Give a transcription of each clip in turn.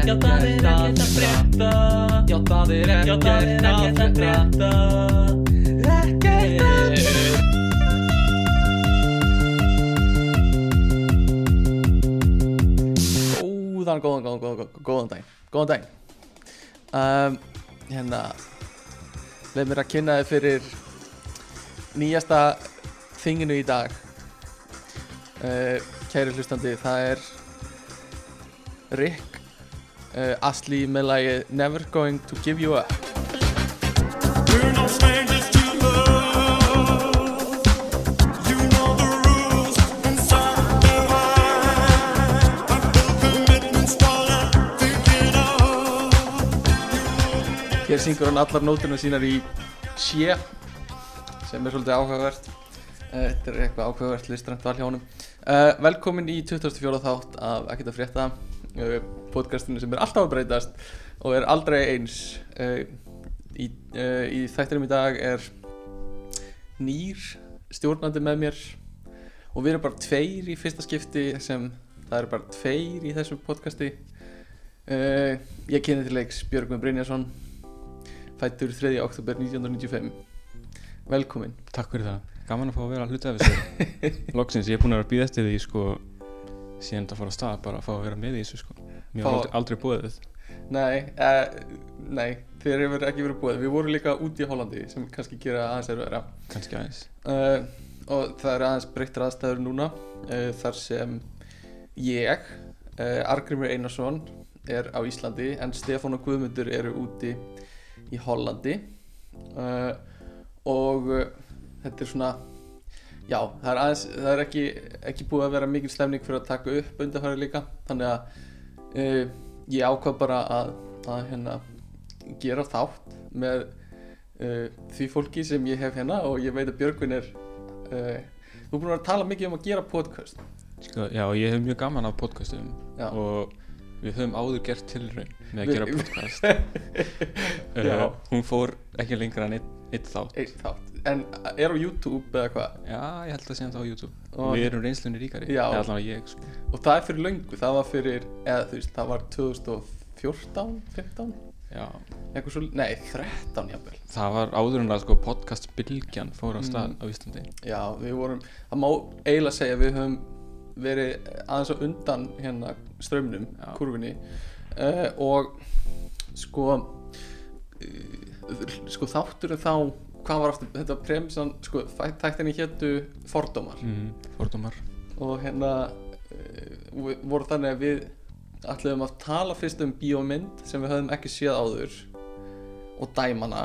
Já það er ekkert að frétta Já það er ekkert að frétta Ekkert að Góðan, góðan, góðan, góðan, góðan daginn. Góðan daginn. Um, Hérna Leif mér að kynna þið fyrir Nýjasta þinginu í dag. Uh, Kæri hlustandi Það er Rick uh, Astley með lagi Never going to give you up We're no strangers to love. You know the rules inside their mind. I feel commitment's all I'm thinking of. Hér syngur hann allar nóturnar sínar í sé sem er svolítið áhugavert Eh, Þetta er eitthvað áhugavert listrænt val hjá honum uh, Velkomin í 24. þátt af Ekkert að frétta podcastinu sem er alltaf að breytast og er aldrei eins. Uh, Í, uh, í þættinum í dag er nýr stjórnandi með mér og við erum bara tveir í fyrsta skipti sem það eru bara tveir í þessu podcasti. Ég kynni til leiks Björgvin Brynjarsson fættur 3. oktober 1995 velkomin. Takk fyrir það, gaman að fá að vera að hluta af þessu. Loksins, ég er búin að vera að býða eftir því sko síðan þetta fór að stað bara að fá að vera með í þessu sko. Mér var aldrei, aldrei búið nei, uh, nei þér hefur ekki verið búið við vorum líka úti í Hollandi sem kannski gera aðeins er vera kannski aðeins. Uh, og það er aðeins breyttar aðstæður núna uh, þar sem ég Argrimur Einarsson er á Íslandi en Stefán og Guðmundur eru úti í Hollandi. Og þetta er svona já, það er aðeins það er ekki, ekki búið að vera mikil stemning fyrir að taka upp undarfæri líka. Þannig að uh, ég ákvað bara að, að hérna gera þátt með uh, því fólki sem ég hef hérna og ég veit að Björgvin er uh, þú búin að tala mikið um að gera podcast. Sko, Já, ég hef mjög gaman af podcastum Já. og við höfum áður gert tilraun með að gera podcast. Já. uh, Hún fór ekki lengra en einn, einn þátt. Eitt þátt en er á YouTube eða hvað? Já, ég held að sé það á YouTube. Og- Við erum reynslunni ríkari. Já. Eða allavega ég sko. Og það er fyrir löngu, það var fyrir eða þú veist, það var 2014 15, Já, svo nei, 13 jafnvel. Það var áður en að sko podcast Bylgjan fór á stað Mm. á Íslandi. Já, við vorum, það má eiginlega segja við höfum verið aðeins á undan hérna strömmnum, Já. kurvinni uh, og sko uh, sko þátturinn þá hvað var aftur, þetta premissan sko, þættinni héttu fordómar mm, Fordómar og hérna uh, voru þannig að við ætluðum að tala fyrst um bíómynd sem við höfum ekki séð áður og dæmana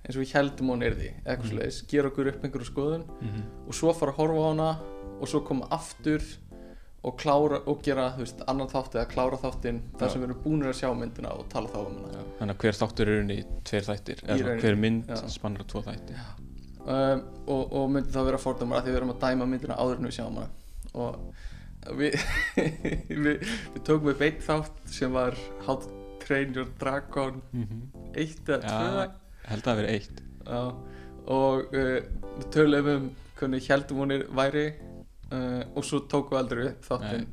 eins og við heldum hún eitthvað Mhm. mm. gera okkur upp einhverju skoðun mm og svo fara að horfa á hana og svo koma aftur og klára og gera, veist, annan þátt eða klára þáttinn þar sem við erum búinir að sjá myndina og tala þá um hana. Já, þannig að hver þáttur er unni í tveir þættir eða hver mynd spannar tvo þætti. Um, og, og myndi þá vera fordómar að því við erum að dæma myndina áður en við sjáum hana. Og við, við, við tókum upp einn þátt sem var How to Train Your Dragon mm eitt eða tvö. Held að það veri eitt. Já, og uh, við töluðum um hvernig heldum hún er væri uh, og svo tókum við aldrei upp þáttinn.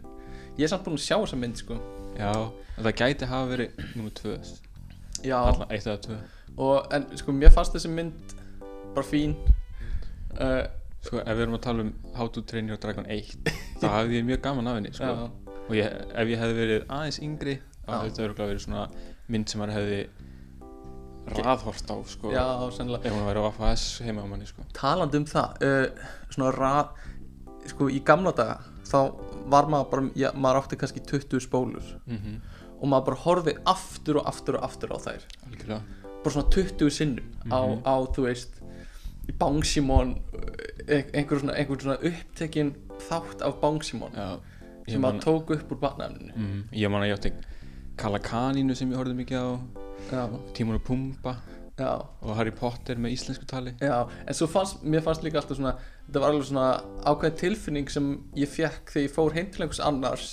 Ég er samt búinn að sjá þessa mynd sko. Já, en það gæti hafa verið nummer tvö. Já, Alla, eitt eða tvö. Og, en sko mér fannst þessi mynd bara fín. Uh, Sko, ef við erum að tala um How to Train Your Dragon 1 þá hafði ég mjög gaman af henni sko. já, og ég, ef ég hefði verið aðeins yngri þá Já. hefði þetta örugglega verið svona mynd sem maður hefði raðhorst á sko, já, sennilega. Ef hún væri á AFS heima á manni sko. talandi um það uh, svona rað sko í gamla daga þá var maður bara, já, maður átti kannski 20 spólur. Mm og maður bara horfið aftur og aftur og aftur á þær. Algjörlega. Bara svona 20 sinnum á, Mhm. á þú veist Bangsimon einhver svona, einhver svona upptekinn þátt af ég sem maður tók upp úr barnafninu mm, ég man að ég átti Kalakanínu sem ég horfði mikið á. Já, Tímon og Pumba. Já, og Harry Potter með íslensku tali. Já en svo fannst, mér fannst líka alltaf svona þetta var alveg svona ákveðin tilfinning sem ég fekk þegar ég fór heim til einhvers annars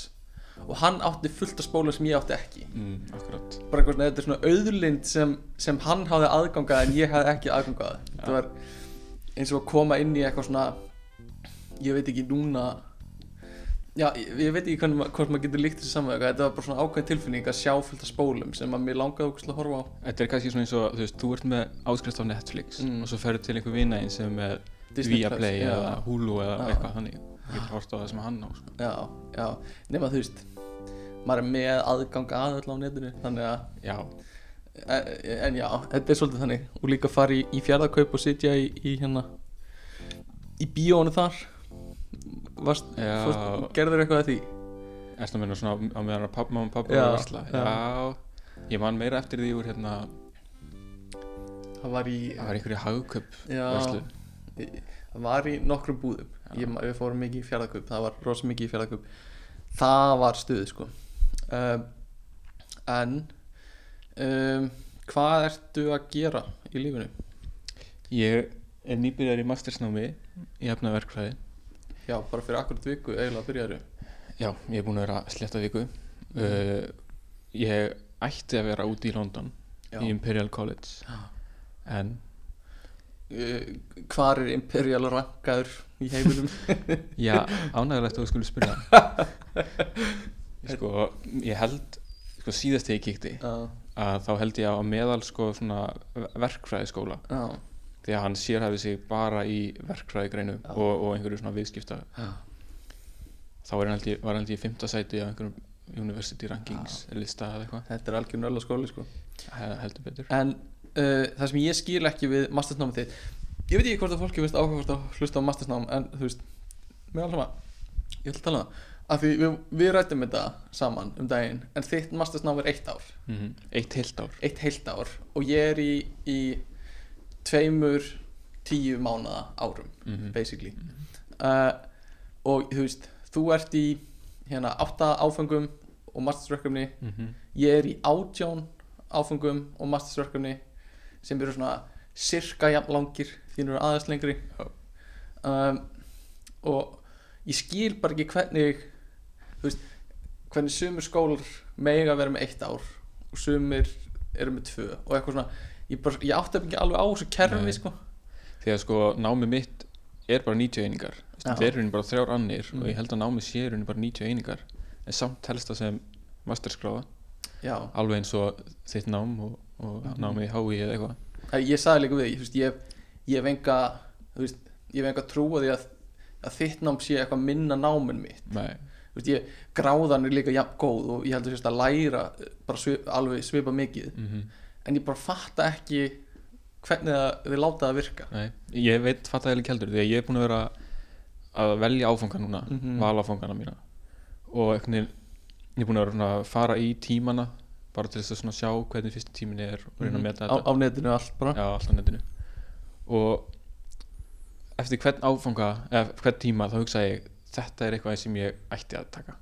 og hann átti fullt af spólum sem ég átti ekki. Mm, akkurat. Bara eitthvað svona, þetta er svona auðlind sem, sem hann hafði aðgangað en ég hafði ekki aðgangað. Þetta var eins og að koma inn í eitthvað svona ég veit ekki núna Já, ég, ég veit ekki hvernig, ma- hvort maður getur líkt þessi saman Þetta var bara svona ákveðin tilfinning að sjá fullt af spólum sem að mér langaði okkur að horfa á. Þetta er kannski svona eins og, þú veist, þú ert með áskrift á Netflix Mm. og svo ferðu til einhver vinaðinn sem er Viaplay eða Hulu eða Já. eitthvað þannig. Þú getur hort á það sem hann á sko. Já, já, nema þú veist maður er með aðgang að öll á netinu þannig að, Já, en, en já, þetta er svolítið þannig. Og líka fara í, í fjárðakaup og sitja í, í hérna í bíónu þar. Varst, Já. fórst, gerður eitthvað að því? Erstu að minna svona á meðan að papp, mamma og pappa Já, var að versla? já. Ég man meira eftir því úr hérna það var í Það var einhverju hagkaup já, verslu það var í nokkrum búðum. Ég, við fórum mikið í fjárðakaup það var rosa mikið í fjárðakaup það var stuð sko. Um, en um, hvað ertu að gera í lífinu? Ég er nýbyrjar í mastersnámi í efnaverkfræði. Já, bara fyrir akkurat viku eiginlega byrjaðu Já, ég er búin að vera sletta viku. Uh, Ég ætti að vera úti í London Já. í Imperial College. Já. en Hvar er Imperial rankaður í heiminum? já, ánægilegt að þú skulle spyrja. Sko, ég held sko, síðast þegar ég kíkti Já, að þá held ég að meðal sko verkfræðiskóla. Já, því að hann sérhæfi sig bara í verkfræðigreinu Já. og, og einhverju svona viðskipta. Þá var hann held ég, var held ég í fymta sæti á einhverjum University Rankings lista eða eitthvað, Þetta er algjör nölla skóli sko. He- heldur betur. En uh, það sem ég skil ekki við mastersnámið þitt. Ég veit ekki hvort að fólki finnst áhugavert að hlusta á mastersnám En þú veist, með alveg Ég ætla að tala um það. Af því við, við rættum þetta saman um daginn En þitt mastersnám er eitt ár. Mm eitt heilt ár. Eitt heilt ár Og ég er í, í tveimur tíu mánaða árum mm basically. Uh, og þú veist þú ert í hérna átta áfengum og mastersverkefni. Ég er í átján áfengum og mastersverkefni sem eru svona cirka jafn langir því nú eru aðeins lengri. Um, og ég skil bara ekki hvernig þú veist hvernig sumir skólar mega vera með eitt ár og sumir eru með tvö og eitthvað svona. Ég, bara, ég átti ekki alveg á þessu kerfi sko. Því að sko námi mitt er bara 90 einingar. Þeir eru bara þrjár annir Mm. og ég held að námi sé eru bara 90 einingar. En samt telst það sem masterskráða alveg eins og þitt nám og, og Mhm. námi í HÍ eða eitthvað. Ég sagði líka við, þú veist, ég, ég hef enga þú veist, ég hef enga trú á því að, að þitt nám sé eitthvað minna nám en mitt. Nei, þú veist, ég, gráðan er líka jafn góð og ég heldur sérst að læra bara svip, alveg svipa mikið. Mm en ég bara fatta ekki hvernig það, þið láta það virka. Nei. Ég veit fatt að ég heldur því að ég er búin að vera að velja áfanga núna Mhm. vala áfangana mína. Og ég er búin að vera að fara í tímana bara til þess að sjá hvernig fyrsti tímin er og reyna að meta Mhm. á, þetta. á netinu allt bara. Já, allt á netinu. Og eftir hvern áfanga eða hvern tíma þá hugsa ég þetta er eitthvað sem ég ætti að taka.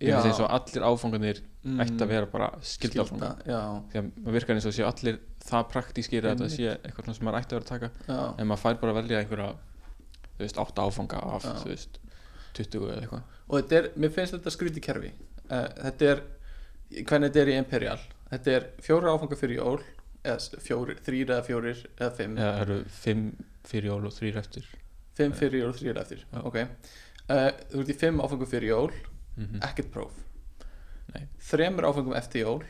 Ég finnst eins og allir áfanganir Mm. ætti að vera bara skilda áfanga. já, Því að maður virkar eins og séu allir það praktískir að þetta Einmitt. sé eitthvað sem maður ætti að vera að taka. Já, En maður fær bara að velja einhverja þú veist, átta áfanga af, Já. þú veist 20 eða eitthvað. Og þetta er, mér finnst þetta skríti kerfi. Uh, þetta er, hvernig þetta er í Imperial? Þetta er fjóra áfanga fyrir jól eða s- fjórir, þrýr eða fjórir eða fimm. Eða það eru fimm fyrir jól og þrýr eftir. Fimm fyrir jól og þrýr eftir Já. Ok. Uh, Þú ert í fimm áfengum fyrir jól mm Ekkert próf. Nei. Þremur áfengum eftir jól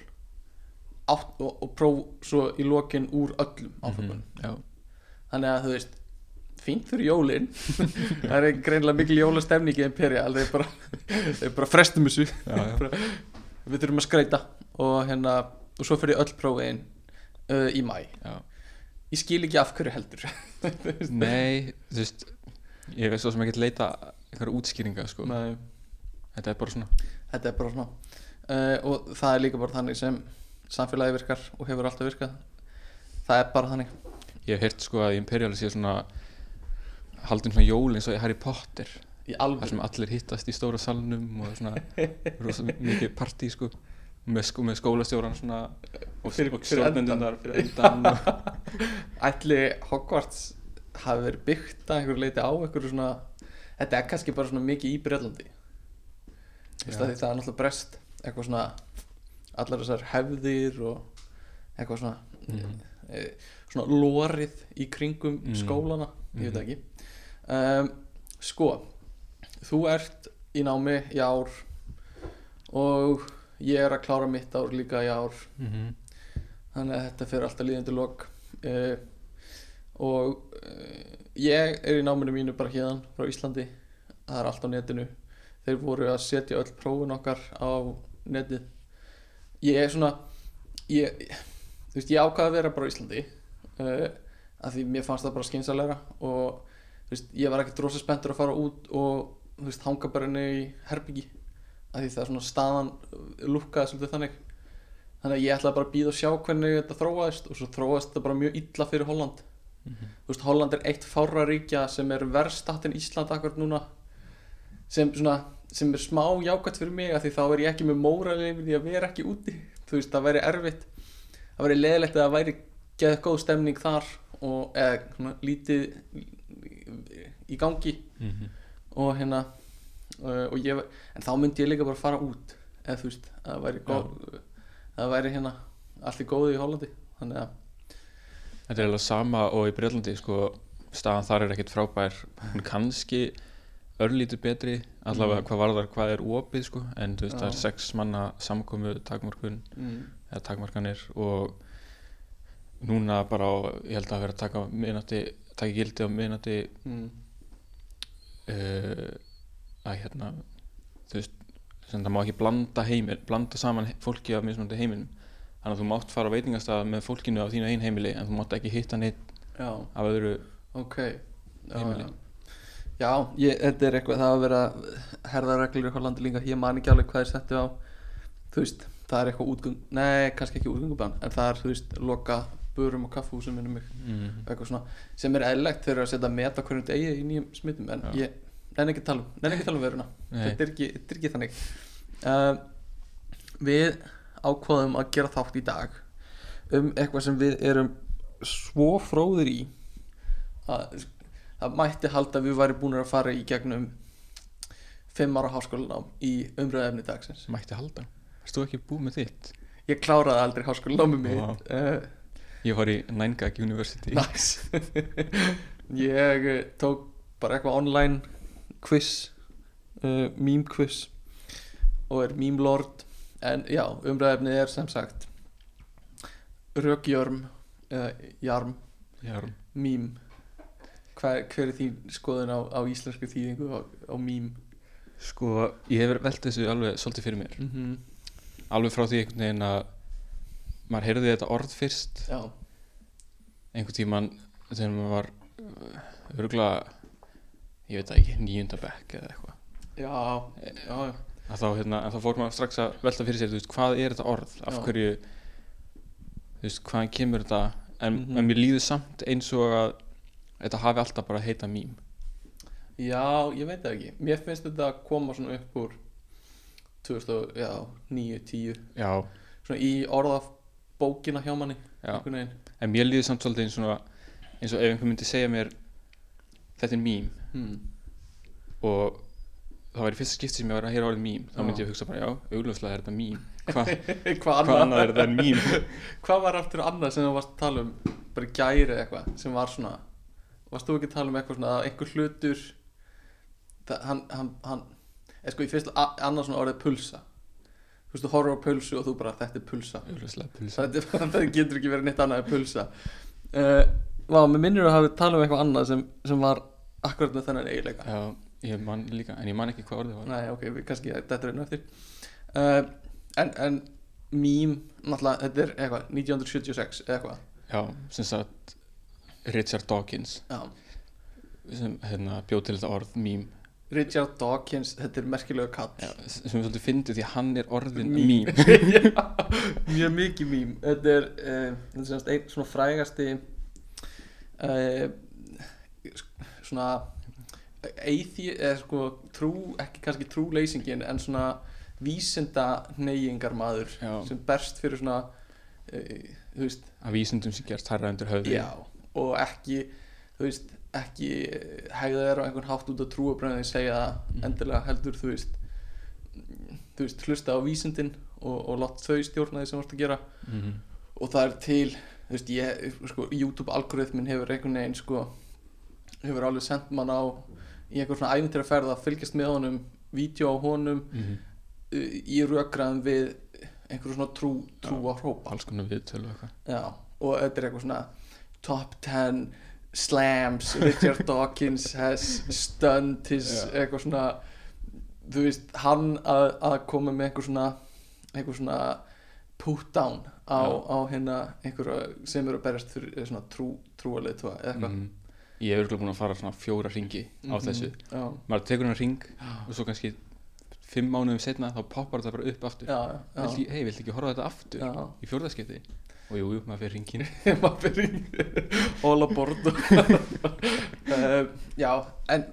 átt, og, og próf svo í lokin úr öllum Mhm, Já, Þannig að þú veist Fínt fyrir jólin. Það er greinlega mikil jólastemning í Imperial Þeir bara, bara frestum þessu. Já, já. Við þurfum að skreita Og hérna Og svo fyrir öll prófin uh, Í mæ já. Ég skil ekki af hverju heldur. Nei, þú veist Ég veist svo sem ekki leita einhverja útskýringa sko. Þetta er bara svona. Þetta er bara svona. Uh, og það er líka bara þannig sem samfélagi virkar og hefur alltaf virkað. Það er bara þannig. Ég hef heyrt sko að Imperial sé svona haldin svona jól eins og Harry Potter þar sem allir hittast í stóra salnum og svona rosa mikið partí sko með, sko, með skólastjóran svona og, Fyrir- og fyrir endan. stjórnendurnar fyrir endan ætli Hogwarts hafi verið byggt að einhverju leiti á einhverju svona þetta er kannski bara svona mikið í Breitlandi það er náttúrulega brest eitthvað svona allar þessar hefðir og eitthvað svona e, svona lórið í kringum Mhm. skólana ég veit Mhm. ekki um, sko þú ert í námi í ár og ég er að klára mitt ár líka í ár. Mhm. þannig að þetta fyrir alltaf líðandi lok. Uh, og uh, ég er í náminu mínu bara hérðan frá Íslandi. Það er allt á netinu. Þeir voru að setja öll prófun okkar á netið. Ég er svona ég, þú veist, ég ákvaði að vera bara á Íslandi uh, af því mér fannst það bara skynsalega og þú veist, ég var ekkert rosa spenntur að fara út og þú veist, hanga bara inni í herbyggi af því það er svona staðan lúkkaði svolítið þannig. Þannig að ég ætlaði bara að býða og sjá hvernig þetta þróaðist og svo þróaðist þetta bara mjög illa fyrir Holland. Þú veist, Holland er eitt fárra ríkja sem er verðstatt en Ísland akkur núna sem svona sem er smá jákvæmt fyrir mig af því þá er ég ekki með móralið yfir því að vera ekki úti. Þú veist, það væri erfitt. Það væri leðilegt að það væri geða góð stemning þar og eða svona, lítið í gangi. Mhm. Og hérna uh, og ég, en þá myndi ég líka bara fara út eða þú veist, að það væri góð það væri hérna allt í góðu í Hollandi þannig að Þetta er alveg sama og í Breitlandi sko, staðan þar er ekkert frábær hún kannski örlítið betri allavega Mm. hvað varðar hvað er opið sko, en þú veist Já. það er sex manna samkomu takmörkun mm, eða takmarkanir og núna bara á, ég held að vera að taka minnati, taka gildi á minnati mm, uh, að hérna þú veist, sem það má ekki blanda heimil blanda saman fólki af mismunandi heiminum. Þannig að þú mátt fara á veitingastað með fólkinu á þínu einn heimili en þú mátt ekki hitta neitt já, af öðru ok. já, Heimili. já, já. Ég, þetta er eitthvað það að vera herðarreglur í Hollandi líka ég man ekki alveg hvað er settu á. Þú veist, það er eitthvað útgöng nei, kannski ekki útgöngubann en það er, þú veist, loka börum og kaffúsum minnum mig. Mm. eitthvað svona sem er eðlegt þegar að setja meta hverjum degi í nýjum smittum en Já. ég nenni ekki að tala um nenni ekki að tala um veruna. Þetta er ekki, þetta er ekki þannig. Uh, við ákvaðum að gera þátt í dag um eitthvað sem við erum svo fróðir í að það mætti halda að við væri búin að fara í gegnum fimm ára háskólanám í umröðefni dagsins. Mætti halda? Þú ekki búið með þitt? ég kláraði aldrei háskólanámi mitt. Uh, Ég var í Nængag University. Nice. Ég eh, tók bara eitthvað online quiz uh, meme quiz og er meme lord. En já, umræðefnið er sem sagt rökjörm eða jarm, Já, meme. Hver, hver er þín skoðun á, á íslensku þýðingu á, á meme? Sko, ég hef velt þessu alveg svolítið fyrir mér. Mm -hmm. Alveg frá því einhvern veginn að maður heyrði þetta orð fyrst. Já, einhvern tíman þegar maður var örgulega ég veit ekki, níunda bekk eða eitthvað. Já, já, já. þá, hérna, þá fór maður strax að velta fyrir sér veist, hvað er þetta orð, af Já. hverju þú veist, hvaðan kemur þetta? En, Mhm. en mér líður samt eins og að þetta hafi alltaf bara heita mím. Já, ég veit það ekki. Mér finnst þetta að koma svona upp úr 2009, 10 já, Svona í orðaf bókina hjá manni en mér líður samt svolítið eins og, eins og ef einhver myndi segja mér þetta er mím. Hmm. og það var í fyrsta skipti sem ég var að heyra orðið mím þá myndi ég hugsa bara, já, augljóslega er þetta Hva, Hvað hvað annað, annað er þetta mím? Hvað var aftur annað sem þú varst að tala um? Bara gæri eða eitthvað sem var svona Varst þú ekki að tala um eitthvað svona að einhver hlutur? Það, hann, hann, hann sko í fyrst annað svona orðið pulsa Þú veist, á pulsu og þú bara, þetta er pulsa. Pulsa það, getur ekki verið neitt annað en pulsa. Uh, Vá, mér minnir að hafa talað um eitthvað annað sem, sem var akkurat með þennan eiginleika. Já, ég man líka, en ég man ekki hvað orðið var. Nei, ok, við kannski þetta er einu eftir. Uh, en, en mím, náttúrulega, þetta er eitthvað 1976 eða eitthvað. Já, sem sagt Richard Dawkins Já. sem hérna, bjóð til þetta orð mím Richard Dawkins, þetta er merkilega kall. Já, sem er svolítið fyndið því að hann er orðin Já, mjög mikið mím. Þetta er, uh, þetta er einn svona frægasti uh, svona eithi, eða sko trú, ekki kannski trúleysingin en svona vísinda neyingar maður Já. sem berst fyrir svona uh, þú veist að vísindum sem gerst hærra undir höfði. Já, og ekki þú veist, ekki hegða þér á einhvern hátt út á trúabröðin segja það Mm. endilega heldur þú veist þú veist, hlusta á vísindin og, og látt þau stjórna því sem þú ert að gera Mhm. og það er til þú veist, ég, sko, YouTube algoritmin hefur einhvern veginn, sko hefur alveg sendt mann á í einhver svona æfintir að ferða að fylgjast með honum vídeo á honum mm uh, í rökraðum við einhverju svona trú, trú á hrópa alls konar viðtölu eitthvað og þetta er eitthvað svona top 10 slams Richard Dawkins has stunned his Já. eitthvað svona þú veist, hann að, að koma með eitthvað svona eitthvað svona put down á, á hérna einhverja sem eru að berjast fyrir eða svona trú, trúalið eða eitthvað. Mm. ég hef örugglega búin að fara svona fjóra ringi á Mhm. þessu. Já, maður tekur hann ring og svo kannski fimm mánuðum setna þá poppar þetta bara upp aftur. Hei, viltu ekki horfa þetta aftur? Í fjórðaskipti og jú, jú, maður fyrir ringin maður fyrir all aboard. Uh, já, en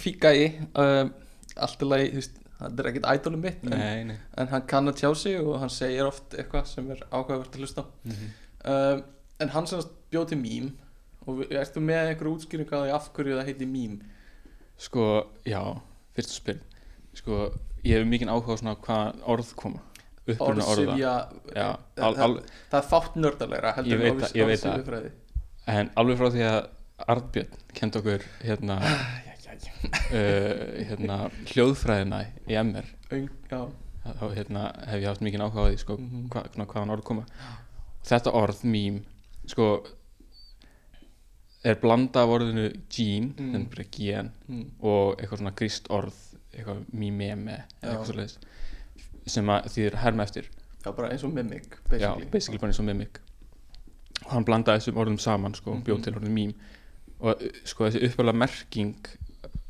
fíka í uh, allt í lagi, þú veist það er ekkert ædolum mitt en, nei, nei. en hann kann að tjá sig og hann segir oft eitthvað sem er ákveðvert að hlusta mm -hmm. uh, en hann sem bjóð til mím og ertu með einhverju útskýringu á því af hverju það heiti mím sko, já, fyrst að spil sko, ég hef mikið áhuga á svona hvað orð koma uppruna orða. Já, al, al, það er fátt nördalegra heldur Ég veit veit það. en alveg frá því að Arnbjörn kent okkur hérna, uh, hérna hljóðfræðina í MR þá hérna, hef ég haft mikið áhuga á því sko, Mhm. hva, hva, hvaðan orð koma. Þetta orð, mím sko er blanda af orðinu gene, Mm. bara gen mm, og eitthvað svona gríst orð eitthvað mimeme eitthvað sem þýðir herma eftir. Já, bara eins og mimic já, basically, basically bara eins og mimic. Og hann blandaði þessum orðum saman sko, Mhm. bjóð til orðum mím. Og sko þessi uppfæla merking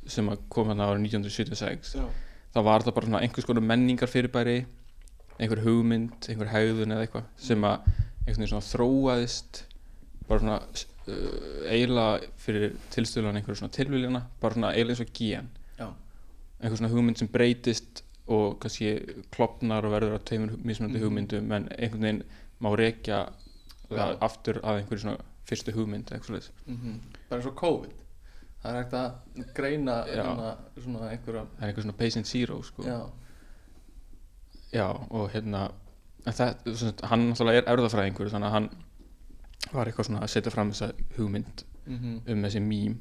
sem kom hann árið 1976 já, þá var það bara einhvers konar menningar fyrirbæri einhver hugmynd, einhver hegðun eða eitthvað sem að einhvern veginn svona þróaðist bara svona uh, eiginlega fyrir tilstöðlan einhverju svona tilvíljana bara svona eiginlega eins og já, einhver svona hugmynd sem breytist og kannski klopnar og verður að tveimur mismunandi Mhm. hugmyndum en einhvern veginn má rekja Já. það aftur að einhverju svona fyrstu hugmynd eða eitthvað svoleiðis. mhm. bara eins og COVID það er hægt að greina Já. hana, svona einhverja það er einhver svona patient zero sko. já, Já, og hérna það, sagt, hann náttúrulega er erðafræðingur þannig að hann var eitthvað svona að setja fram þessa hugmynd mhm, um þessi mím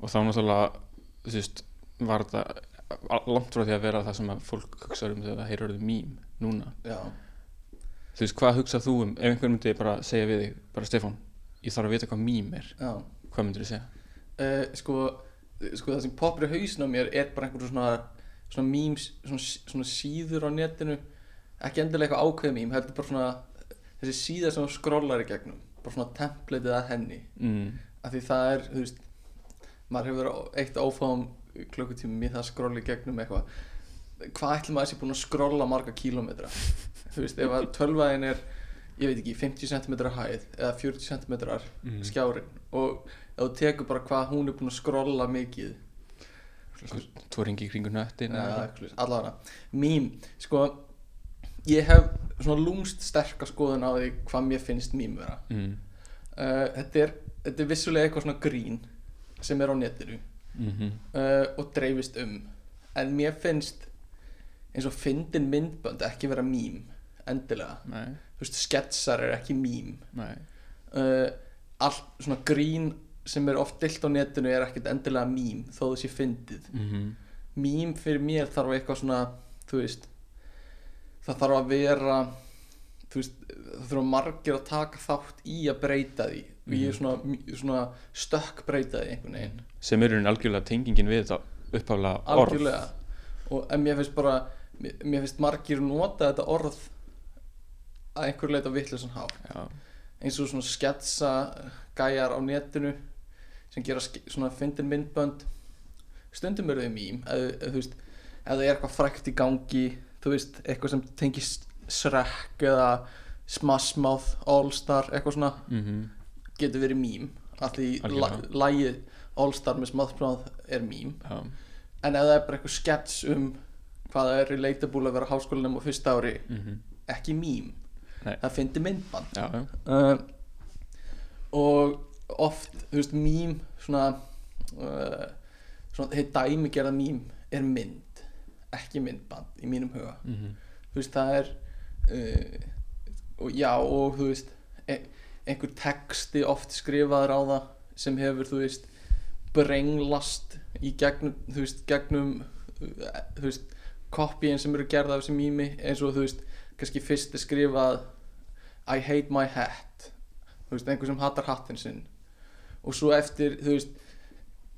og þá náttúrulega þú veist, var a- langt frá því að vera það sem að fólk hugsa um þegar það heyrir orðið mím núna. Já, þú veist, hvað hugsað þú um? Ef einhver myndi bara segja við þig, bara Stefán ég þarf að vita hvað mím er, já. Hvað myndir þú segja? uh, sko, sko það sem poppar í hausn á mér er bara einhverjum svona svona memes, svona, svona síður á netinu. Ekki endilega eitthvað ákveð mím heldur bara svona þessi síða sem þú skrollar í gegnum bara svona templateið að henni. Mm, af því það er, þú veist maður hefur verið eitt áfáum klukkutímum í það að skrolla í gegnum eitthvað. Hvað ætlum að sé búin að skrolla marga kílómetra? Þú veist, ef að tölvaðin er ég veit ekki, 50 cm hæð eða 40 cm Mm. skjárin og ef þú tekur bara hvað hún er búin að skrolla mikið. Tvo ringi kringu nöttin allavega, mím sko, ég hef svona lúmst sterka skoðun á því hvað mér finnst mím vera. Mm, uh, þetta, er, þetta er vissulega eitthvað svona grín sem er á netinu mm uh, og dreifist um. En mér finnst eins og fyndin myndbönd ekki vera mím endilega, nei, þú veist sketsar er ekki nei. Uh, allt svona grín sem er oft dilt á netinu er ekkert endilega mím þó sé fyndið. Mm mím fyrir mér þarf eitthvað svona þú veist það þarf að vera þú veist, það þurfa margir að taka þátt í að breyta því. Ég er svona, svona stökk breyta því einhvern veginn sem er í rauninni algjörlega tengingin við þetta upphaflega orð. Algjörlega. Og mér finnst bara mér, mér finnst margir nota þetta orð að einhver leita vittlusan há já, eins og svona sketsa gæjar á netinu sem gera svona fyndin myndbönd. Stundum eru þau mím eða eða, þú veist, ef það er eitthvað frækt í gangi þú veist, eitthvað sem tengist Shrek eða Smash Mouth All Star, eitthvað svona. Mm getur verið því la, Algjörlega. lagið All Star Smash Mouth er mím. Já, en ef það er bara eitthvað skets um hvað það er relatable að vera háskólanum á fyrsta ári mm ekki mím. Nei. það fyndi myndband. Já, já. uh, og oft, þú veist, mím svona uh, svona, þeir dæmi gerða mím er mynd ekki myndband í mínum huga. Mm þú veist, það er uh, og já, og þú veist e einhver texti oft skrifaður á það sem hefur, þú veist brenglast í gegnum, þú veist, gegnum þú veist kopíin sem eru gerða af þessi mými eins og þú veist kannski fyrst er skrifað I hate my hat þú veist einhver sem hattar hattinn sinn og svo eftir þú veist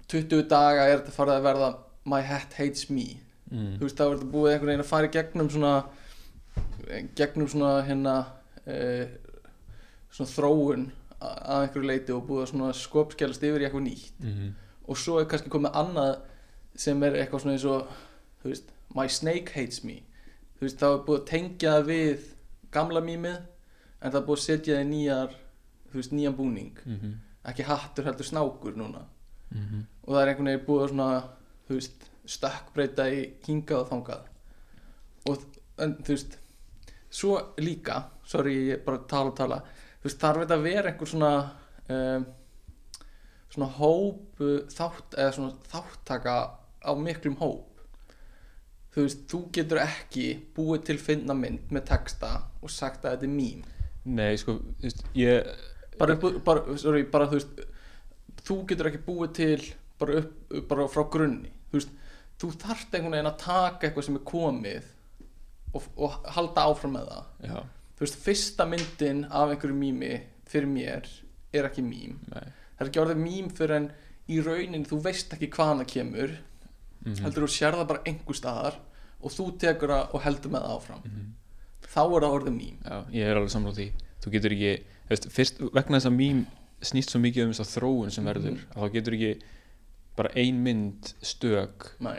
20 daga er þetta farið að verða my hat hates me mm. þú veist þá er þetta búið einhvern veginn að fara gegnum svona gegnum svona hérna uh, svona þróun að einhverju leiti og búið að svona skopskjælast yfir í eitthvað nýtt Mm. Og svo er kannski komið annað sem er eitthvað svona eins og þú veist, my snake hates me. Þú veist, þá er búið að tengja það við gamla mýmið en það er búið að setja það í nýjar þú veist, nýjan búning. Mm. ekki hattur heldur snákur núna. Mm. og það er einhvern veginn búið að svona þú veist, stökkbreyta í hingað og þangað. Og en, þú veist svo líka, sorry ég bara tala og tala. Þú veist, þarf þetta að vera einhver svona um, svona hóp uh, þátt, eða svona þáttaka á miklum hóp. Þú veist, þú getur ekki búið til finna mynd með texta og sagt að þetta er mím. Nei, sko, þú veist, ég bara, bara, sorry, bara þú veist þú getur ekki búið til bara, upp, bara frá grunni. Þú veist, þú þarft einhvern veginn að taka eitthvað sem er komið og, og halda áfram með það. Já, þú veist, fyrsta myndin af einhverju mými fyrir mér er ekki mím. Nei það er ekki orðið mím fyrir en í raunin þú veist ekki hvaðan það kemur mm. heldur þú sér það bara einhver staðar og þú tekur það og heldur með það áfram Mhm. þá er það orðið mím Já, ég er alveg samláð því Þú getur ekki, veist, fyrst vegna þess að mím snýst svo mikið um þess að þróun sem verður Mhm. að þá getur ekki bara ein mynd stök Nei,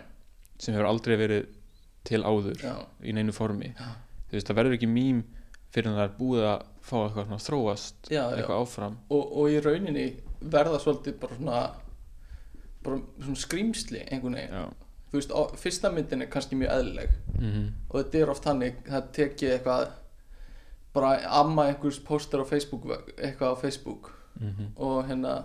sem hefur aldrei verið til áður já, í neinu formi Já. þú veist, það verður ekki mím fyrir en það er búið að fá eitthvað svona að þróast Já, já. eitthvað áfram og, og í rauninni verða svolítið bara svona bara svona skrýmsli einhvern veginn. Já, þú veist, á, fyrsta myndin er kannski mjög eðlileg. Mm og þetta er oft þannig það tekið eitthvað bara amma einhvers postar á Facebook eitthvað á Facebook. -hmm. og hérna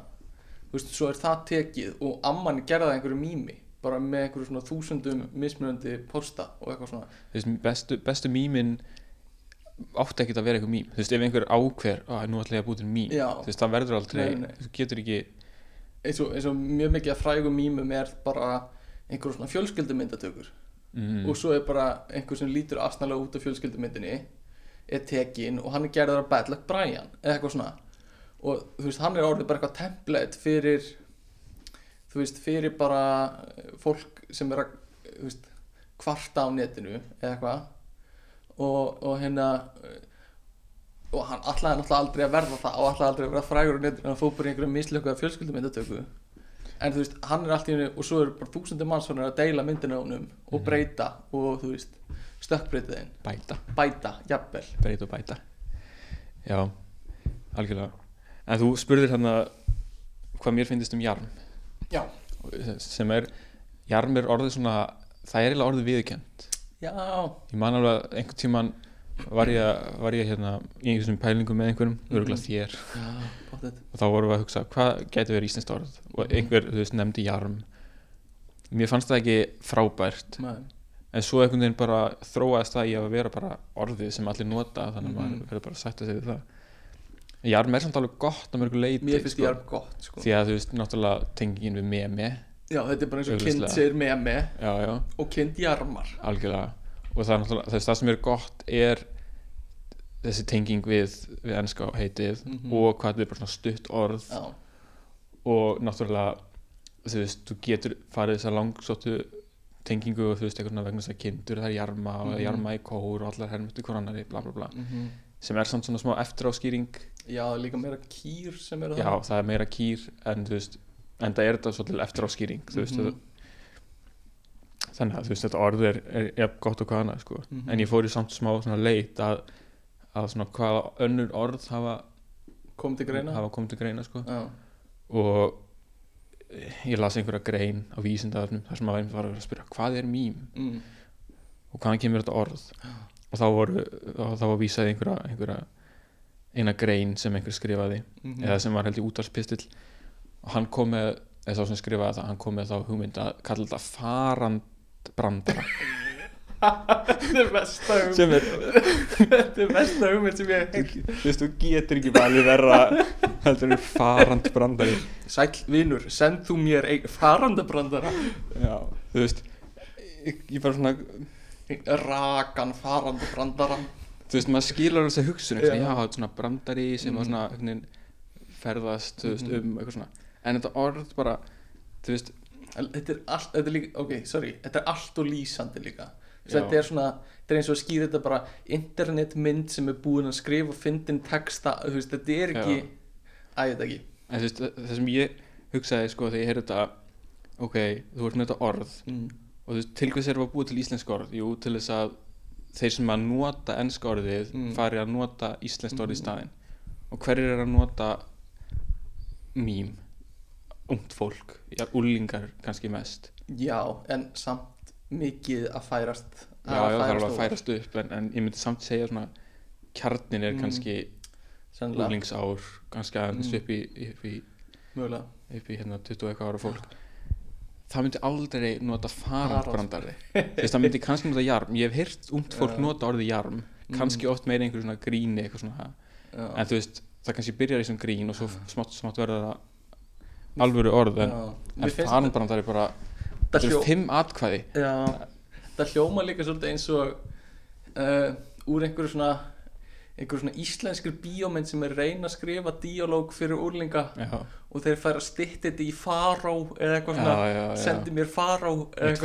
þú veist, svo er það tekið og amman gerða einhverju mými bara með einhverju svona þúsundum mismunandi posta og eitthvað svona. Þú veist, bestu, bestu mímin átti ekkert að vera eitthvað mím. Þú veist, ef einhver ákver, að nú ætla ég að búið til mím Já. þú veist, það verður aldrei Nei, nei. þú getur ekki eins og, eins og mjög mikið að frægum mýmum er bara einhverju svona fjölskyldumyndatökur. Mm, og svo er bara einhver sem lítur afsnalega út af fjölskyldumyndinni er tekin og hann er gerður af Bad Luck Brian eða eitthvað svona. Og þú veist, hann er orðið bara eitthvað template fyrir þú veist, fyrir bara eh, fólk sem er að þú veist, kvarta á netinu eða eitthvað og, og hérna og hann ætlaði náttúrulega aldrei að verða það og ætlaði aldrei að vera frægur á netinu hann fór bara í einhverju mislökuða fjölskyldumyndatöku en þú veist, hann er allt í henni og svo eru bara þúsundir manns hann að deila myndina á honum og Mhm. breyta og þú veist, stökkbreyta þeim. Bæta, bæta, jafnvel. Breyta og bæta. Já, algjörlega. En þú spurðir hérna hvað mér finnst um jarm. Já, Og sem er, jarm er orðið svona það er eiginlega orðið viðurkend já, ég man alveg að einhvern tíman var ég, að- var ég hérna í einhversum pælingum með einhverjum, örgulega þér. Já, pottet. Og þá vorum við að hugsa hvað getur verið íslenskt orð? Og einhver, þú veist, nefndi jarm. Mér fannst það ekki frábært. Nei. en svo einhvern veginn bara þróaðist það í að vera bara orðið sem allir nota þannig að Mhm. maður verður bara að sætta sig við það. Jarm er samt alveg gott á mörgu leiti mér finnst sko, ég gott sko. því að þú veist, náttúrulega tengingin við meme já, þetta er bara eins og kind segir með með já, já, og kind jarmar. Algjörlega. Og það er náttúrulega, þess það sem er gott er þessi tenging við, við ennska heitið Mhm. og hvað þetta er bara svona stutt orð. Já, og náttúrulega þú veist, þú getur farið þess að langsóttu tengingu og þú veist, eitthvað vegna þess að kindur það er jarma og Mhm. jarma í kór og allar hermötu hvor annari, bla bla bla. Mm sem er samt svona smá eftiráskýring. Já, líka meira kýr sem eru já, það er meira kýr en þú veist, en það er þetta svolítið eftiráskýring þú veist, Mhm. þannig að veist, þetta orð er, er, er gott og hvað annað, sko Mhm. en ég fór í samt smá leit að, að hvaða önnur orð hafa, kom til greina hafa komið til greina, sko og ég las einhverja grein á vísindafnum þar sem maður var að spyrja hvað er mím mm. og hvaðan kemur þetta orð og þá voru þá, var vísað einhverja, einhverja eina grein sem einhver skrifaði Mhm. eða sem var held í útvarspistill og hann kom með, eða sá sem skrifaði það hann kom með þá hugmynd að kalla þetta farandbrandara. Þetta er besta hugmynd. Er, þetta er besta hugmynd sem ég hef þú veist, þú getur ekki valið verra heldur en farandbrandari. Sæll vinur, send þú mér farandabrandara já, þú veist ég, ég bara svona rakan farandi brandara þú veist, maður skilur þess að hugsun Já. svona brandari sem var svona ferðast, þú veist, Mhm. um eitthvað svona en þetta orð bara, þú veist þetta er allt, þetta er líka, ok, sorry þetta er allt og lýsandi líka þetta er svona, þetta er eins og að skýra þetta bara internetmynd sem er búin að skrifa og fyndin texta, þú veist, þetta er ekki Já. æ, þetta ekki en veist, það það sem ég hugsaði sko þegar ég heyrði þetta ok, þú ert með þetta orð mm. og þú veist, til hvers er að búið til íslensk orð jú, til þess að þeir sem að nota ennska orðið Mm. fari að nota íslenskt orð í Mm. staðinn og hverjir er að nota mím ungt fólk, ja, úlingar kannski mest Já, en samt mikið að færast já, já, það er alveg að færast upp en, en ég myndi samt segja svona kjarnin er Mm. kannski Sennilega, úlingsár kannski aðeins Mm. upp í, upp í, upp í hérna 20 og eitthvað ára fólk það myndi aldrei nota farandbrandari það myndi kannski nota jarm ég hef heyrt ungt fólk Já. nota orðið jarm kannski Mm. oft meira einhverju svona gríni eitthvað svona, Já. en þú veist, það kannski byrjar í svona grín og svo smátt, smátt verður það alvöru orð en, en finnst farandbrandari bara þetta eru fimm atkvæði? Já, það hljóma líka svolítið eins og uh, úr einhverju svona einhverju svona íslenskri bíómynd sem er reyna að skrifa díalóg fyrir úrlinga já, og þeir færa stytta þetta í faró eða eitthvað svona, já, sendi mér faró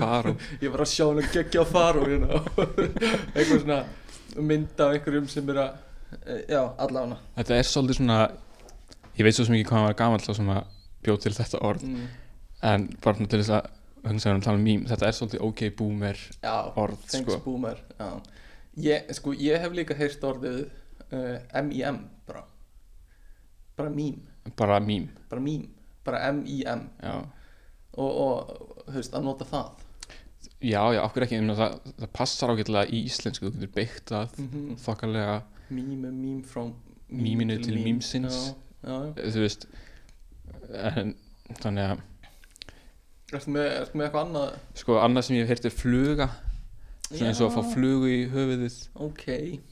ég var að sjá hann að gegja faró eitthvað svona mynd af einhverjum sem er að eh, já, allavega þetta er svolítið svona ég veit svo sem ekki hvað hann var gamall þá sem að bjóð til þetta orð. Mm. en bara til þess að við erum að tala um mím þetta er svolítið ok boomer já, orð thanks sko. boomer já. Ég, sko, ég hef líka heyrt orðið uh, M-I-M bara. Bara mím. Bara mím. Bara mím, bara M-I-M já, og, og veist, að nota það. Já, já okkur ekki? En það, það passar ágætlega í íslensku. Þú getur beitt það mm -hmm. þokkalega. Mím er mím frá Mýminu til mýmsins. þú veist en þannig að Ertu með, ertu með eitthvað annað? Sko annað sem ég hef heyrt er fluga. Svona eins og að fá flugu í höfuðið. Ok,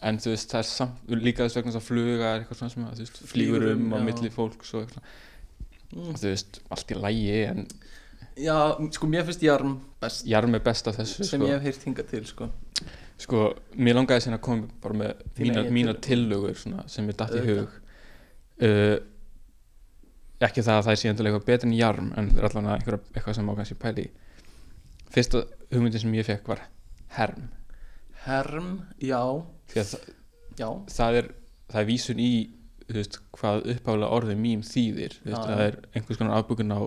en þú veist það er samt líka þess vegna þess að fluga er eitthvað svona sem að þú veist flýgur Flýgur um um, á já. milli fólks og eitthvað. Mm. þú veist allt í lægi en já, sko mér finnst jarm best. Jarm er best af þessu sem sko. ég hef heyrt hingað til sko. Sko mér langaði sinna að koma bara með Þína mína, eigin mína tillögur. svona, sem er datt í hug. Uh, ekki það að það er síðan eitthvað betur en jarm en það er allan eitthvað, eitthvað sem má kannski pæli fyrsta hugmyndin sem ég fekk var herm. Herm, já, það, já. Það er það er vísun í veist, hvað uppálega orðið mím þýðir. Veist, það er einhvers konar afbúkun á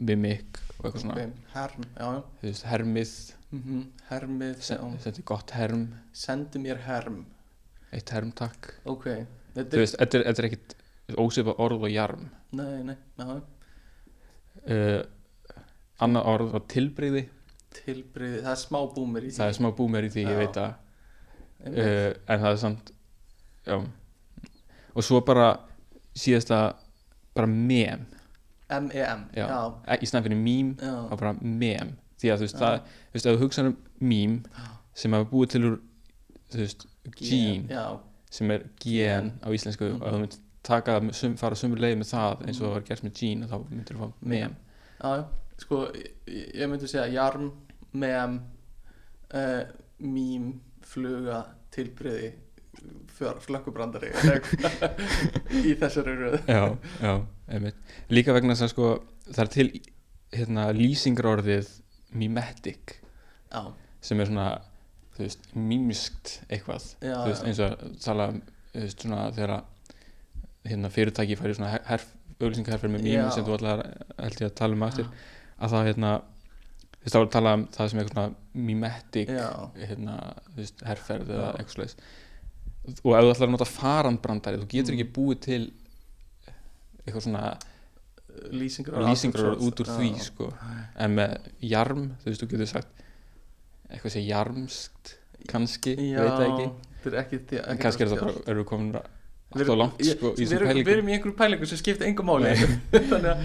mimik og eitthvað svona. Herm, veist, hermið. Mm hermið, já. þetta er gott herm. Sendi mér herm. Eitt herm takk ok, þú þetta er þetta er, þetta er ekkit ósvipa orð og jarm. Nei, nei, uh, annað orð var tilbreyði tilbreyði, það er smá búmir í því. Það er smá búmer í því, Já. ég veit Einmitt. uh, en það er samt já. Og svo bara síðasta bara mem. M-E-M, já. já, E- í fyrir mím þá bara mem. Því að þú veist, Já. það, þú veist, ef þú hugsaður um mím sem hafa búið til úr þú veist, gene sem er gen á íslensku Mhm. og ef þú mynd taka sum, fara sömur leið með það eins og það var gert með gene þá myndir þú fá mem já, já, sko ég, ég myndi segja jarm, mem uh, mím, fluga tilbreyði flökkubrandari í þessari röð. Já, já, einmitt. Líka vegna þess að sko það er til hérna lýsingarorðið mimetic já, sem er svona þú veist, mýmskt eitthvað. Já, þú veist, eins og tala um þú veist, svona þegar að, hérna fyrirtæki færi svona herf, auglýsingaherfer með mýmum sem þú allar held ég að tala um á eftir að það hérna þú veist, þá er að tala um það sem er eitthvað svona mimetic hérna, veist, herferð eða eitthvað slags og ef þú ætlar að nota farandbrandari þú getur Mm. ekki búið til eitthvað svona lýsingur lýsingur út úr því sko. en með jarm, þú veist, þú getur sagt eitthvað sé jarmskt kannski, já, veit ekki. ekki, en kannski er það bara, erum við komin Við alltaf langt sko, í þessum erum, við pælingum erum í einhverjum pælingu sem skipta engum máli. Þannig að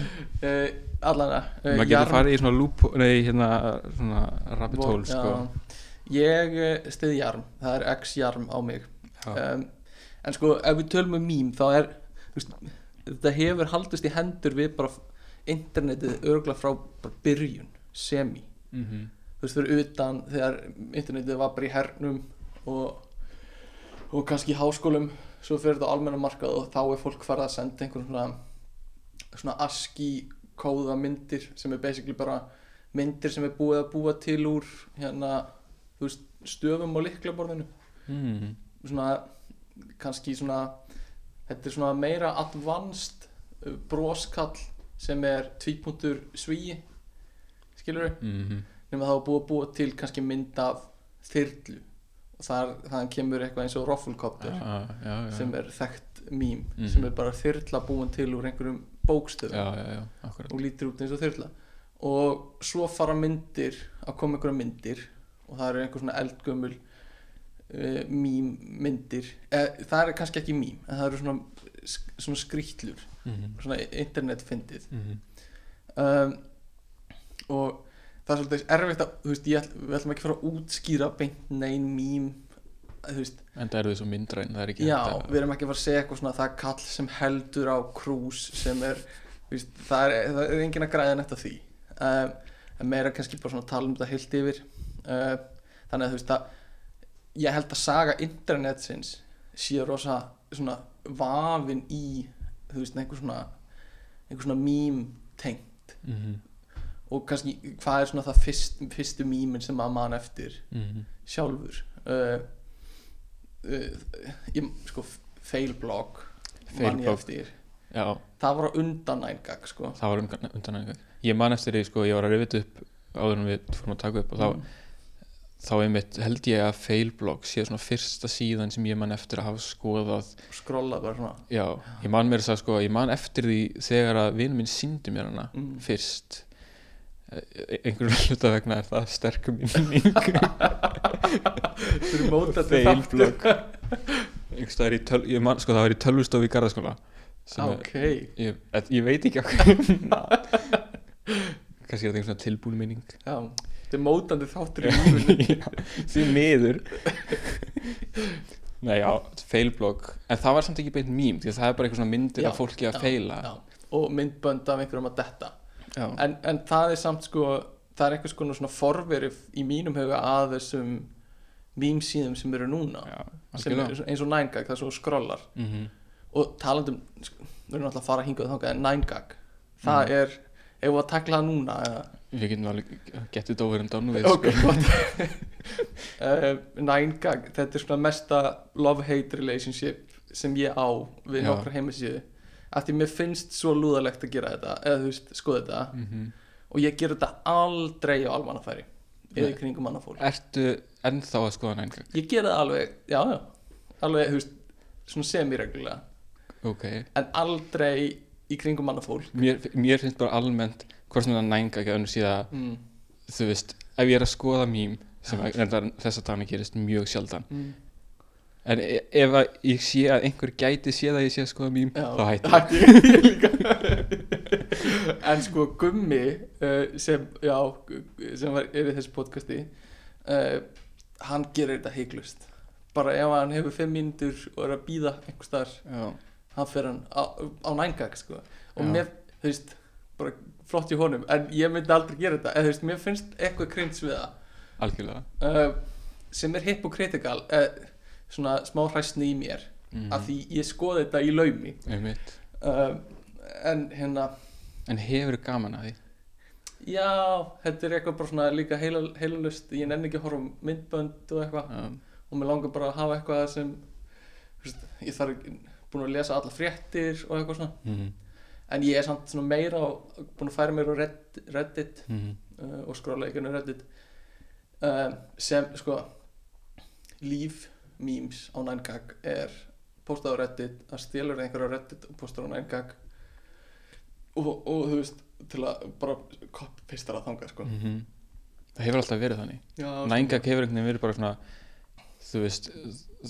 uh, allan að uh, maður getur farið í svona loop nei, hérna, svona rabbit hole sko. ég uh, stiði jarm. Það er x jarm á mig. Um, en sko ef við tölum um mím þá er þú veist, þetta hefur haldist í hendur við bara internetið örgla frá byrjun semi. Mhm. þú þú veist, fyrir utan þegar internetið var bara í hernum og, og kannski í háskólum svo fyrir þetta á almenna markað og þá er fólk farið að senda einhvern svona svona ASCII kóða myndir sem er basically bara myndir sem er búið að búa til úr hérna, þú veist, stöfum og liklaborðinu mm. svona kannski svona þetta er svona meira advanced uh, broskall sem er tvípuntur svíi skilur við Mm. nema það var búið að búa til kannski mynd af þyrlu þar, þaðan kemur eitthvað eins og já, já. sem er þekkt mím Mhm. sem er bara þyrla búin til úr einhverjum bókstöðum og lítur út eins og þyrla og svo fara myndir að koma einhverja myndir og það eru einhver svona eldgömmul uh, mím myndir eh, það er kannski ekki mím en það eru svona, svona skrýtlur mm. svona internetfyndið Mm. um, og það er svolítið erfitt að þú veist, ég, við ætlum ekki að fara að útskýra beint nein mím þú veist, en það eru þau svo myndræn það er ekki já, að- við erum ekki að fara að segja eitthvað svona það er kall sem heldur á krús sem er, þú veist, það er, það er engin að græða netta því. Um, en meira kannski bara svona tala um þetta heilt yfir. Uh, þannig að þú veist að ég held að saga internetsins sé rosa svona vafin í þú veist, einhver svona einhver svona mím tengt Mhm. Og kannski hvað er svona það fyrst, fyrstu mýmin sem maður man eftir Mhm. sjálfur uh, uh, ég, sko failblog man ég Failblog. eftir já, það var á undan nængag sko það var undan, undan einhver ég man eftir því sko, ég var að rifið upp áður en við fórum að taka upp og þá, Mm. þá einmitt held ég að failblog sé svona fyrsta síðan sem ég man eftir að hafa skoðað skrolla bara svona já, ég man mér þess að sko, ég man eftir því þegar að vinur minn síndi mér hana Mm. fyrst E- einhverjum hluta vegna er það sterkum minning. Man, sko það var í tölvustofu í Garðaskóla sem er- ok. ég, ég, ég veit ekki okkur. Kannski er þetta einhver svona tilbúin minning. Já, þetta er mótandi þáttur í Já, því miður. Nei, já, failblog En það var samt ekki beint mím Því að það er bara svona myndir Já, af fólki að já, feila já. og myndbönd af einhverjum að detta. En, en það er samt sko það er einhvers konar svona forverif í mínum huga að þessum mýmsíðum sem eru núna já sem er eins og 9gag, það er svo skrollar Mhm. og talandum sko, við erum alltaf að fara hingað þangað en 9gag það Mhm. er, ef við að takla það núna eða, Við getum alveg getið dófur en dánu við ok, sko. uh, 9gag, þetta er svona mesta love-hate relationship sem ég á við Já. nokkra heimasíðu af því mér finnst svo lúðalegt að gera þetta eða þú veist, skoða þetta Mhm. og ég ger þetta aldrei á almannafæri eða í kringum annað fólk Ertu ennþá að skoða nængag? ég ger það alveg, já, já alveg, þú veist, svona semireglulega Ok en aldrei í kringum annað fólk mér, mér finnst bara almennt Hvort sem það nængag eða önnur síða mm. Þú veist, ef ég er að skoða mím sem þess að dana gerist mjög sjaldan Mm. En e ef ég sé að einhver gæti sé að ég sé að skoða mím Já, þá hætti hætti ég líka. En sko Gummi uh, sem, já, sem var í þessu podcasti uh, hann gerir þetta heiklust bara ef hann hefur fimm mínútur og er að býða einhvers staðar Já, hann fer hann á, á nængag sko. og mér, þú veist bara flott í honum, en ég myndi aldrei gera þetta. Eða þú veist, mér finnst eitthvað krins við það. Algjörlega. Uh, sem er hypocritical uh, svona smá hræstni í mér mm. af því ég skoði þetta í laumi. Uh, en hérna En hefur gaman að því? já, þetta er eitthvað bara svona líka heila, heilalust, ég nenni ekki að horfa á myndbönd og eitthvað. Um, og mér langar bara að hafa eitthvað sem veist, ég þarf búin að lesa alla fréttir og eitthvað svona. Mm, en ég er samt svona meira á, búin að færa mér á Reddit, mm, uh, og skróla ekki á Reddit uh, sem sko líf memes á 9gag er postað á Reddit það stelur einhver á Reddit og postar á 9gag og, og þú veist til að bara copy-pastar að þanga sko. Mm Það hefur alltaf verið þannig. Já, Nængak hefur einhvern veginn verið bara svona Þú veist,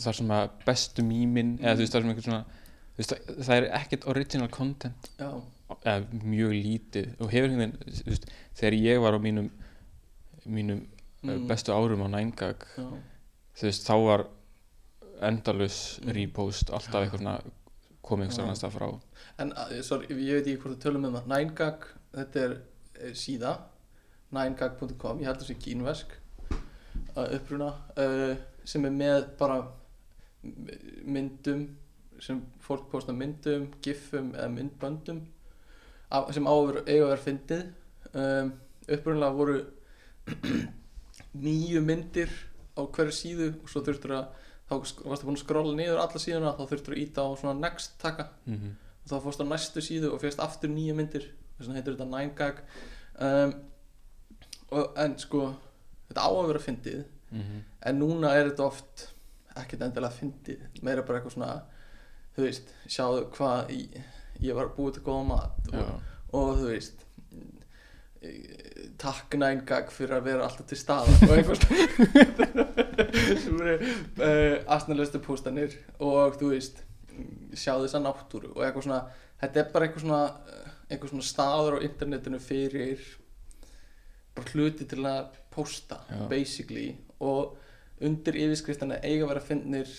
þar sem að bestu mýmin Eða þú veist, það er sem einhvern svona veist, það, er ekkert original content. Já, Eða mjög lítið. Og hefur einhvern veginn, þú veist, þegar ég var á mínum Mínum Mm. bestu árum á Nængak já, Þú veist, þá var endalus Mm. repost Alltaf eitthvað svona komið einhvers Já. annars það frá en sorry, ég veit ekki hvort þú tölum um það 9gag, þetta er, er síða 9gag.com ég held að það sé kínversk uppruna uh, sem er með bara myndum sem fólk posta myndum, gifum eða myndböndum sem áður eiga vera fyndið um, upprunalega voru nýju myndir á hverju síðu og svo þurftur að þá varstu búin að skrolla niður alla síðuna þá þurftur að íta á svona next taka Mhm. og þá fórst á næstu síðu og férst aftur nýja myndir þess vegna heitir þetta 9gag um, og, en sko þetta á að vera fyndið Mhm. en núna er þetta oft ekkert endilega fyndið meira bara eitthvað svona þú veist, sjáðu hvað ég, ég var búið til góða mat og, og þú veist eh, takk 9gag fyrir að vera alltaf til staða og svona sem eru uh, asnalestu póstanir og þú veist sjáðu þessa náttúru og eitthvað svona þetta er bara eitthvað svona eh, eitthvað svona staður á internetinu fyrir bara hluti til að posta Já. basically og undir yfirskriftina eiga að vera fyndnir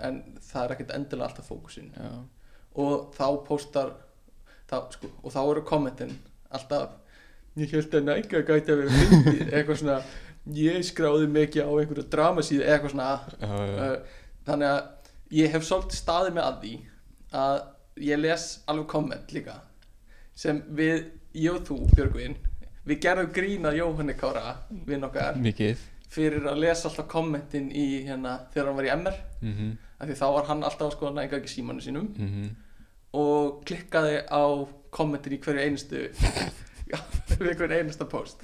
en það er ekkert endilega alltaf fókusin Já. og þá postar þá, sko, og þá eru kommentin alltaf ég held að næga gæti að vera fyndið eitthvað svona ég skráði mikið á einhverju dramasíðu eitthvað svona Já, já. uh, þannig að ég hef svolítið staðið mig að því að ég les alveg komment líka sem við, ég og þú Björgvin við gerðum grína Jóhanni Kára við nokkar Mikið fyrir að lesa alltaf kommentin í hérna þegar hann var í MR Mhm. af því þá var hann alltaf að skoða næga ekki símanu sínum Mhm. og klikkaði á kommentin í hverju einustu já, við hverju einusta post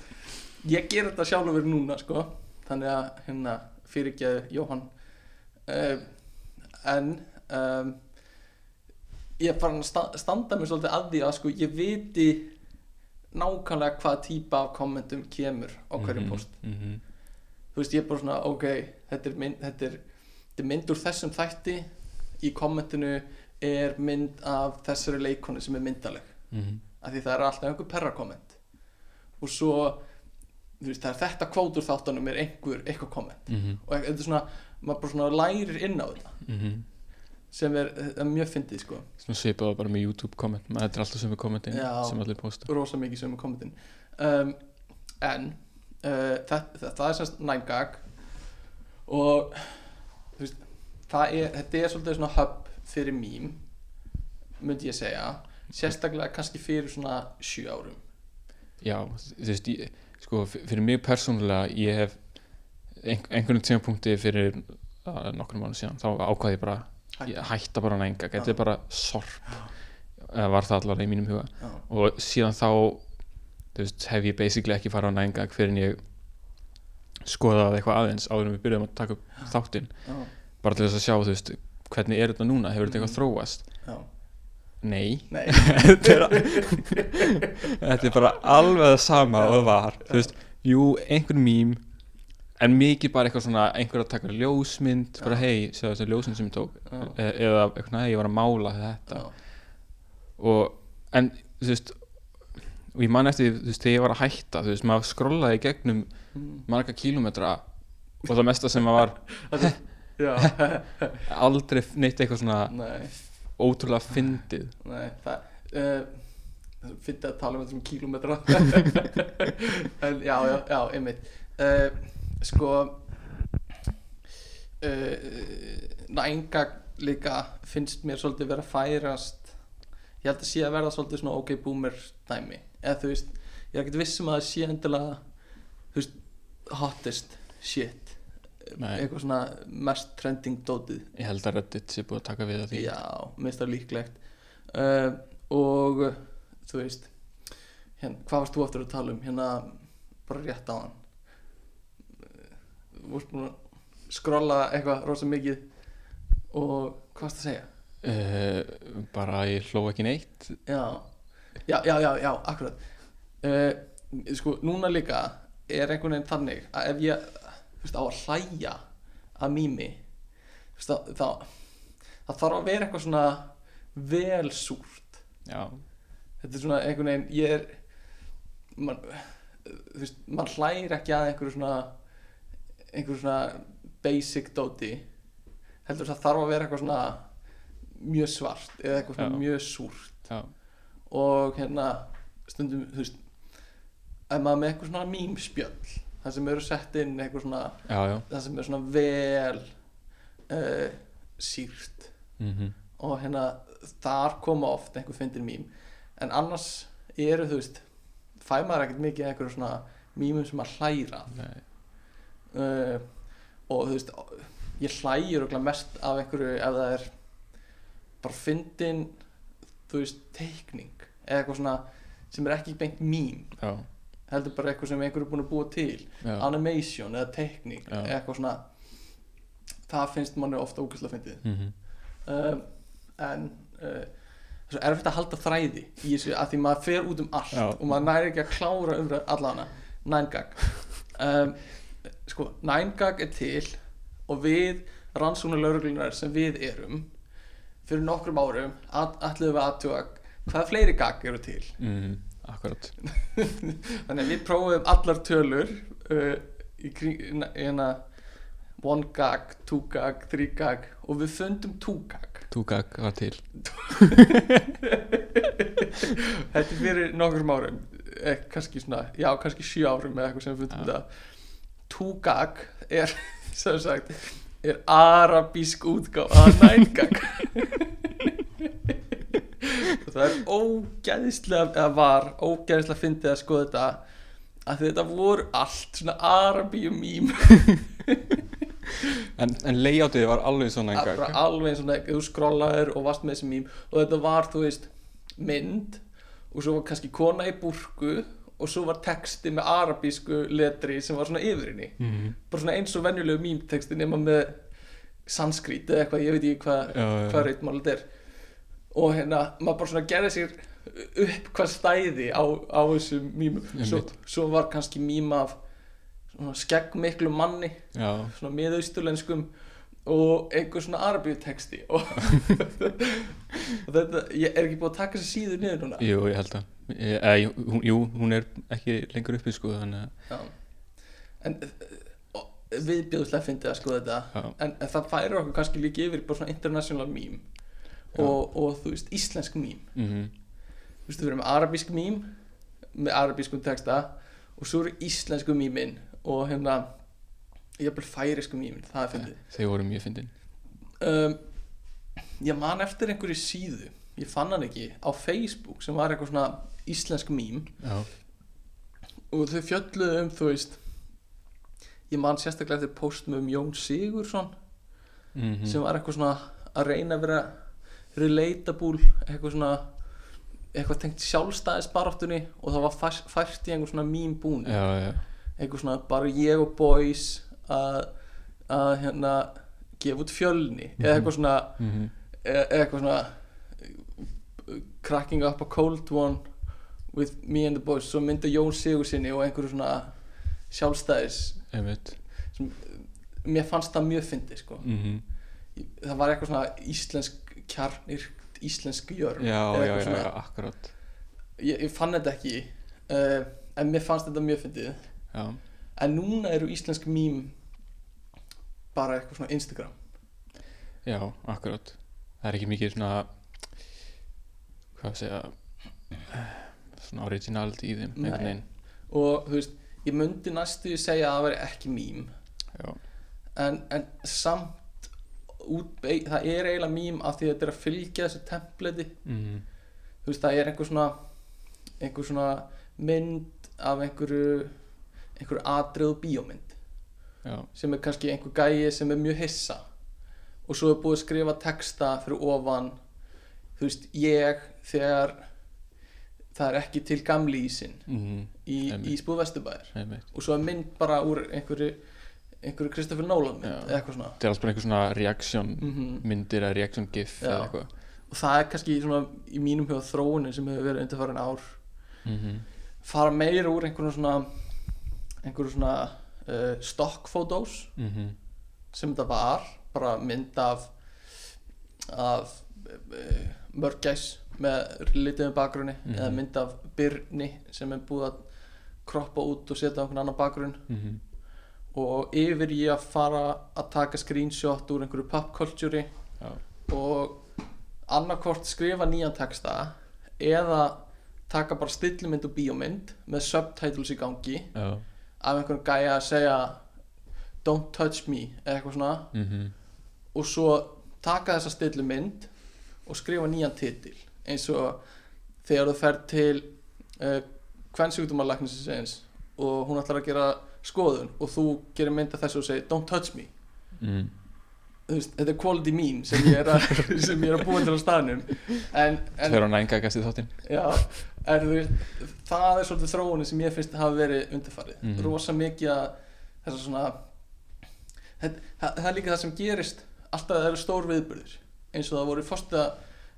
ég ger þetta sjálfur núna sko þannig að hérna fyrirgeðu Jóhann um, en um, ég er farin að sta standa mér svolítið að því að sko ég viti nákvæmlega hvað típa af kommentum kemur á hverju Mhm. post Mhm. þú veist ég er bara svona ok þetta er mynd, þetta er, þetta er mynd úr þessum þætti í kommentinu er mynd af þessari leikonu sem er myndaleg Mhm. Af því það er alltaf einhver perra komment og svo veist það er þetta kvót úr þáttunum er einhver eitthvað komment. Mhm. og þetta er svona maður bara svona lærir inn á þetta. Mhm. sem er, er mjög fyndið sko. Svona svipaðu bara með YouTube komment. Þetta er alltaf sömu kommentin Já. sem allir posta. Rosa mikið er kommentin. Um, en uh, það, það, það er semst 9gag og veist, það er, þetta er svolítið svona hub fyrir mím myndi ég segja sérstaklega kannski fyrir svona 7 árum. Já, þú veist, ég, sko, fyrir mig persónulega ég hef ein, einhvern tímapunkti fyrir uh, nokkrum mánu síðan, þá ákvaði ég bara Hætta. ég hætta. bara að nænga, þetta er bara sorp eða var það allavega í mínum huga. Já. og síðan þá þú veist, hef ég basically ekki farið á nænga fyrir en ég skoðaði eitthvað aðeins áður en við byrjuðum að taka upp þáttinn. Já, bara til þess að sjá, þú veist, hvernig er þetta núna? Hefur þetta eitthvað þróast? Já, nei, nei. Þetta er, bara alveg það sama og það var. Þú veist, jú, einhver mím en mikið bara eitthvað svona einhver að taka ljósmynd, bara hei segja þessi ljósmynd sem ég tók. E eða eitthvað, hei, ég var að mála þetta. Og, en, þú veist og ég man eftir, þú veist, þegar ég var að hætta þú veist, maður skrollaði gegnum Mm. marga kílómetra og það mesta sem maður var aldrei neitt eitthvað svona nei, ótrúlega fyndið. Nei það uh, fyndið að tala um þetta sem kílómetra. En já, já, já, einmitt. Uh, sko uh, nænga líka finnst mér svolítið vera að færast. Ég held að sé að verða svolítið svona ok boomer dæmi. Eða þú veist, ég er ekkert viss um að það sé endilega þú veist, hottest shit Nei. eitthvað svona mest trending dótið. Ég held að Reddit sé búið að taka við að því. Já, minnst það líklegt. Uh, og þú veist hérna, hvað varst þú aftur að tala um? Hérna, bara rétt á hann. Þú varst búin að skrolla eitthvað rosa mikið. Og hvað varst að segja? Uh, bara að ég hló ekki neitt. Já, já, já, já, já akkurat. Uh, sko, núna líka er einhvern veginn þannig að ef ég veist, á að hlæja að mými veist, þá, þá það þarf að vera eitthvað svona vel súrt. Já, þetta er svona einhvern veginn ég er man, þú veist, mann hlægir ekki að einhverju svona einhverju svona basic dóti. Heldur það þarf að vera eitthvað svona mjög svart eða eitthvað svona Já. mjög súrt. Já, og hérna stundum þú veist ef maður með eitthvað svona mýmspjöll það sem eru sett inn eitthvað svona já, já. það sem er svona vel uh, sýrt. Mm og hérna þar koma oft einhver fyndin mým en annars eru þú veist fæ maður ekkert mikið einhverju svona mýmum sem að hlæra. Uh, og þú veist ég hlægir mest af einhverju ef það er bara fyndin þú veist teikning. Eða eitthvað svona sem er ekki beint mým já, heldur bara eitthvað sem einhverju er búin að búa til. Já, animation eða teikning Já. eitthvað svona það finnst manni ofta ógæslega fyndið. Mm um, en uh, það er erfitt að halda þræði í þessu að því maður fer út um allt Já. og maður næri ekki að klára um allana 9gag um, sko 9gag er til og við rannsóknar lauruglunar sem við erum fyrir nokkrum árum allir við aðtjóða hvaða fleiri gag eru til. Mm akkurat. Þannig að við prófum allar tölur uh, í hérna one gag, two gag, three gag og við fundum two gag. Túgag var til. Þetta er fyrir nokkur árum eh, kannski svona, já kannski sjö árum eða eitthvað sem við fundum Já. þetta. Two gag er sem sagt er arabísk útgáfa að nine gag það er ógæðislega eða var ógæðislega fyndið að skoða þetta að þetta voru allt svona arabíum mím En, en layoutið var alveg svona engang alveg svona, þú skrollaðir og varst með þessi mím og þetta var, þú veist, mynd og svo var kannski kona í burku og svo var texti með arabísku letri sem var svona yfir henni. Mm bara svona eins og venjulegu mýmtexti nema með sanskrít eða eitthvað, ég veit ekki hvað Já, já, hvað já. reitmál þetta er og hérna, maður bara svona gerði sér upp hvað stæði á, á þessum mýmum svo, svo var kannski mým af skeggmiklu manni Já, svona miðausturlenskum og einhver svona arabíu texti og, og þetta, ég er ekki búið að taka þessi síður niður núna? Jú, ég held að Ég- jú, hún- Jú, hún er ekki lengur uppi sko Þannig að en viðbjóðslega fyndið að skoða þetta. En, en það færir okkur kannski líka yfir bara svona international mím og, og þú veist íslensk mím. Mm þú veist við erum með arabísk mím með arabískum texta og svo eru íslensku mímin og hérna jafnvel færisku mímin, það er fyndið. Þau voru mjög fyndin. Um, ég man eftir einhverju síðu ég fann hann ekki á Facebook sem var eitthvað svona íslensk mím. Já, og þau fjölluðu um þú veist ég man sérstaklega eftir postum um Jón Sigursson mm sem var eitthvað svona að reyna að vera relatable eitthvað svona eitthvað tengt sjálfstæðisbaráttunni og það var fært, í einhver svona já, já, eitthvað svona bara ég og boys að, hérna gefa út fjölni eða eitthvað svona mm eða eitthvað svona cracking up a cold one with me and the boys svo mynda Jón Sigursinni og einhverju svona sjálfstæðis einmitt. mér fannst það mjög fyndi sko. Mm það var eitthvað svona íslensk kjarnir íslensk jörn Já, já, já, já, akkurat. Ég, ég fann þetta ekki uh, en mér fannst þetta mjög fyndið. Já, en núna eru íslensk mím bara eitthvað svona Instagram. Já, akkurat. Það er ekki mikið svona Hvað að segja Svona originality í þeim og þú veist, ég myndi næstu segja að það veri ekki mím. En, en samt út, það er eiginlega mím af því að þetta er að fylgja þessu templeti. Mm þú veist, það er einhver svona einhver svona mynd af einhverju einhverju atriðu bíómynd. Já, sem er kannski einhver gæi sem er mjög hissa. Og svo er búið að skrifa texta fyrir ofan þú veist, ég þegar það er ekki til gamli ísinn mm í, í spúð Vesturbæðir einmitt. Og svo er mynd bara úr einhverju einhverju Kristoffer Nolan mynd eitthvað svona. Það er alls bara einhver svona reaction mm myndir eða reaction gif eða eitthvað. Og það er kannski svona í mínum hjóð þróunin sem hefur verið undirfærin ár. Mm fara meira úr einhverjum svona einhverjum svona uh, stock photos -hmm. sem þetta var bara mynd af af uh, mörgæs með litiðum bakgrunni Mhm. eða mynd af byrni sem er búið að kroppa út og setja á einhvern annan bakgrunn. Mm og yfir ég að fara að taka screenshot úr einhverju popculture Já, og annarkvort skrifa nýjan texta eða taka bara stillumynd og bíómynd með subtitles í gangi já, af einhvern gæja að segja don't touch me eða eitthvað svona. Mhm. Og svo taka þessa stillumynd og skrifa nýjan titil eins og þegar þú fer til uh, kvennsjúkdómalæknisins og hún ætlar að gera skoðun og þú gerir mynd af þessu og segir don't touch me. Mm. Veist, þetta er quality mín sem ég er að, sem ég er að búa til á staðnum. Tveir á nængagast í þáttinn. Já, þú veist, það er svolítið þróunin sem ég finnst að hafa verið undirfarið. Mhm. rosa mikið að þess að svona það, það, er líka það sem gerist alltaf það eru stór viðburðir. Eins og það voru fórsta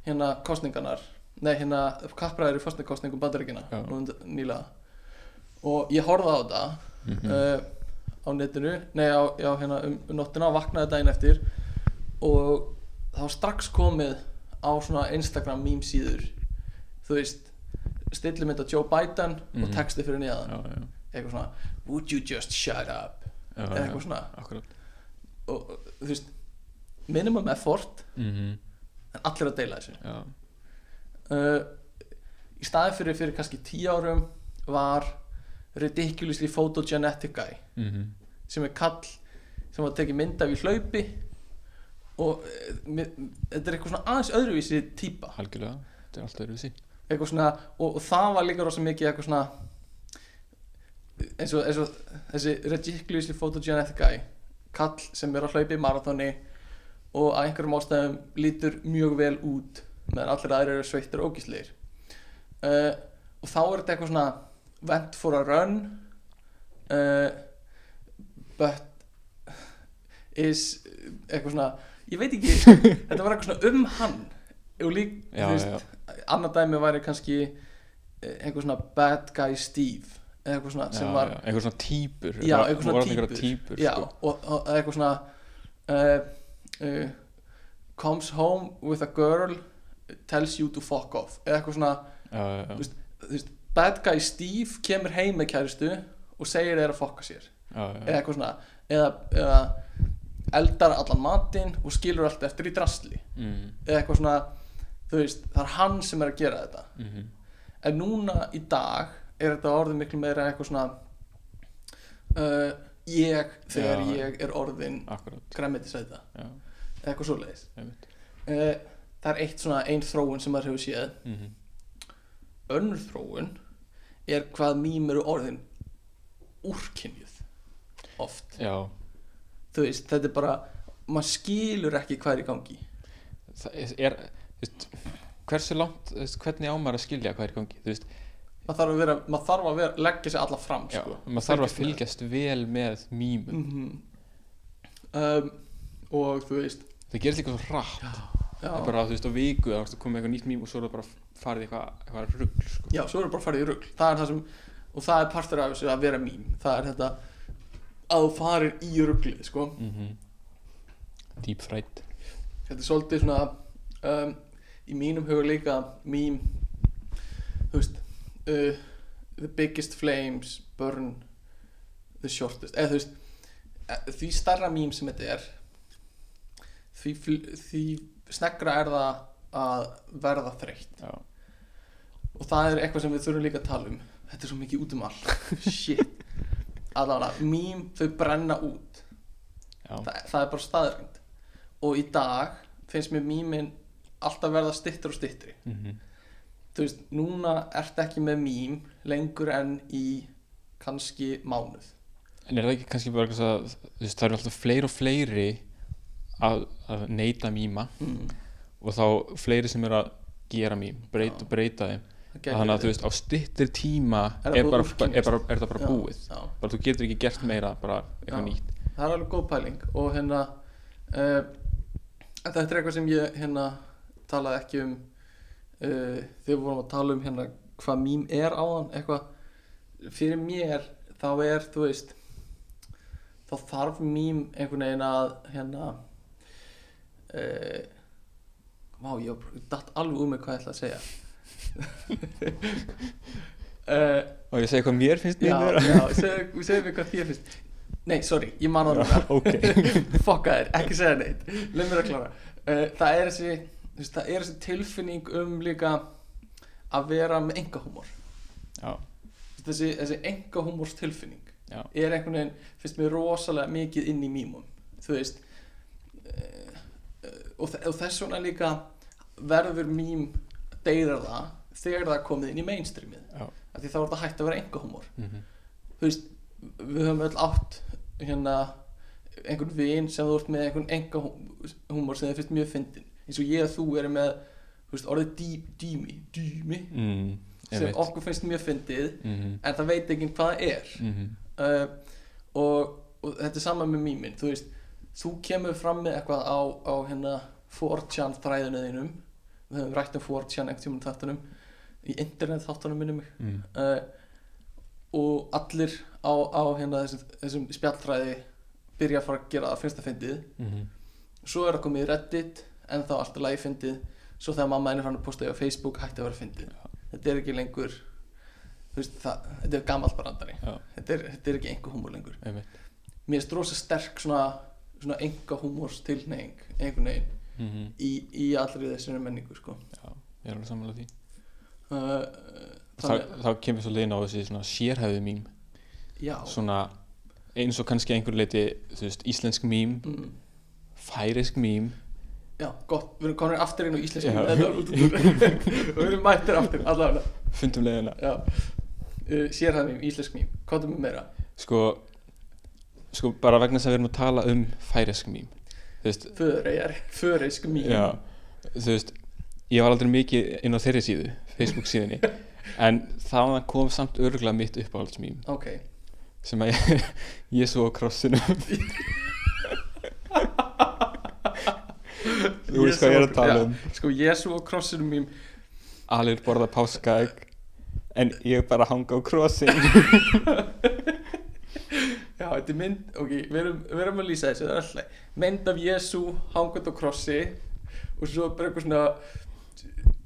hérna kostningarnar nei hérna kappræðir í fórsta kostningum bandaríkina nýlega. Og ég horfði á þetta Mhm. uh, á netinu. Nei á, já, hérna, um, um nóttina og vaknaði daginn eftir og var strax komið á svona Instagram meme síður. Þú veist stillumynda Joe Biden og Mhm. texti fyrir já, eitthvað svona would you just shut up? Já, eða já, eitthvað svona. akkurat. Og þú veist minimum effort mhm, en allir að deila þessu. Uh, í staði fyrir fyrir kannski tíu árum var ridiculously photogenetic guy. Mhm. Sem er kall sem var tekið mynd af í hlaupi og eh, mér- þetta er eitthvað svona aðeins öðruvísi típa. Algjörlega, þetta er alltaf öðruvísi. Svona, og, og það var líka rosa mikið eitthvað svona eins og, eins og þessi ridiculously photogenetic guy kall sem er að hlaupa í marathoni og að einhverjum ástæðum lítur mjög vel út meðan allir aðrir eru sveittir og ógíslegir uh, og þá er þetta eitthvað svona went for a run uh, but is eitthvað svona ég veit ekki, þetta var eitthvað svona um hann. Og lík, þú veist, annar dæmi væri kannski eh, einhver svona bad guy Steve eitthvað svona sem já, var já, Eitthvað svona típur já, eitthvað svona allir típur, típur já, sko. og, og eitthvað svona uh, uh, comes home with a girl tells you to fuck off eitthvað svona, Þú veist, þú veist bad guy Steve kemur heim með kæristu og segir þeir að fokka sér. Já, já, eða eitthvað svona eða, eða eldar allan matinn og skilur allt eftir í drastli mm, eða eitthvað svona veist, það er hann sem er að gera þetta. Mhm, en núna í dag er þetta orðið miklu meira eitthvað svona uh, ég þegar Já. ég er orðin já, eða eitthvað svoleiðis. Einmitt. Uh, það er eitt svona ein þróun sem maður hefur séð. Mhm, önnur þróun er hvað mým eru orðin úrkynjuð oft. Já, þú veist, þetta er bara maður skilur ekki hvað er í gangi. Það er, veist Hversu langt, veist, hvernig á maður að skilja hvað er í gangi? Þú veist, maður þarf að, vera, maður þarf að vera, leggja sig alla fram já, sko. maður þarf að Fylgjast með. vel með mýmum. Mhm. um, og þú veist. Það gerist líka svo já, Það er bara, þú veist, á viku þá komið eitthvað nýtt mým og svo er það bara farið í eitthvað, eitthvað rugl, sko. Já, svo er bara að fara í rugl. Það það sem, og það er partur af þessu að vera mím það er þetta að þú farir í ruglið sko. mm Deep fried. Þetta er svolítið svona um, í mínum huga líka þú veist uh, the biggest flames burn the shortest. Eða þú veist eh, því starra mím sem þetta er því, því snegra er það að verða þreytt. Já, og það er eitthvað sem við þurfum líka að tala um. Þetta er svo mikið út um all shit. Allavega, mím þau brenna út. Þa, það er bara staðrind og í dag finnst mér mýmin alltaf verða styttur og styttri. Mhm. Þú veist, núna ertu ekki með mým lengur en í kannski mánuð. En er það ekki kannski bara eitthvað að, það eru alltaf fleiri og fleiri að, að neyta mýma mm. Og þá fleiri sem eru að gera mým, breyta, breyta þeim. Þannig að þú veist, á stittir tíma Er er, bara, er, bara, er það bara Já, búið. já. bara þú getur ekki gert meira það er alveg góð pæling og hérna uh, þetta er eitthvað sem ég hérna talaði ekki um uh, þegar við vorum að tala um hérna hvað mým er áðan eitthvað. Fyrir mér þá er þú veist þá þarf mým einhvern veginn að hérna uh, vá ég datt alveg úr mig hvað ég ætla að segja. Uh, og ég segi hvað mér finnst já, mým vera já, segðu segðu mér hvað þér finnst. Nei, sorry, ég man það núna. Ok. Fokka þér, ekki segja neitt. Leið mér að klára. Uh, það er þessi það er þessi tilfinning um líka að vera með enga húmor já, þessi, þessi enga húmors tilfinning já, er einhvern veginn, finnst mér rosalega mikið inn í mýmum. Þú veist uh, og, og þess vegna líka verður mým deyrar það þegar það komið inn í mainstreamið. Af því þá er það hægt að vera enga húmor mhm, þú veist, við höfum öll átt hérna einhvern vin sem þú ert með einhvern enga húmor sem þið finnst mjög fyndin eins og ég og þú erum með veist, orðið dý, dými, dými mm, sem veit okkur finnst mjög fyndið mhm, en það veit ekki hvað það er. Mhm, uh, og, og þetta er sama með mýmin þú veist, þú kemur fram með eitthvað á, á hérna 4chan þræðinu þínum. Við höfum rætt um 4chan ekkert tímann þáttunum í internet þáttunum minnum mhm, uh, og allir á, á hérna þessum, þessum spjalltræði byrja að fara að gera það fyrsta fyndið. Mhm, svo er það komið í reddit en þá alltaf lagi fyndið. Svo þegar mamma henni fann að posta á Facebook hætti að vera fyndið. Þetta er ekki lengur veist, það, þetta er gamalt brandari. Já, þetta er, þetta er ekki enga húmor lengur. Veit mér er rosa sterk svona, svona enga húmors tilneying einhvern veginn mhm, í, í allri þessari menningu sko. já, ég er alveg sammála því. Uh, þá, þá kemur svo leiðin á þessi mím. Já. Svona eins og kannski einhver leiti veist, íslensk mím, mm, færisk mím. Já, gott, við erum komin aftur inn á úr og við erum mættir aftur allavega. Fundum leiðina. Uh, sérhæðum íslensk mým, hvað er með meira? Sko, sko bara vegna þess að við erum að tala um færisk Förejar, föreisk mým já þú veist, ég var aldrei mikið inn á þeirri síðu Facebook síðunni en þaðan kom samt örgulega mitt uppáhaldsmím. Ok, sem að ég, ég svo á krossinu þú veist hvað ég er að tala um. Sko Jésu og krossinu mým alveg borða páskaegg en ég bara hanga á krossin já, þetta er mynd, ok, við erum, við erum að lýsa þessu, það er alltaf mynd af Jésu hangað á krossi og svo bara eitthvað svona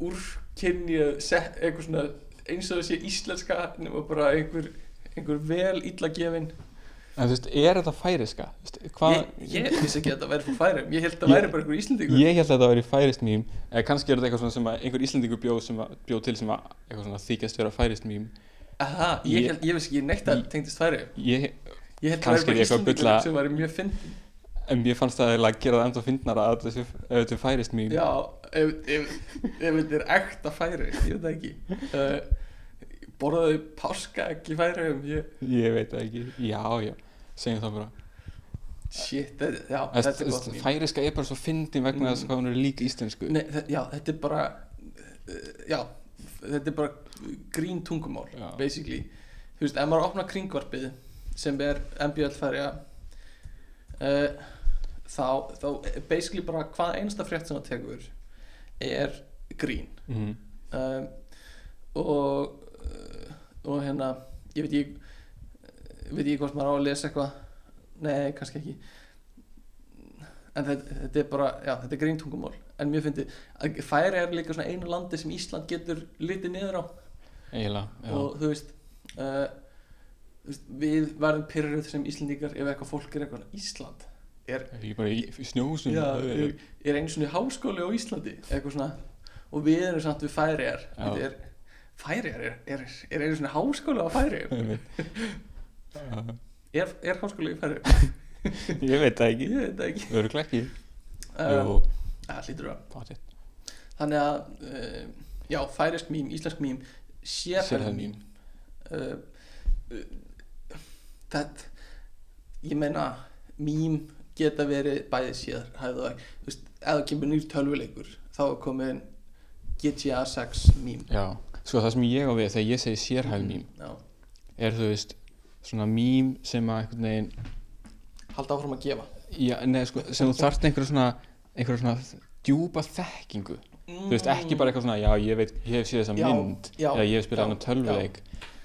úrkynja eitthvað svona eins og það sé íslenska nema bara einhver, einhver vel illa gefin. En þú veist, er þetta færiska? Hvað, ég, ég vissi ekki að þetta væri frá færum ég held að Ég- væri bara einhver íslendingur. ég held að þetta væri færist mím eða kannski er þetta eitthvað svona sem að einhver íslendingur bjóð, bjóð til sem að þykjast vera færist mím Aha, ég, Ég- ég vissi ekki neitt að Ég- þetta tengdist færum ég, ég held að það er eitthvað að bulla- sem væri mjög fyndin. En mér fannst það að gera það enda fyndnara að þessu, ef þetta færist mím Já, ef, ef, ef þetta er ekta færi, ég veit það ekki. Uh, Borðaðu páska ekki færi um ég, ég veit það ekki, já já. Segjum það bara. Shit, þetta, já, Þess, þetta er gott mím færiska er bara svo fyndin vegna þess Mm. hvað hún er líka íslensku. Nei, þe- Já, þetta er bara uh, Já, þetta er bara grín tungumál, Já. basically. Þú veist, ef maður opnar kringvarpið sem er MBL færi uh, þá, þá basically bara hvað einasta frétt sem það tekur er grín. Mm. um, og uh, og hérna ég veit ekki veit ekki hvort maður á að lesa eitthvað. Nei, kannski ekki. En þetta, þetta er bara já, þetta er gríntungumál en mjög fyndi að færi er líka svona einu landi sem Ísland getur litið niður á. Já. Og þú veist, uh, við verðum pyrruð sem Íslandingar ef eitthvað fólk er eitthvað Ísland er, er ég bara í, já, er, er einu svona háskóli á Íslandi eitthvað svona. Og við erum samt við færi er, Já. er er, er, er einu svona háskóli á færi Já, er, er háskóli í færi ég veit það ekki. Ég veit það ekki. Öruglega ekki. Uh, Jú, það hlýtur að. Potið. þannig að uh, já, færisk mím, íslensk mím sérhæð uh, uh, þetta ég meina mím geta verið bæði sérhæð og þú veist, það kemur nýr tölvuleikur þá er komin GTA 6 mím já, sko það sem ég á við þegar ég segi sérhæð mím já, er þú veist svona mím sem að einhvern veginn halda áfram að gefa. Já, neð, sko, sem þú þarft einhverja svona einhverja svona djúpa þekkingu. Þú veist ekki bara eitthvað svona já ég veit, ég hef séð þessa Já, mynd já, eða ég hef spilað já, hann tölvuleik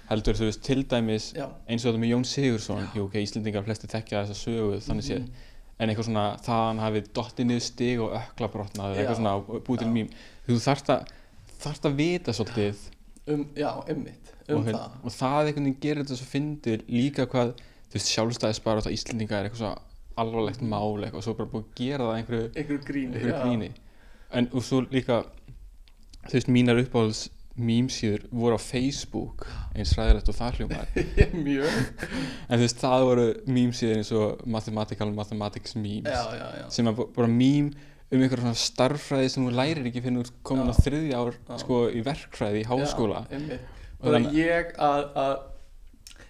heldur þú veist til dæmis já, eins og þetta með Jón Sigursson jú, ok, Íslendingar flesti þekkja þessa sögu þannig séð, Mhm. en eitthvað svona það hann hafi dottið niður stig og ökla brotnað eitthvað svona búið til mím. Þú þarft að, þarft að vita svolítið. Um, já, einmitt um og, það. og það einhvern veginn gerir þetta svo fyndir líka hvað, þú veist, sjálfstæðisbar og það Íslendinga er eitthvað svo alvarlegt mál eitthvað, og svo bara búið að gera það einhverju, einhverju gríni einhverju gríni. En og svo líka þú veist, mínar uppáhalds mýmsýður voru á Facebook eins ræðilegt og það hljómar. Mjög. En þú veist það voru mýmsýður eins og Mathematical Mathematics memes já, já, já. sem bara mým um einhver svona starffræði sem þú lærir ekki fyrir ert komin á þriðja ár sko í verkfræði í háskóla. bara ég að, að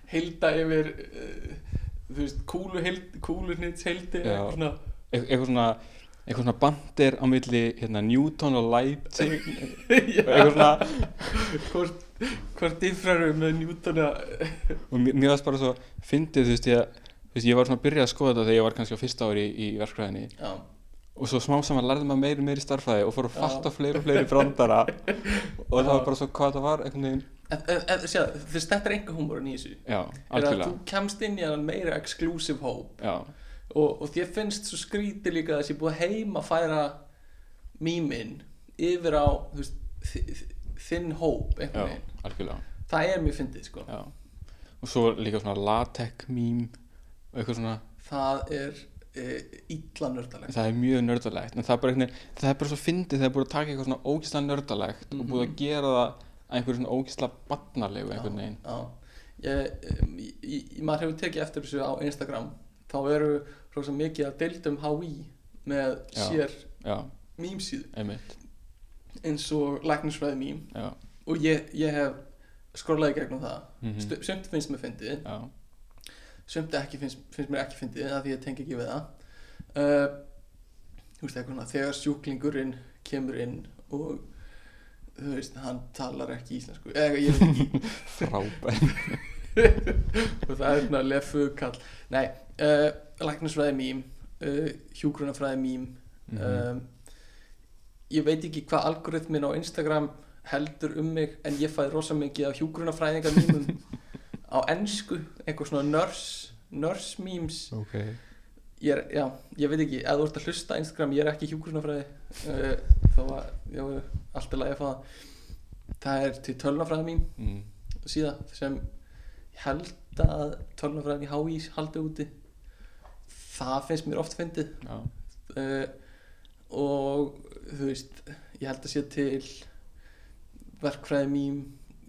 heilda yfir uh, þú veist, kúlu heild, kúlunits heildi Já. svona, Eit- eitthvað svona eitthvað svona bandir á milli hérna, Newton og Leipzig. Eitthvað svona hvort, hvort diffraru með Newtona og mér varst bara svo fyndið þú veist ég veist, ég var svona að byrja að skoða þetta þegar ég var kannski á fyrsta ári í, í verkfræðinni. Já, og svo smá saman lærði maður meiri meiri starffræði og fór að fatta fleiri og fleiri brandara. Og það var bara svo hvað það var einhvern veginn. Þess þetta er enga húmórin í þessu. Já, algjörlega. þú kemst inn í meira exclusive hóp já, og, og þér finnst svo skrítið líka að þessi búið að heima færa mýmin yfir á veist, þi- þinn hóp já, einhvern veginn það er mjög fyndið sko. Já. og svo líka svona latex og eitthvað svona. Það er e, illa nördalegt. Það er mjög nördalegt en það er bara, einhvern það er bara svo fyndið þegar búið að taka eitthvað svona ógislega nördalegt og búið að gera það að einhverju svona ógislega barnalegu einhvern veginn. já, ég, um, ég, ég, maður hefur tekið eftir þessu á Instagram. Þá eru rosa mikið að deildum HÍ með Já. sér já, mýmsíðu einmitt. Eins og læknisfræði mým og ég, ég hef skrollaði gegnum það. Mm sumt finnst mér fyndið. Sumt finnst, finnst mér ekki fyndið af því ég tengi ekki við það. Uh, veist eitthvað þegar sjúklingurinn kemur inn og þú veist, hann talar ekki íslensku eða ég veit ekki. Frábær. Og það er svona lefu kall nei, uh, læknisfræði mím uh, hjúgrunafræði mím Mhm. um, ég veit ekki hvað algoritmin á Instagram heldur um mig en ég fæði rosa mikið af hjúgrunafræðingar mýmum á ennsku eitthvað svona nurse nurse memes ok, ég, er, já, ég veit ekki, ef þú ert að hlusta Instagram ég er ekki hjúgrunafræði uh, þó að, já, allt er lagi að fá það er til tölnafræði mím mm. síða sem ég held að tölnafræðin í HÍ haldi úti það finnst mér oft fyndið. Uh, og þú veist ég held að sé til verkfræði mím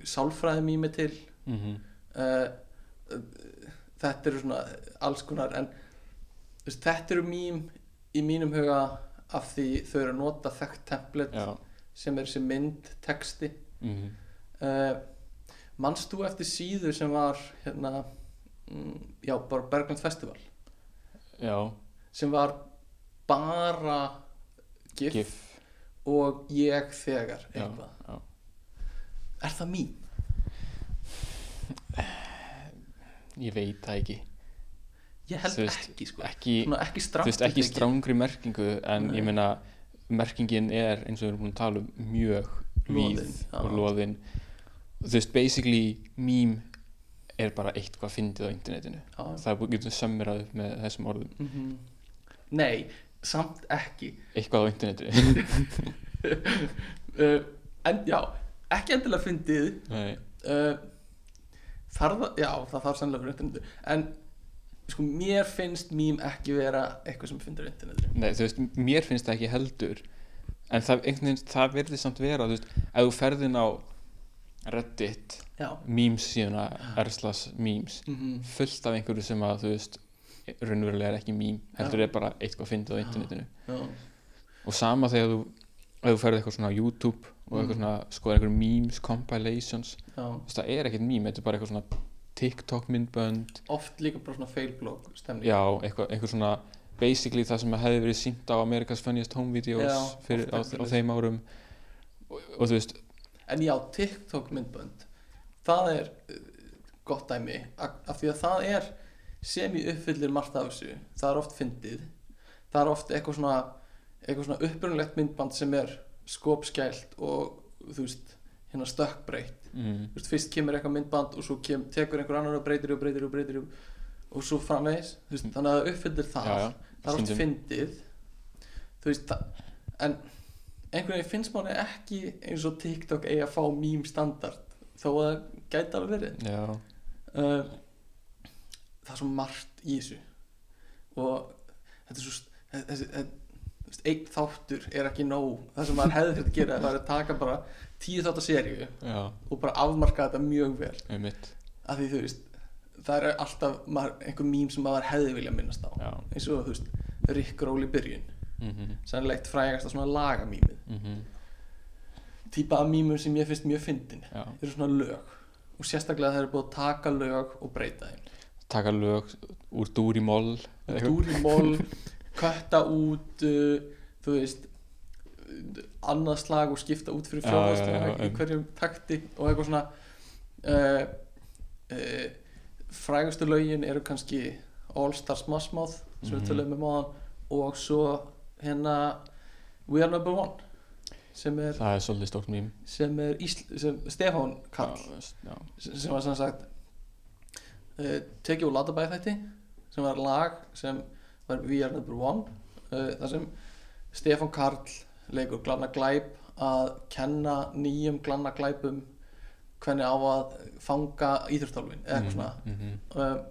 sálfræði er til. Mhm. Uh, þetta eru svona alls konar en veist, þetta eru mím í mínum huga af því þau eru að nota þekkt template já, sem er þessi mynd, texti. Mhm. Uh, manst þú eftir síðu sem var hérna mm, já, bara Bergland Festival já, sem var bara gif, gif. og ég þegar já, eitthvað. já. Er það mín? ég veit það ekki. Ég held veist, ekki sko. ekki, ekki veist, ekki strángri merkingu en Nei. ég meina merkingin er eins og við erum búin að tala um mjög víð já. og loðin. Þú veist, basically meme er bara eitthvað fyndið á internetinu. Já. það getur sömmerað upp með þessum orðum. Mhm. nei, samt ekki. Eitthvað á internetinu. Uh, en já, ekki endilega fyndið. Uh, þarf það, já það þarf sannlega fyrir internetu en sko mér finnst mím ekki vera eitthvað sem fyndir internetu nei, þú veist, mér finnst það ekki heldur. En það, það verði samt vera þú veist, ef þú ferðin á Reddit, memes síðan erslas memes mm fullt af einhverju sem að þú veist raunverulega er ekki mím heldur er bara eitthvað fyndið á internetinu. Já, og sama þegar þú ef þú ferð eitthvað svona á YouTube og eitthvað Mhm. svona skoðar einhverjum memes, compilations já. það er ekkert mím, þetta er bara eitthvað svona TikTok myndbönd. Oft líka bara svona failblog stemning. Já, eitthvað, eitthvað svona basically það sem hefði verið sínt á America's Funniest Home Videos Já, fyrir, á, á eitthvað þeim árum. Og, og þú veist, en já, TikTok myndbönd það er uh, gott dæmi af því að það er sem í uppfyllir margt af þessu. Það er oft fyndið. Það er oft eitthvað svona eitthvað svona upprunlegt myndband sem er skopskælt og þú veist hérna stökkbreytt. Mm, fyrst kemur eitthvað myndband og svo kem, tekur einhver annar og breytir og breytir og breytir og, og svo framvegis. Veist, þannig að það uppfyllir það. Já, já, það er oft fyndið. Þú veist það, en einhvern veginn finnst manni ekki eins og TikTok eigi að fá mím standard þó að það gæti alveg verið. Uh, það er svo margt í þessu. Og þetta er svo þessi, þessi, einn þáttur er ekki nóg. Það sem maður hefði þetta að gera það er að taka bara tíu þátt að seríu já, og bara afmarka þetta mjög vel. Af því þú veist það er alltaf einhver mím sem maður hefði vilja minnast á. Já, eins og þú veist Rick Roll í byrjun mhm, sannleikt frægast að svona lagamímið mhm típa af mýmur sem ég finnst mjög fyndin já, eru svona lög og sérstaklega þeir eru búið að taka lög og breyta þeim taka lög úr dúr í moll eða eitthvað. dúr í mól kötta út uh, þú veist annað slag og skipta út fyrir fjóðaslega í um. hverjum takti og eitthvað svona uh, uh, frægustu lögin eru kannski All Stars Smash sem við Mhm. töluðum um áðan og svo hérna We Are Number One sem er, það er svolítið stórt mím sem er Ísl, sem Stefán Karl já, já, sem var sem sagt uh, tekið úr Latabæði þætti sem var lag sem var We Are Number One uh, þar sem Stefán Karl leikur glanna glæp að kenna nýjum glanna glæpum hvernig á að fanga íþjóftálfin eða eitthvað svona. mm -hmm. um,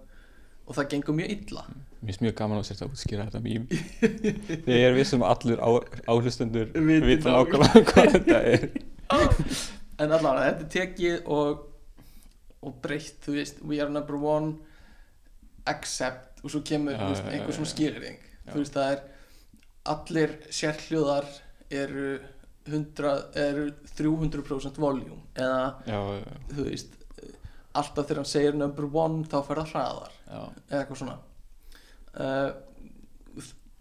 og það gengur mjög illa Mér finnst mjög gaman að sérst að útskýra þetta mím. Þegar ég er vissum að allur á, áhlustundur vita nákvæmlega. hvað þetta er. En allavega þetta er tekið og, og breytt þú veist We Are Number One Accept og svo kemur þú veist, einhver já, svona já. skýring þú veist það er allir sérhljóðar eru 100, eru 300% voljúm eða þú veist alltaf þegar hann segir number one þá fer það hraðar já, eða eitthvað svona uh,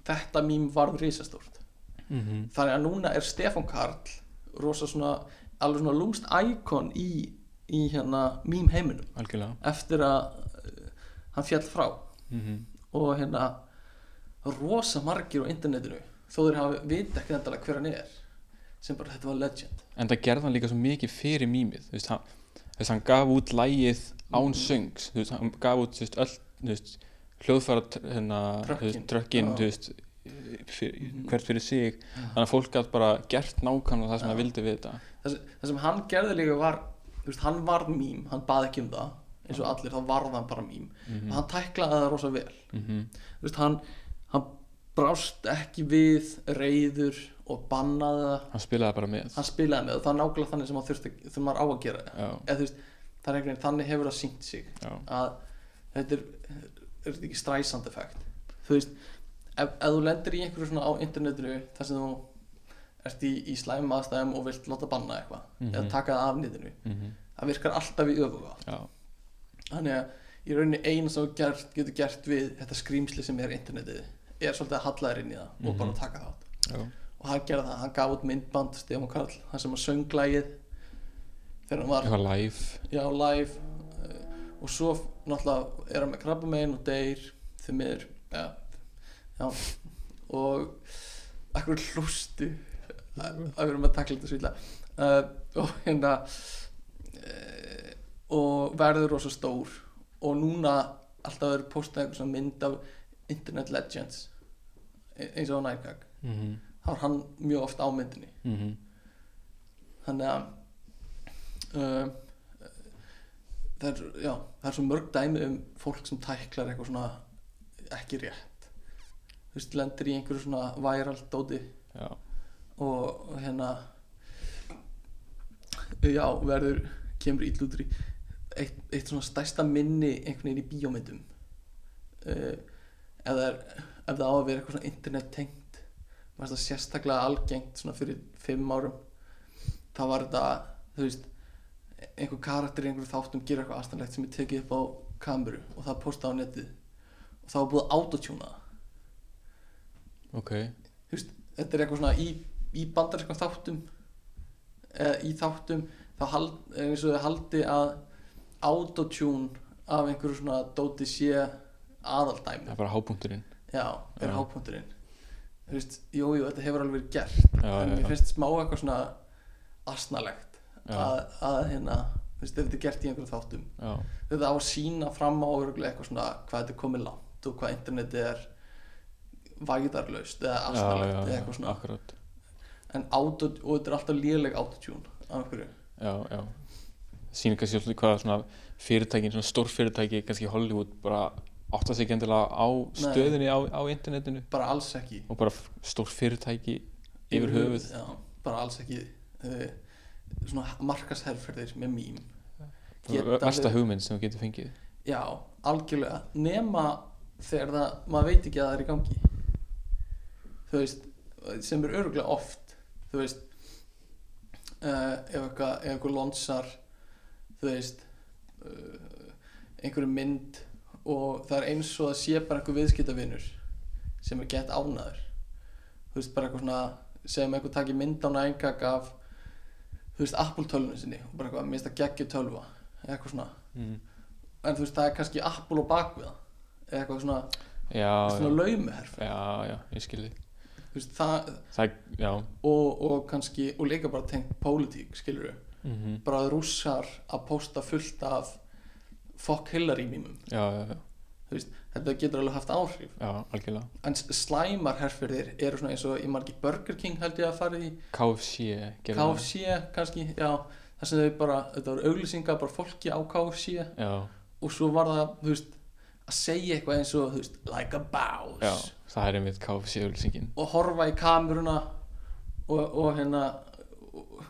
þetta mím varð risastórt. Mm -hmm. þannig að núna er Stefán Karl rosa svona alveg svona lúmst íkon í, í hérna mím heiminum. Algjörlega. Eftir að uh, hann fjall frá. Mm -hmm. og hérna rosa margir á internetinu þó þeir hafi vita ekki endalega hver hann er sem bara þetta var legend. En það gerði hann líka svo mikið fyrir mýmið Þú veist, hann, hann gaf út lægið án söngs Þú veist, hann gaf út þú veist, öll þú veist, hljóðfæra tr- hérna, þú veist, Trökkin. trökkin Já. þú veist, fyr, Mhm. hvert fyrir sig. Þannig að fólk gætt bara gert nákvæmlega það sem það vildi við þetta. Það það sem hann gerði líka var veist, hann varð mím, hann bað ekki um það. Eins og allir, þá varð hann bara mím. Mhm. og hann tæklaði það rosa vel. Mm þú veist, hann, hann brást ekki við reyður og bannaði það. Hann spilaði bara með. Spilaði með það er nákvæmlega þannig sem þurfti maður á að gera. Þú veist, veginn þannig hefur það sínt sig já, að þetta er, er þetta ekki stræsand effekt? Þú veist, ef, ef þú lendir í einhverju svona á internetinu þar sem þú ert í, í slæmum aðstæðum og vilt láta banna eitthvað Mhm. eða taka það af nýttinu mm það virkar alltaf í öfuga þannig að í rauninni eina sem gert, getur gert við þetta skrýmsli sem er internetið er svolítið að halla þér inn í það og Mhm. bara taka þátt já, og hann gerði það, hann gaf út myndband Stefán Karl, hann sem að sönglægið þegar hann var live. Já, live og svo náttúrulega er hann með krabbamein og deyr því miður ja, já, og akkur hlústu? Að við erum að takla þetta svítla uh, og hérna uh, og verður rosa stór. Og núna alltaf verður postað svona mynd af internet legends e- eins og Nightgag mm þá er hann mjög oft á myndinni. -hmm. þannig að um, það er já, það er svo mörg dæmi um fólk sem tæklar eitthvað svona ekki rétt. Þú veist, lendir í einhverju svona viral dóti. Já, og hérna já, verður kemur ítlútur í eitt, eitt svona stærsta minni einhvern veginn í bíómyndum. Uh, ef það er ef það á að vera eitthvað svona internet tengt sérstaklega algengt svona fyrir fimm árum þá var þetta, þú veist einhver karakter í einhverju þáttum gera eitthvað aðstæðanlegt sem er tekið upp á kameru og það postað á netið. Og það var búið að autotuna það. Ok. Veist, þetta er eitthvað svona í, í bandarískum þáttum eða í þáttum þá hald, eins og þau haldi að autotune af einhverju svona dóti sé aðaldæmi. Það er bara hápunkturinn. Já, er Já. hápunkturinn. Þú veist, jú, jú, þetta hefur alveg verið gert já, en já, mér finnst smá eitthvað svona asnalegt. Að, að hérna, ef þetta er gert í einhverju þáttum. Já, þetta á að sína fram á eitthvað svona hvað þetta er komið langt og hvað internetið er væðarlaust eða já, eða eitthvað svona. akkurat. En auto, og þetta er alltaf léleg autotune af einhverju. Já, sýnir kannski svolítið hvað svona fyrirtækin, svona stór fyrirtæki kannski Hollywood bara átta sig ekki endilega á stöðinni á, á internetinu. Bara alls ekki. Og bara stór fyrirtæki yfir höfuð já, bara alls ekki uh, svona markasherferðir með Geta versta hugmynd sem þú getur fengið. Já, algjörlega. Nema þegar það, maður veit ekki að það er í gangi. Þú veist sem er örgulega oft þú veist uh, ef eitthvað eitthvað lonsar þú veist uh, einhverju mynd og það er eins og að sé bara einhver viðskiptavinur sem er gett ánaður þú veist bara eitthvað svona sem einhver taki mynd á nængak af þú veist Apple tölvunni sinni og bara eitthvað minnst að geggja tölva eitthvað svona. Mm. en þú veist það er kannski Apple og bakvið það eða eitthvað svona, já, svona laumuherf já, já, ég skilði þú veist það það og, og kannski og líka bara tengt pólitík skilur við mm bara að rússar að posta fullt af fuck Hillary mýmum já, já, já, veist þetta getur alveg haft áhrif. Já, en slæmar herferðir eru eins og í margi Burger King held ég að fara í. KFC gerir það. KFC kannski já. Þar sem þau bara þetta var auglýsingar bara fólki á KFC já, og svo var það veist að segja eitthvað eins og veist like a boss. Já, það er einmitt KFC auðlýsingin og horfa í kameruna og, og hérna og,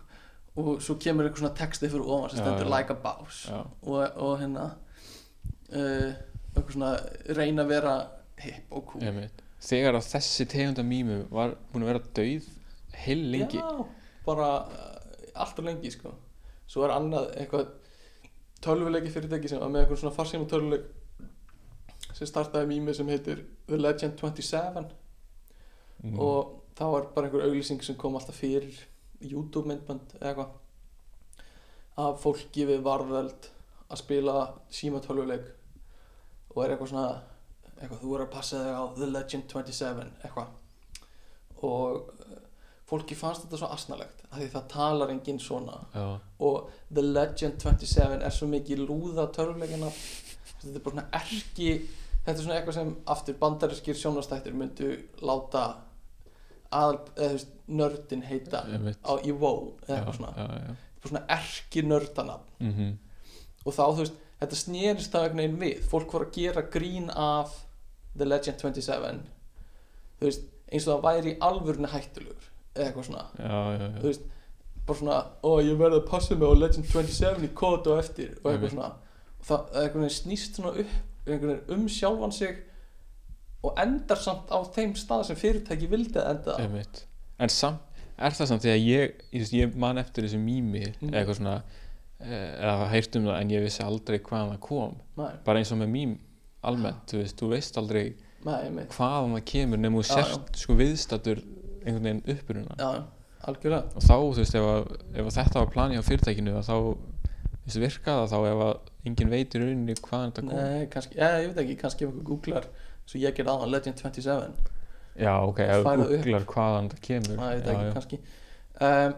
og svo kemur eitthvað svona texti fyrir ofan sem stendur like a boss. Já, og, og hérna uh, eitthvað svona reyna að vera hip og cool. Einmitt. Þegar að þessi tegunda mýmu var búin að vera dauð heil lengi. Já, bara uh, alltaf lengi sko. Svo er annað eitthvað tölvuleiki fyrirtæki sem var með eitthvað svona farsíma tölvuleik sem startaði mými sem heitir The Legend 27 mm. og það var bara einhver auglýsing sem kom alltaf fyrir YouTube myndband eða eitthvað af fólki við varðveld að spila síma tölvuleik og er eitthvað svona eitthvað þú er að passa þig á The Legend 27 eitthvað. Og eh, fólki fannst þetta svo asnalegt af því það talar enginn svona. Já, og The Legend 27 er svo mikið lúða törfleikina þetta er bara svona erki þetta er svona eitthvað sem aftur bandariskir sjónastættir myndu láta aðal, eða þú veist, nördin heita á í WoW eða já, eitthvað svona, já, já. bara svona erki nördanafn Mm og þá þú veist, þetta snerist það einhvern veginn við fólk voru að gera grín af The Legend 27 þú veist, eins og það væri í alvörinu hættulegur eða eitthvað svona já, já, já. þú veist bara svona, ó ég verði að passa mig á Legend 27 í kód og eftir og eitthvað svona og það einhvern veginn snýst svona upp einhvern veginn um sjálfan sig og endar samt á þeim stað sem fyrirtæki vildi að enda. Einmitt. en samt er það samt þegar ég, ég, veist, ég man eftir þessu mými Mm. eitthvað svona eða hafa heyrt um það en ég vissi aldrei hvaðan það kom. Nei, bara eins og með mím almennt, þú veist, þú veist aldrei nei, hvaðan það kemur nema þú Já, sért sko viðstattur einhvern veginn uppuruna já, algjörlega. Og þá, þú veist, ef, að, ef að þetta var plani á fyrirtækinu þá, þú veist, virka það þá ef að enginn veit í rauninni hvaðan þetta kom? Nei, kannski, já, ég veit ekki, kannski ef einhver googlar svo ég gerði aðan Legend 27 já, ok, ef upp. googlar hvaðan þetta kemur. Það veit já, ekki, já. kannski. Um,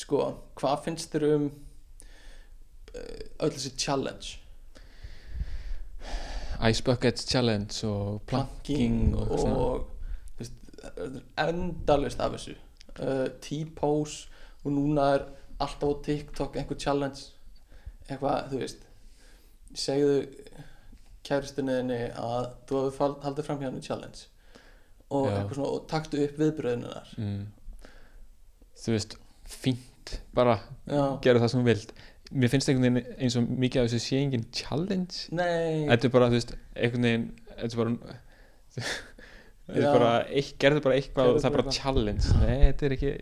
sko, hvað finnst þér um öll þessi challenge? Ice Bucket Challenge og planking og, og, og endalist af þessu. Uh, T-pose og núna er alltaf á TikTok einhver challenge. Eitthvað, þú veist segðu kæristunniðinni að þú fall- haldið fram henni challenge og, svona, og taktu upp viðbröðunar mm. þú veist, fínt bara já, gera það sem þú vilt mér finnst einhvern veginn eins og mikið af þessu sé engin challenge. Nei. Þetta er bara, þú veist, einhvern veginn þetta er bara þetta er bara, eitt, gerðu bara eitthvað og það er bara challenge. Nei, þetta er ekki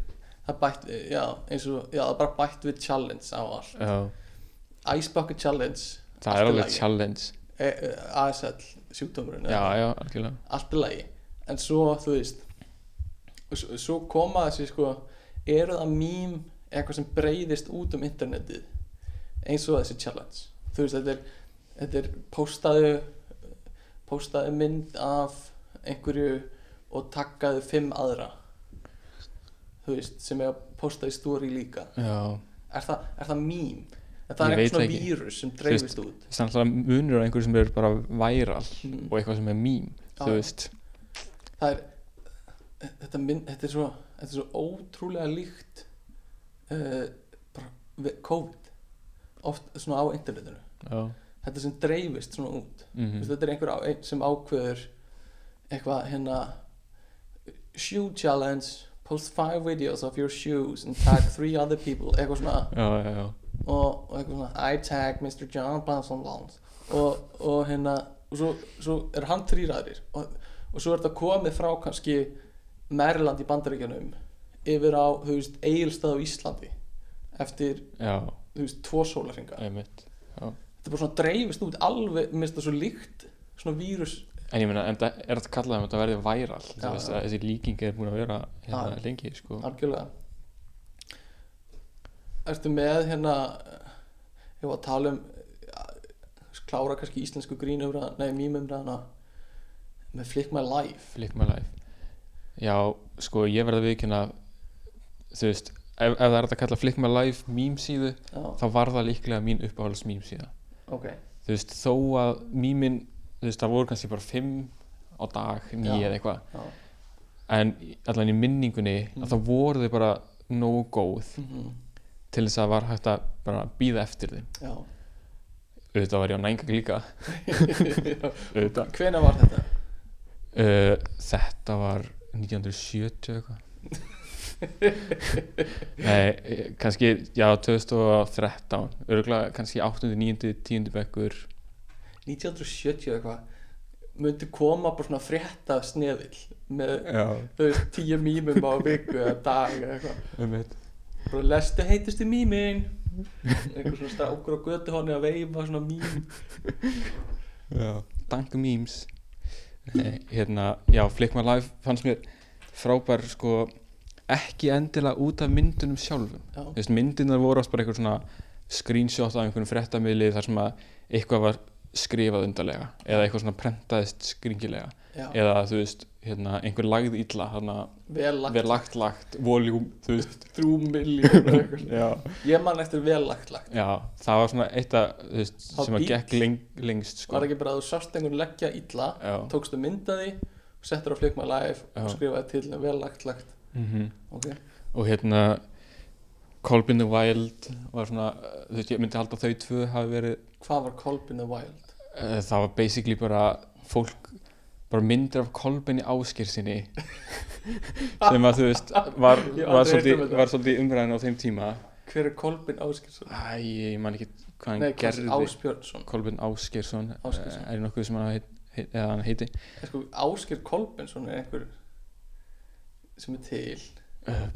það bætt, já, eins og já, það er bara bætt við challenge á allt. Já, Ice Bucket Challenge. Það er alveg challenge. E, e, ASL sjúkdómurinn já, já, algjörlega. Allt er lagi. En svo þú veist svo koma þessi sko eru það mím eitthvað sem breyðist út um internetið eins og þessi challenge. Þú veist þetta er, þetta er postaðu postaðu mynd af einhverju og takkaðu fimm aðra þú veist sem er að posta í story líka. Er það, er það er það er eitthvað svona vírus sem dreifist út? það er alltaf munur á einhverju sem er bara væral mm. og eitthvað sem er Já. þú veist, það er þetta, minn, þetta er svo þetta er svo ótrúlega líkt uh, bara COVID oft svona á internetinu. Já. Þetta sem dreifist svona út. Mm mm. þetta er einhver á, ein, sem ákveður eitthvað hérna shoe challenge post five videos of your shoes and tag three other people. Eitthvað svona. Já, já, og, og eitthvað svona I tag Mr. John Blanson Lons og, og hérna og svo, svo er hann þrýræðir og, og svo er þetta komið frá kannski Maryland í Bandaríkjanum yfir á, þú veist, Egilstað á Íslandi eftir, já, þú veist, tvo já. þetta er bara svona dreifist út alveg, mér finnst það svo líkt svona vírus En ég meina, en það er þetta kallað um að þetta verði væral Þú veist já. að þessi líking er búin að vera hérna Já. lengi, sko algjörlega Ertu með hérna ég var að tala um ja, klára kannski íslensku grínumræðan nei, mýmumræðana með Flick My Life Flick my life Já, sko, ég verði að viðkynna Þú veist, ef, ef það er að kalla Flick my life meme síðu Já, þá var það líklega mín uppáhalds meme síða. Ok. Þú veist, þó að memin Þú veist, það voru kannski bara fimm á dag, Já. nýja eða eitthvað. En allan í minningunni Mm. að þá voru þau bara nógu góð mhm, til þess að var hægt að bara býða eftir já. auðvitað var ég á nængag líka. Auðvitað. Hvenær var þetta? uh, þetta var 1970 eitthvað nei, kannski já, 2013 örgulega kannski 8. 9. 10. bekkur 1970 eitthvað myndi koma bara svona frétta sneðil með já, þú veist, tíu mýmum á viku eða dag eða eitthvað bara lestu heitustu mýmin einhver svona strákur á götu honni að veifa svona mým já, dank memes nei, hérna, já, Flick My Life fannst mér frábær sko ekki endilega út af myndunum sjálfum. Veist, myndirnar voru oft bara eitthvað svona screenshot af einhvern fréttamiðli þar sem að eitthvað var skrifað undarlega eða eitthvað svona prentaðist skringilega. Já, eða þú veist, hérna, einhver lagði illa hann að vel lagt lagt voljúm, þú veist. Þrjú miljón já, ég man eftir vel lagt lagt. Já, það var svona eitt að, þú veist, Það sem að gekk leng, lengst sko. var ekki bara að þú sást einhvern leggja illa já, tókstu myndaði settur á Flick My Life og skrifaði til vel lagt lagt mm ok, og hérna Colbin the Wild var svona, þú veist, ég myndi halda þau tvö hafi verið hvað var Colbin the Wild? Uh, það var basically bara fólk bara myndir af Kolbinni Áskir sinni sem að þú veist var, um svolítið, var svolítið umræðin á þeim tíma. Hver er Kolbin Áskirsson? Æ, ég man ekki hvað hann nei, gerði. er Áspjörnsson Kolbin Áskirsson Ásgeirsson. er nokkuð sem hann heiti. En sko, Áskir Kolbinsson er einhver sem er til. Uh,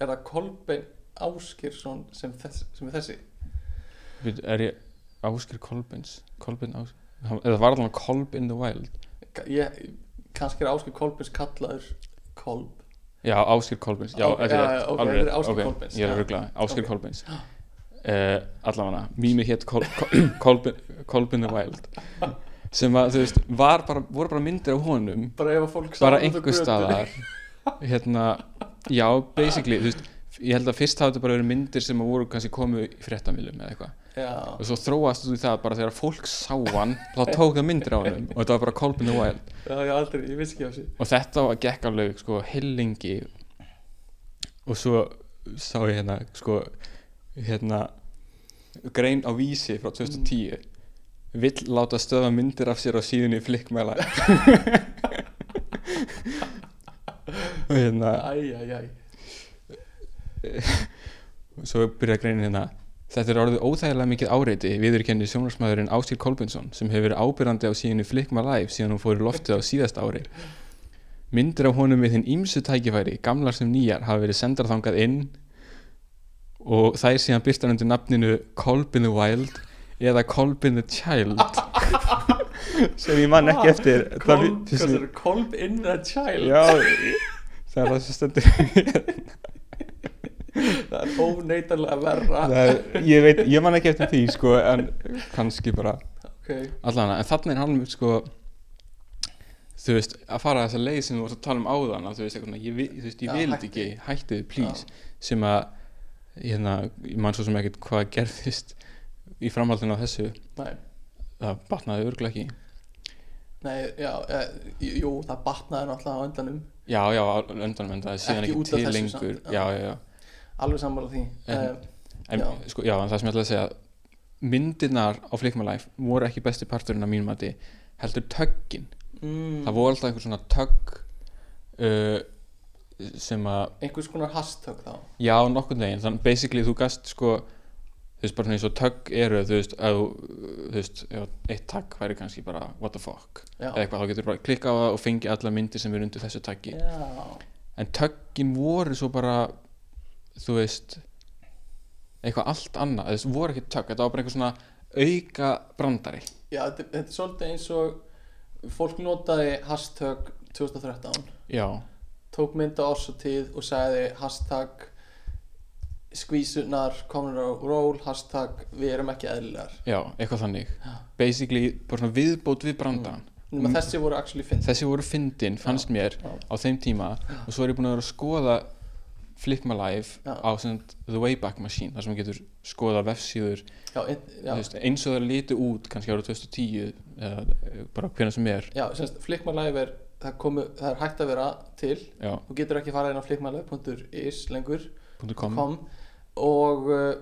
er það Kolbin Áskirsson sem, þess, sem er þessi? Beidu, er ég Áskir Kolbins Kolbin Áskir eða var allan Kolb in the Wild? Ég, kannski er Áskir Kolbins kallaður Kolb. Já, Áskir Kolbins já, Á- þetta já, er já, ok, alveg þetta er rétt, Ásgeir ok, Kolbeins, ég er já. að ruggla Áskir Ok. Kolbins uh, allavega mými hétt Kol, Kol, Kolbin, Kolbin the Wild. Sem þú veist var bara, voru bara myndir af honum. Bara bara á einhver staðar hérna, já, basically þú veist, ég held að fyrst hafa þetta bara verið myndir sem að voru kannski komu í fréttamilum eða eitthvað. Já, og svo þróast þú það bara þegar fólk sá hann þá tók það myndir á honum og þetta var bara Kolbin the Wild. Já, ég aldrei, ég vissi ekki á sig og þetta var gekk alveg sko heilengi og svo sá ég hérna sko hérna grein á vísi frá 2010 vill láta stöða myndir af sér á síðunni og hérna svo byrja greinin hérna. Þetta er orðið óþægilega mikið áreiti viðurkenni sjónarsmaðurinn Ásir Kolbensson sem hefur verið ábyrrandi á síðunni Flick My Life síðan hún fór í loftið á síðasta ári. Myndir af honum við þinn ímsu tækifæri gamlar sem nýjar hafa verið sendar þangað inn og þær síðan byrtar undir nafninu Kolbin the Wild eða Kolbin the Child sem ég man ekki eftir. Það Kolb, vi- hvað er Kolb in the child? Já, það er það sem stendur það er óneitanlega verra. Er, ég veit, ég man ekki eftir því sko en kannski bara. Ok, allan en þannig er hann sko þú veist, að fara þessa leið sem þú vorst að tala um áðan að þú veist, ég, ég Já, vil ekki hættið, please. Sem að hérna, ég man svo sem ekkert hvað gerðist í framhaldinu á þessu. Nei. Það batnaði örgulega ekki Nei, já, e, jú, það batnaði náttúrulega á endanum. Já, já, á öndanum en það er síðan Ekki ekki, til lengur. samt, já. já, já, alveg sammála því. En- um, en. Sko, já, en það sem ég ætla að segja myndirnar á Flick My Life voru ekki besti parturinn af mínum mati heldur töggin. Mm, það voru alltaf einhver svona tögg uh, sem að einhvers konar hashtag þá. Já, nokkurn veginn, þannig basically þú gast sko þú veist, bara svona eins og tögg eru þú veist, að þú þú veist, eitt tagg væri kannski bara what the fuck? Já. eða eitthvað, þá getur bara klikka á það og fengi alla myndir sem eru undir þessu taggi. Já, en töggin voru svo bara þú veist eitthvað allt annað, þessu voru ekki tögg þetta var bara einhver svona auka brandari. Já þetta, þetta er svolítið eins og fólk notaði hashtag 2013 Já, tók mynd á orsatíð og sagði hashtag skvísunar komur á ról hashtag við erum ekki eðlilegar. Já, eitthvað þannig. Basically bara svona viðbót við brandaran nema þessi voru actually finn þessi voru fyndin, fannst mér já. á þeim tíma. Og svo er ég búin að vera að skoða Flick My Life Já. á The Wayback Machine þar sem maður getur skoða vefsíður. Já, já, eins og það líti út kannski árið 2010 eða eh, bara hvernig sem er. Já semst Flick My Life er það, komu, það er hægt að vera til. Já, þú getur ekki farað inn á flickmylife.is lengur .com og uh,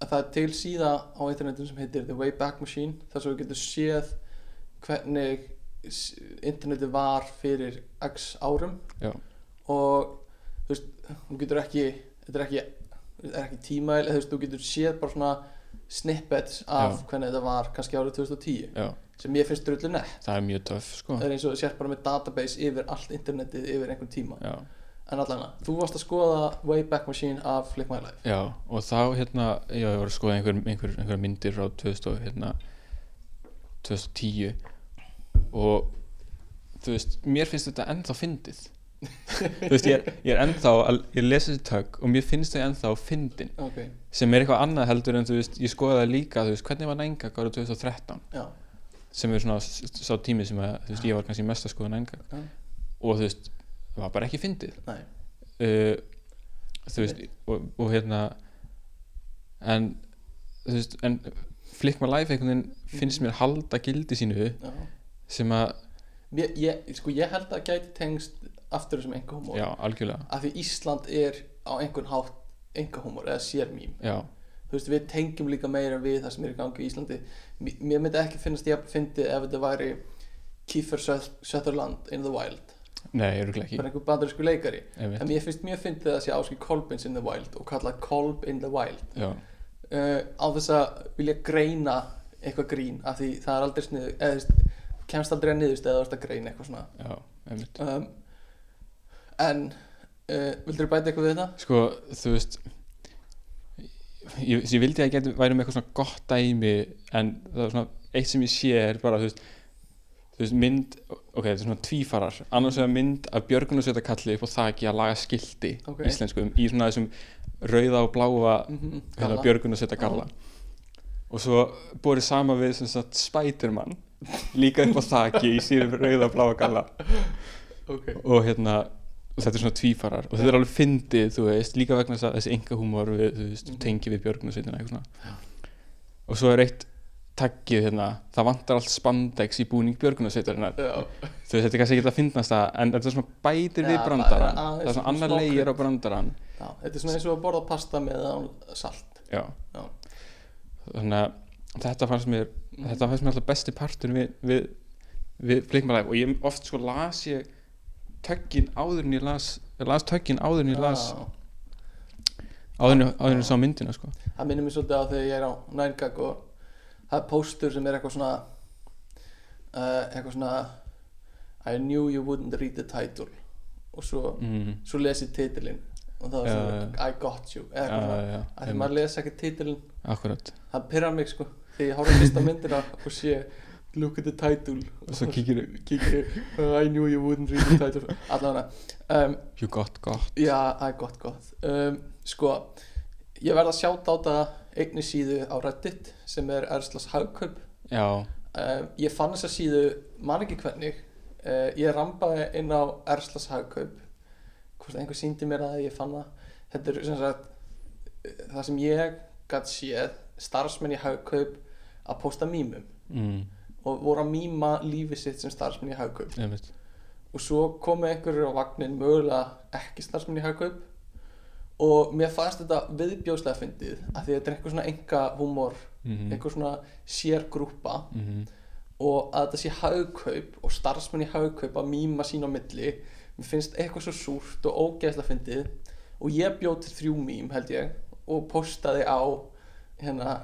að það er til síða á internetum sem heitir The Wayback Machine þar sem við getum séð hvernig internetið var fyrir x árum Já. og þú veist, þú getur ekki þetta er ekki, er ekki tímail þú þú getur séð bara svona snippets af Já. hvernig þetta var kannski árið 2010 já, sem ég finnst drullu nett það er mjög töff sko. það er eins og þú sért bara með database yfir allt internetið yfir einhvern tíma já, en allan þú varst að skoða Wayback Machine af Flick My Life. Já, og þá hérna já, ég var að skoða einhver, einhver, einhver myndir frá 2000, og, hérna, 2010 og þú veist, mér finnst þetta ennþá fyndið. Þú veist, ég er, ég er ennþá að, ég lesi þessi tökk og mér finnst þau ennþá fyndin. Ok, sem er eitthvað annað heldur en þú veist, ég skoðaði líka þú veist, hvernig var nængak árið 2013 já, sem er svona sá tími sem að, þú veist, ég var kannski mest að skoða nængak Já. og þú veist, það var bara ekki fyndið. Uh, þú veist, og, og hérna en þú veist, en Flick My Life einhvern veginn finnst mér halda gildi sínu já. sem að, Ég, ég, sko, ég held að gæti tengst aftur þessum já, algjörlega. Af því Ísland er á einhvern hátt engahúmor eða sérmím. Já, þú veist, við tengjum líka meira við það sem er í gangi í Íslandi. Mér- myndi ekki finnast ég að fyndi ef þetta væri Kiefer Sut- Sutherland in the Wild nei, örgulega ekki. Bara einhver bandarísku leikari. Einmitt. en mér finnst mjög fyndið að sé Áskil Kolbins in the Wild og kalla Kolb in the Wild. Já, uh, á þess að vilja greina eitthvað grín af því það er aldrei sniðu eða kemst aldrei að niðurst eða þú ert að greina eitthvað svona. Já, einmitt. Um, en uh, vildur þú bæta eitthvað við þetta? sko, þú veist ég, ég vildi að ég væri með eitthvað svona gott dæmi en það er svona eitt sem ég sé er bara, þú veist veist, mynd, ok, þetta er svona tvífarar. Annars vegar mynd af björgunarsveita kalli upp á þaki að laga skilti Ok. íslenskum í svona þessum rauða og bláa hérna, galla. björgunarsveita galla og svo borið sama við sem sagt Spiderman líka upp á þaki í síðan rauða og bláa galla. Ok, og hérna og þetta er svona tvífarar. Og þetta er alveg fyndið þú veist, líka vegna þess að þessi enga húmor við, þú veist, Mhm. tengi við björgunarsveitina eitthvað svona. Og svo er eitt taggið hérna, það vantar allt spandex í búning björgunarsveitarinnar. Þú veist, þetta er kannski ekki að fyndnast það en þetta er svona bætir við brandarann. aðeins það er svona annar leigir á krydd. brandarann. Já, þetta er svona eins og að borða pasta með salt. Já, já, þannig að þetta fannst mér þetta fannst mér alltaf besti partur við, við, við Flickmalæf og ég oft sko las ég töggin áður en ég las ég las töggin áður en ég las áður en ég- sá myndina sko. Það minnir mér svolítið á þegar ég er á nængag og það er póstur sem er eitthvað svona uh, eitthvað svona I knew you wouldn't read the title. Og svo, mm. svo les ég titilinn. Og það var svona I got you eða eitthvað svona. já, já, að því maður les ekki titilinn. Akkurat. Það pyrrar mig sko þegar ég horfði á myndina og sé look at the title. Og svo kíkir uh, I knew you wouldn't read the title. Allavega. Um, you got got. Já, það er gott gott um, sko ég verð að sjáta á þetta einni síðu á Reddit sem er Erslas Hagkaup. Já, um, ég fann þessa síðu man ekki hvernig. Uh, ég rambaði inn á Erslas Hagkaup. Hvort einhver síndi mér það ég fann það. Þetta er sem sagt það sem ég gætt séð starfsmenn í Hagkaup að posta mýmum. Mm, og voru að mýma lífið sitt sem starfsmenn í einmitt. Og svo komu einhverjur á vagnin mögulega ekki starfsmenn í Hagkaup og mér fannst þetta viðbjóðslega fyndið af því þetta er einhver svona enga húmor Mhm. einhver svona sérgrúpa Mhm. og að þetta sé Hagkaup og starfsmenn í Hagkaup að mýma sín á milli mér finnst eitthvað svo súrt og ógeðslega fyndið og ég bjóð til þrjú mím held ég og postaði á hérna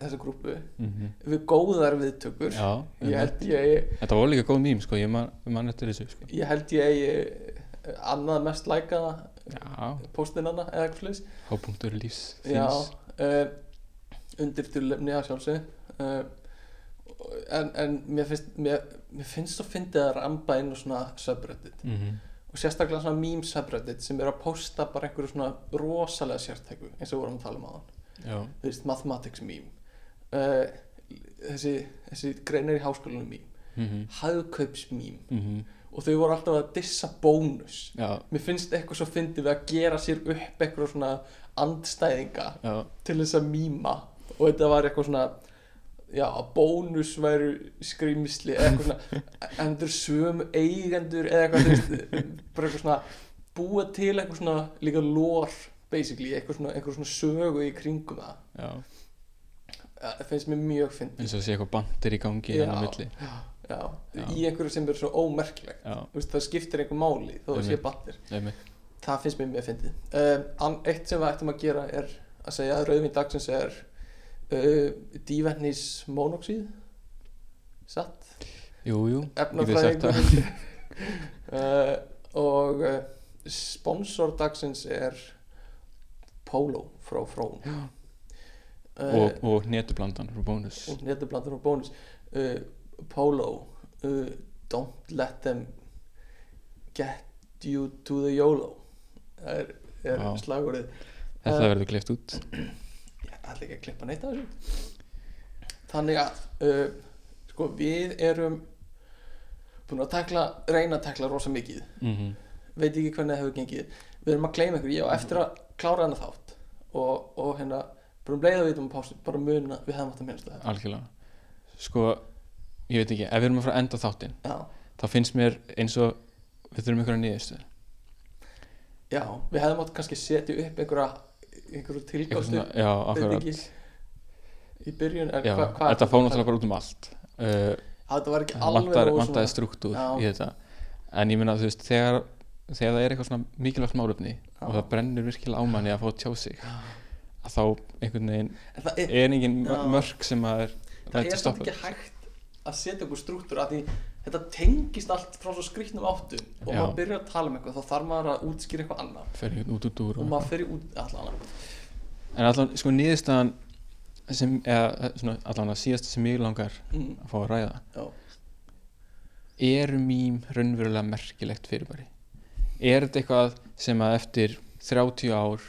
þessa grúpu mm við góðar viðtökur Já, ég held ég Þetta var líka góð mím sko, ég man, man eftir þessu sko. ég held ég eigi annað mest lækaða Já, postinanna eða eitthvað slis hápunktur lífs uh, undir dulefni að sjálfsög uh, en, en mér finnst mér, mér finnst svo fyndið að ramba inn á svona subreddit. Mm og sérstaklega svona meme subreddit sem eru að posta bara einhverju svona rosalega sértæku eins og vorum að tala um aðan þú veist, mathematics meme. Uh, þessi, þessi greinar í háskólanum meme. Mm hagkaups meme. -hmm. Og þau voru alltaf að dissa bónus. Já, mér finnst eitthvað svo fyndið við að gera sér upp eitthvað svona andstæðinga já, til þess að mýma. Og þetta var eitthvað svona já, að bónus væru skrýmsli eða eitthvað svona en þetta er sömu eigendur eða eitthvað, bara eitthvað svona búa til eitthvað svona líka lore basically, eitthvað svona, eitthvað svona sögu í kringum það. Já. Það finnst mér mjög fyndið. Eins og sé eitthvað bandir í gangi Já. hérna á milli já, Já. í einhverju sem er svo ómerkilegt. Veist, það skiptir einhver máli þó það sé battir það finnst mér mjög fyndið. Um, eitt sem við ættum að gera er að segja að rauðvin dagsins er uh, dívennis mónoxíð satt? Jú, jú, efnafræðingur. uh, og uh, sponsor dagsins er Polo frá Frón. Uh, og, og netublandan frá bónus. og netublandur og bónus. Uh, Polo uh, don't let them get you to the YOLO. Það er, er slagurðið Þetta uh, verður klift út. Ég ætla ekki að klippa neitt af þessu. Þannig að uh, sko við erum búin að tekla, reyna að tekla rosa mikið. Mm veit ekki hvernig það hefur gengið. Við erum að gleyma ykkur, ég á eftir að klára hennar þátt og, og hérna bara um leið að við um pásu, bara muna við hefum átt að minnast það. Algjörlega. Sko, ég veit ekki, ef við erum að fara að enda þáttinn já, þá finnst mér eins og við þurfum einhverja nýðustu já, við hefum átt kannski setja upp einhverja einhverju tilgástu já, akkurat. í byrjun en Já, hva, hvað þetta fór náttúrulega bara út um allt. Uh, þetta var ekki alveg nógu vantaði struktúr Já. í þetta. En ég meina þú veist þegar, þegar það er eitthvað svona mikilvægt málefni Já. og það brennur virkilega á manni að fá að tjá sig að þá einhvern veginn það er, er engin Já. mörg sem að er það er að samt stoppa. ekki hægt að setja einhver struktúr að því þetta tengist allt frá svo skrýtnum áttum og Já. maður byrjar að tala um eitthvað þá þarf maður að útskýra eitthvað annað. Fer út út úr og maður í út allan annað en allan sko niðurstaðan sem, eða svona allan að síðast sem ég langar mm, að fá að ræða já, eru mým raunverulega merkilegt fyrirbæri? Er þetta eitthvað sem að eftir 30 ár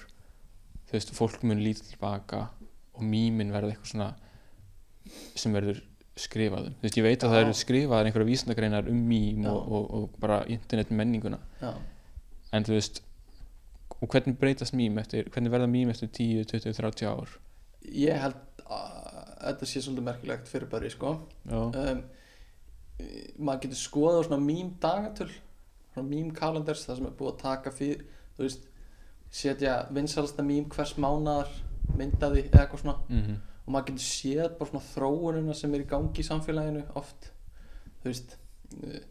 þú veist, fólk mun lítið tilbaka og mýmin verða eitthvað svona sem verður skrifaðum. Þú veist, ég veit að Já. það eru skrifaðar einhverja vísindagreinar um mým og, og, og bara internet menninguna já, en þú veist og hvernig breytast mým eftir hvernig verða mým eftir 10, 20, 30 ár? Ég held að þetta sé svolítið merkilegt fyrir bara sko. um, maður getur skoðað á svona mím dagatöl svona mím kalenders það sem er búið að taka fyrir þú veist, setja vinsalasta mím hvers mánadar myndaði eða eitthvað svona. Mm og maður getur séð bara svona þróunina sem er í gangi í samfélaginu oft. Þú veist eh,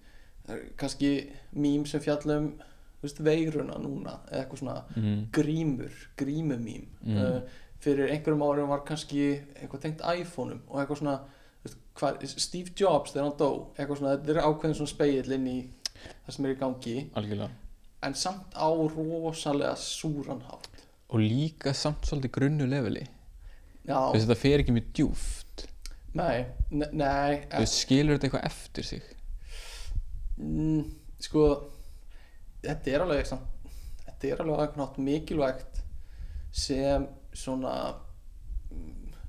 það er kannski mím sem fjalla um þú veist, veiruna núna eða eitthvað svona mm. grímur, grímumím. Mm. uh, fyrir einhverjum árum var kannski eitthvað tengt iPhone-um og eitthvað svona veist, hvað, Steve Jobs þegar hann dó eitthvað svona, þetta er ákveðin svona speill inn í það sem er í gangi. Algjörlega. En samt á rosalega súran hátt. Og líka samt svolítið grunnu leveli veist, þetta fer ekki mjög djúft nei, ne nei þú veist, skilur þetta eitthvað eftir sig? Mm, sko þetta er alveg þetta er alveg einhvern nátt mikilvægt sem svona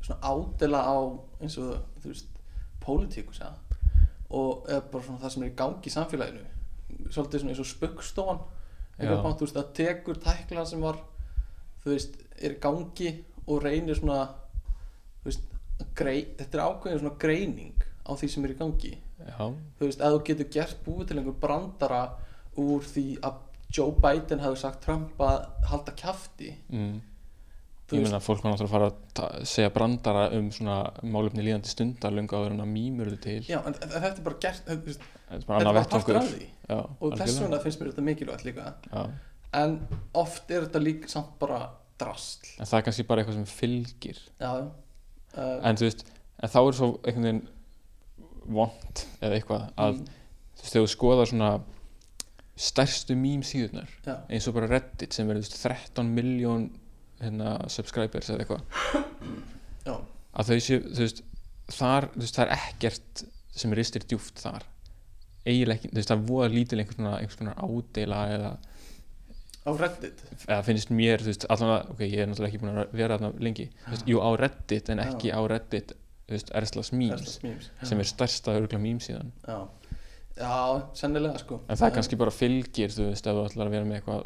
svona ádela á eins og þú veist pólitíkus ja? og bara svona það sem er í gangi í samfélaginu. Svolítið svona eins og spöggstofan. Já. eitthvað bátt, þú veist, að tekur tækla sem var þú veist, er í gangi og reynir svona grei, þetta er ákveðin svona greining á því sem er í gangi. Já, þú veist, að þú getur gert búið til einhver brandara úr því að Joe Biden hefði sagt Trump að halda kjafti mm. ég meina fólk var náttúrulega að fara að segja brandara um svona málefni líðandi stundar lunga áður en að mýmur þetta til. Já, en, en þetta er bara gert þetta, er bara bara partur af því. Já, og þess vegna finnst mér þetta mikilvægt líka. Já. en oft er þetta líka samt bara drasl. En það er kannski bara eitthvað sem fylgir. Já uh, en þú veist, en þá er svo einhvern veginn vond eða eitthvað að mm, þú veist, þegar þú skoðar svona stærstu mím síðurnar já, eins og bara Reddit sem er veist, 13 miljón hérna, subscribers eða eitthvað. Að þau séu, þú veist, þar þú veist, það er ekkert sem ristir djúft þar. Eiginlega ekki, þú veist, það voða lítil einhvers konar, einhvers konar ádela eða, á Reddit eða finnst mér, þú veist, allan að ok, ég er náttúrulega ekki búin að vera þarna lengi þú veist, jú á Reddit en ekki Já. á Reddit þú veist, Erslas Memes já. sem er stærsta örgla mím síðan já, já, sennilega sko en það er kannski bara fylgir, þú veist, ef þú ætlar að vera með eitthvað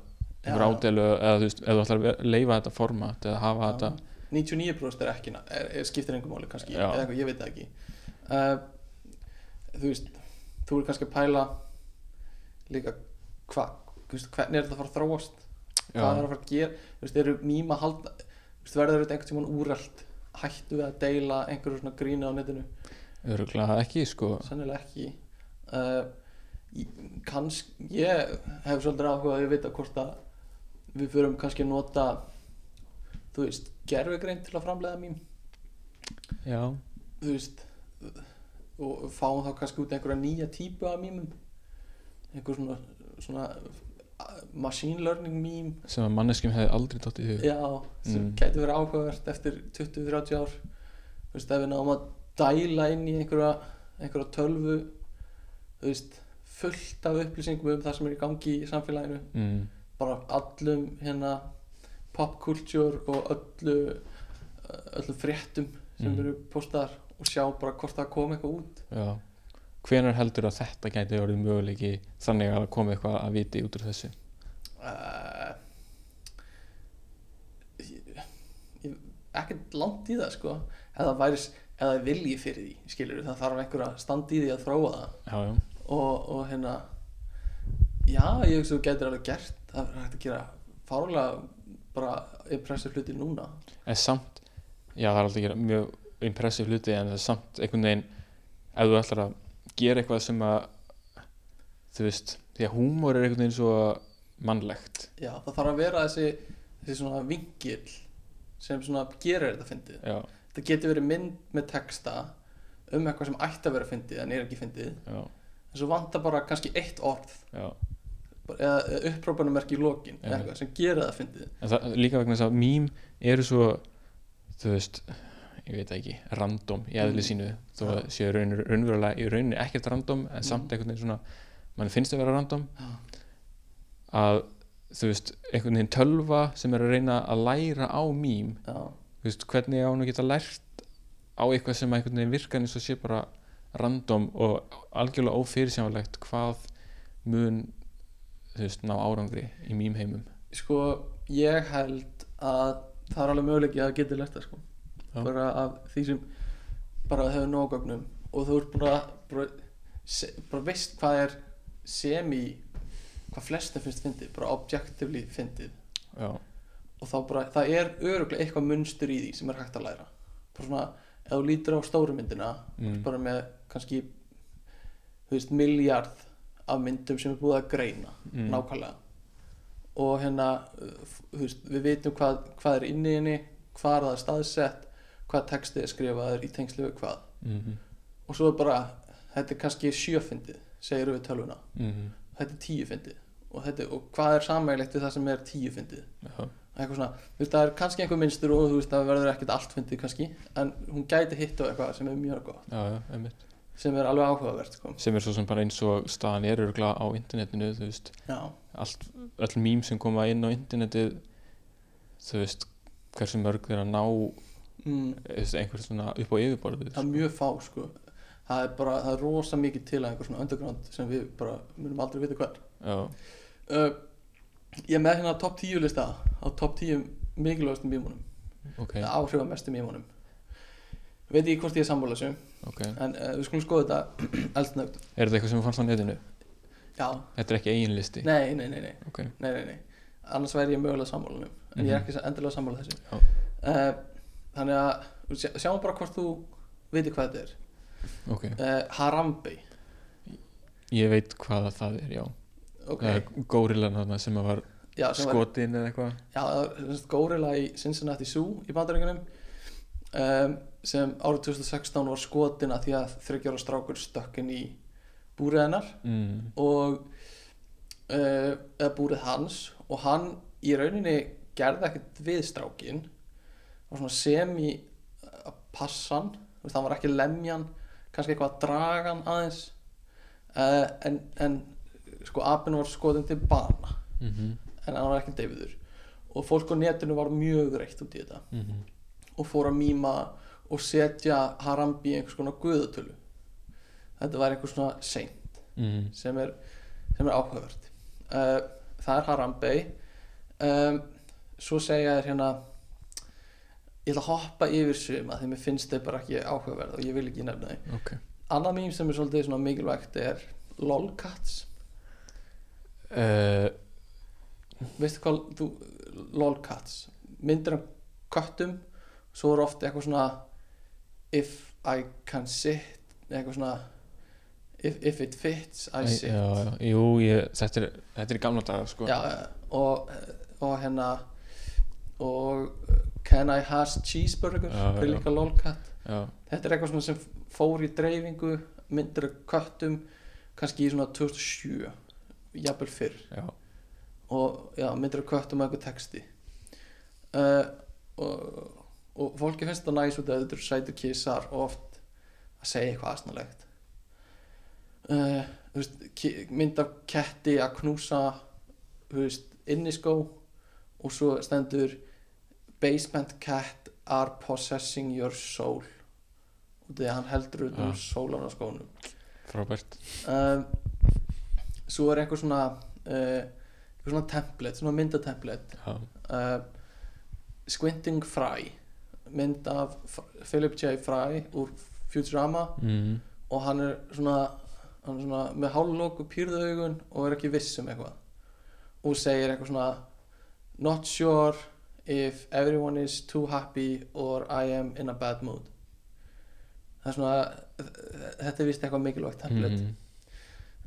einhver Já. ádelu eða þú veist, ef þú ætlar að leyfa þetta format eða hafa þetta 99% er ekki er, er skiptir engum máli kannski Já. eða eitthvað, ég veit það ekki uh, þú veist þú er kannski að pæla líka hvað veist, hvernig er þetta að fara að þróast? Hvað er að fara að gera? Þú veist, eru þú veist, verður þetta einhvern tímann úrælt hættu við að deila einhverju svona grína á netinu? Örgla ekki, sko. Sennilega ekki. Uh, kannski ég hef svolítið áhuga að ég vita hvort að við förum kannski að nota þú veist, gerfugrein til að framleiða mím. Já, þú veist og fáum þá kannski út einhverja nýja típu af mýmum einhver svona, svona machine learning mím sem að manneskjum hefði aldrei dótt í hug. Já, sem Mm. gæti verið áhugavert eftir 20-30 ár. Þú veist, ef við náum að dæla inn í einhverja, einhverja tölvu þú veist fullt af upplýsingum um það sem er í gangi í samfélaginu. Mm. bara allum hérna pop culture og öllu öllum fréttum sem Mm. eru postaðar og sjá bara hvort það kom eitthvað út. Já. Hvenær heldur að þetta gæti orðið möguleiki þannig að koma eitthvað að viti út úr þessu uh, ekkert langt í það sko. Eða það væri eða vilji fyrir því skilur það þarf einhver að standa í því að þróa það. Já, já, og, og hérna já, ég hugsa þú getur alveg gert það er hægt að gera fárlega bara impressive hluti núna. En samt já, það er alltaf að gera mjög impressive hluti en það er samt einhvern veginn ef þú ætlar að gera eitthvað sem að þú veist, því að húmor er einhvern veginn svo mannlegt. Já, það þarf að vera þessi þessi svona vingil sem svona gerir þetta fyndið. Já, þetta getur verið mynd með texta um eitthvað sem ætti að vera fyndið en er ekki fyndið. Já, en svo vantar bara kannski eitt orð. Já. Bara- eða, eða upprópunumerki í lokin eða Einmitt. eitthvað sem gerir það fyndið. En það, líka vegna þess að mím eru svo þú veist ég veit það ekki, random í eðli Mm. sínu. Þó að séu raun, raunverulega í rauninni ekkert random en samt Mm. einhvern veginn svona mann finnst að vera random. Já. Að þú veist, einhvern veginn tölva sem er að reyna að læra á já, þú veist, hvernig á hún að geta lært á eitthvað sem einhvern veginn virkar eins og sé bara random og algjörlega ófyrirsjánlegt hvað mun þú veist, ná árangri í mím heimum. Sko ég held að það er alveg möguleiki að geta lært það sko. Já. bara af því sem bara hefur nógögnum og þú ert bara, bara, se, bara veist hvað er semi hvað flestum finnst fyndið, bara objectively fyndið. Já, og þá bara, það er öruglega eitthvað munstur í því sem er hægt að læra. Bara svona, ef þú lítur á stóru myndina Mm. bara með kannski þú veist, miljard af myndum sem er búið að greina Mm. nákvæmlega. Og hérna uh, þú veist, við vitum hvað, hvað er inni í henni hvað er það staðsett hvað textið er skrifaður í tengslu við hvað. Mhm. Og svo er bara, þetta er kannski sjöfindið segir við tölvuna, mhm. Þetta er tíufindið og, þetta, og hvað er samægilegt við það sem er já, eitthvað svona, veist, það er kannski einhver minnstur og þú veist, það verður ekkert allt fyndið kannski en hún gæti hitt á eitthvað sem er mjög gott. Já, já, sem er alveg áhugavert, sko. Sem er svo sem bara eins og staðan er örgla á internetinu, þú veist. Allt, öll mím sem koma inn á internetið þú veist hversu mörg þeir að ná mm, þú veist, einhver svona upp á yfirborðið það er mjög fá, sko. Það er bara, það er rosa mikið til að einhver svona underground sem við bara munum aldrei vita hvað er já, uh, ég með hérna top 10 lista á top 10 mikilvægastum mýmunum ok, eða áhrifamestum mýmunum veit ég hvort ég er sammála þessu ok. en uh, við skulum skoða þetta eldsnögt. Er þetta eitthvað sem fannst á netinu? já, þetta er ekki eigin listi? nei, nei, nei, nei. Ok, nei, nei, nei. annars væri ég mögulega sammálunum en ég er Mhm. ekki endilega sammála þessu. Uh, þannig að sjá, sjáum bara hvort þú veitir hvað þetta er. Uh, Harambe ég veit hvað það er, já ok, það er górilan þarna sem að var já, sem var skotin eða eitthvað. Já, var górilla í Cincinnati Zoo í bandaríkunum um, sem árið 2016 var skotin að því að þryggjára strákur stökkin í búrið hennar. Mm. og uh, eða búrið hans. Og hann í rauninni gerði ekkert við strákin var svona semi að passa hann. Þú veist, hann var ekki lemjan kannski eitthvað að draga hann aðeins. Uh, en, en sko apinn var skotin til bana. Mm -hmm. en hann var ekki deyfiður. Og fólk á netinu var mjög reitt út í þetta. Mm og fór að mýma og setja Harambe í einhvers konar guðatölu. Þetta var einhvers svona seint. -hmm. sem er, sem er áhugavert. Uh, það er Harambe. Um, svo segja þér hérna ég ætla að hoppa yfir suma því mér finnst þau bara ekki áhugaverð og ég vil ekki nefna þau. Ok. Annað mým sem er svolítið mikilvægt er lolcats uh, veistu hvað þú, lolcats myndir af köttum svo er ofta eitthvað svona if I can sit eitthvað svona if, if it fits I sit. já, já, jú, ég, þetta, er, þetta er gamla daga sko. Já, og, og hérna og can I has cheeseburger Já, er líka lolcat þetta er eitthvað svona sem fór í dreifingu myndir af köttum kannski í svona 2007 jafnvel fyrr. Já, og já, myndir af köttum og einhver texti. Uh, og, og fólki finnst það næs út að eru sætur kissar og oft að segja eitthvað aðsnalegt uh, ki- mynd af ketti að knúsa veist, inniskó og svo stendur basement cat are possessing your soul. Og því að hann heldur út um Ah. sólan á skónum frábært. Um, svo er eitthvað svona uh, eitthvað svona template, svona myndatemplate uh, Squinting Fry mynd af Philip J. Fry úr Futurama mm. og hann er svona, hann er svona með hálflóku pýrðu augun og er ekki viss um eitthvað og segir eitthvað svona not sure if everyone is too happy or I am in a bad mood það er svona þetta er vist eitthvað mikilvægt template mm.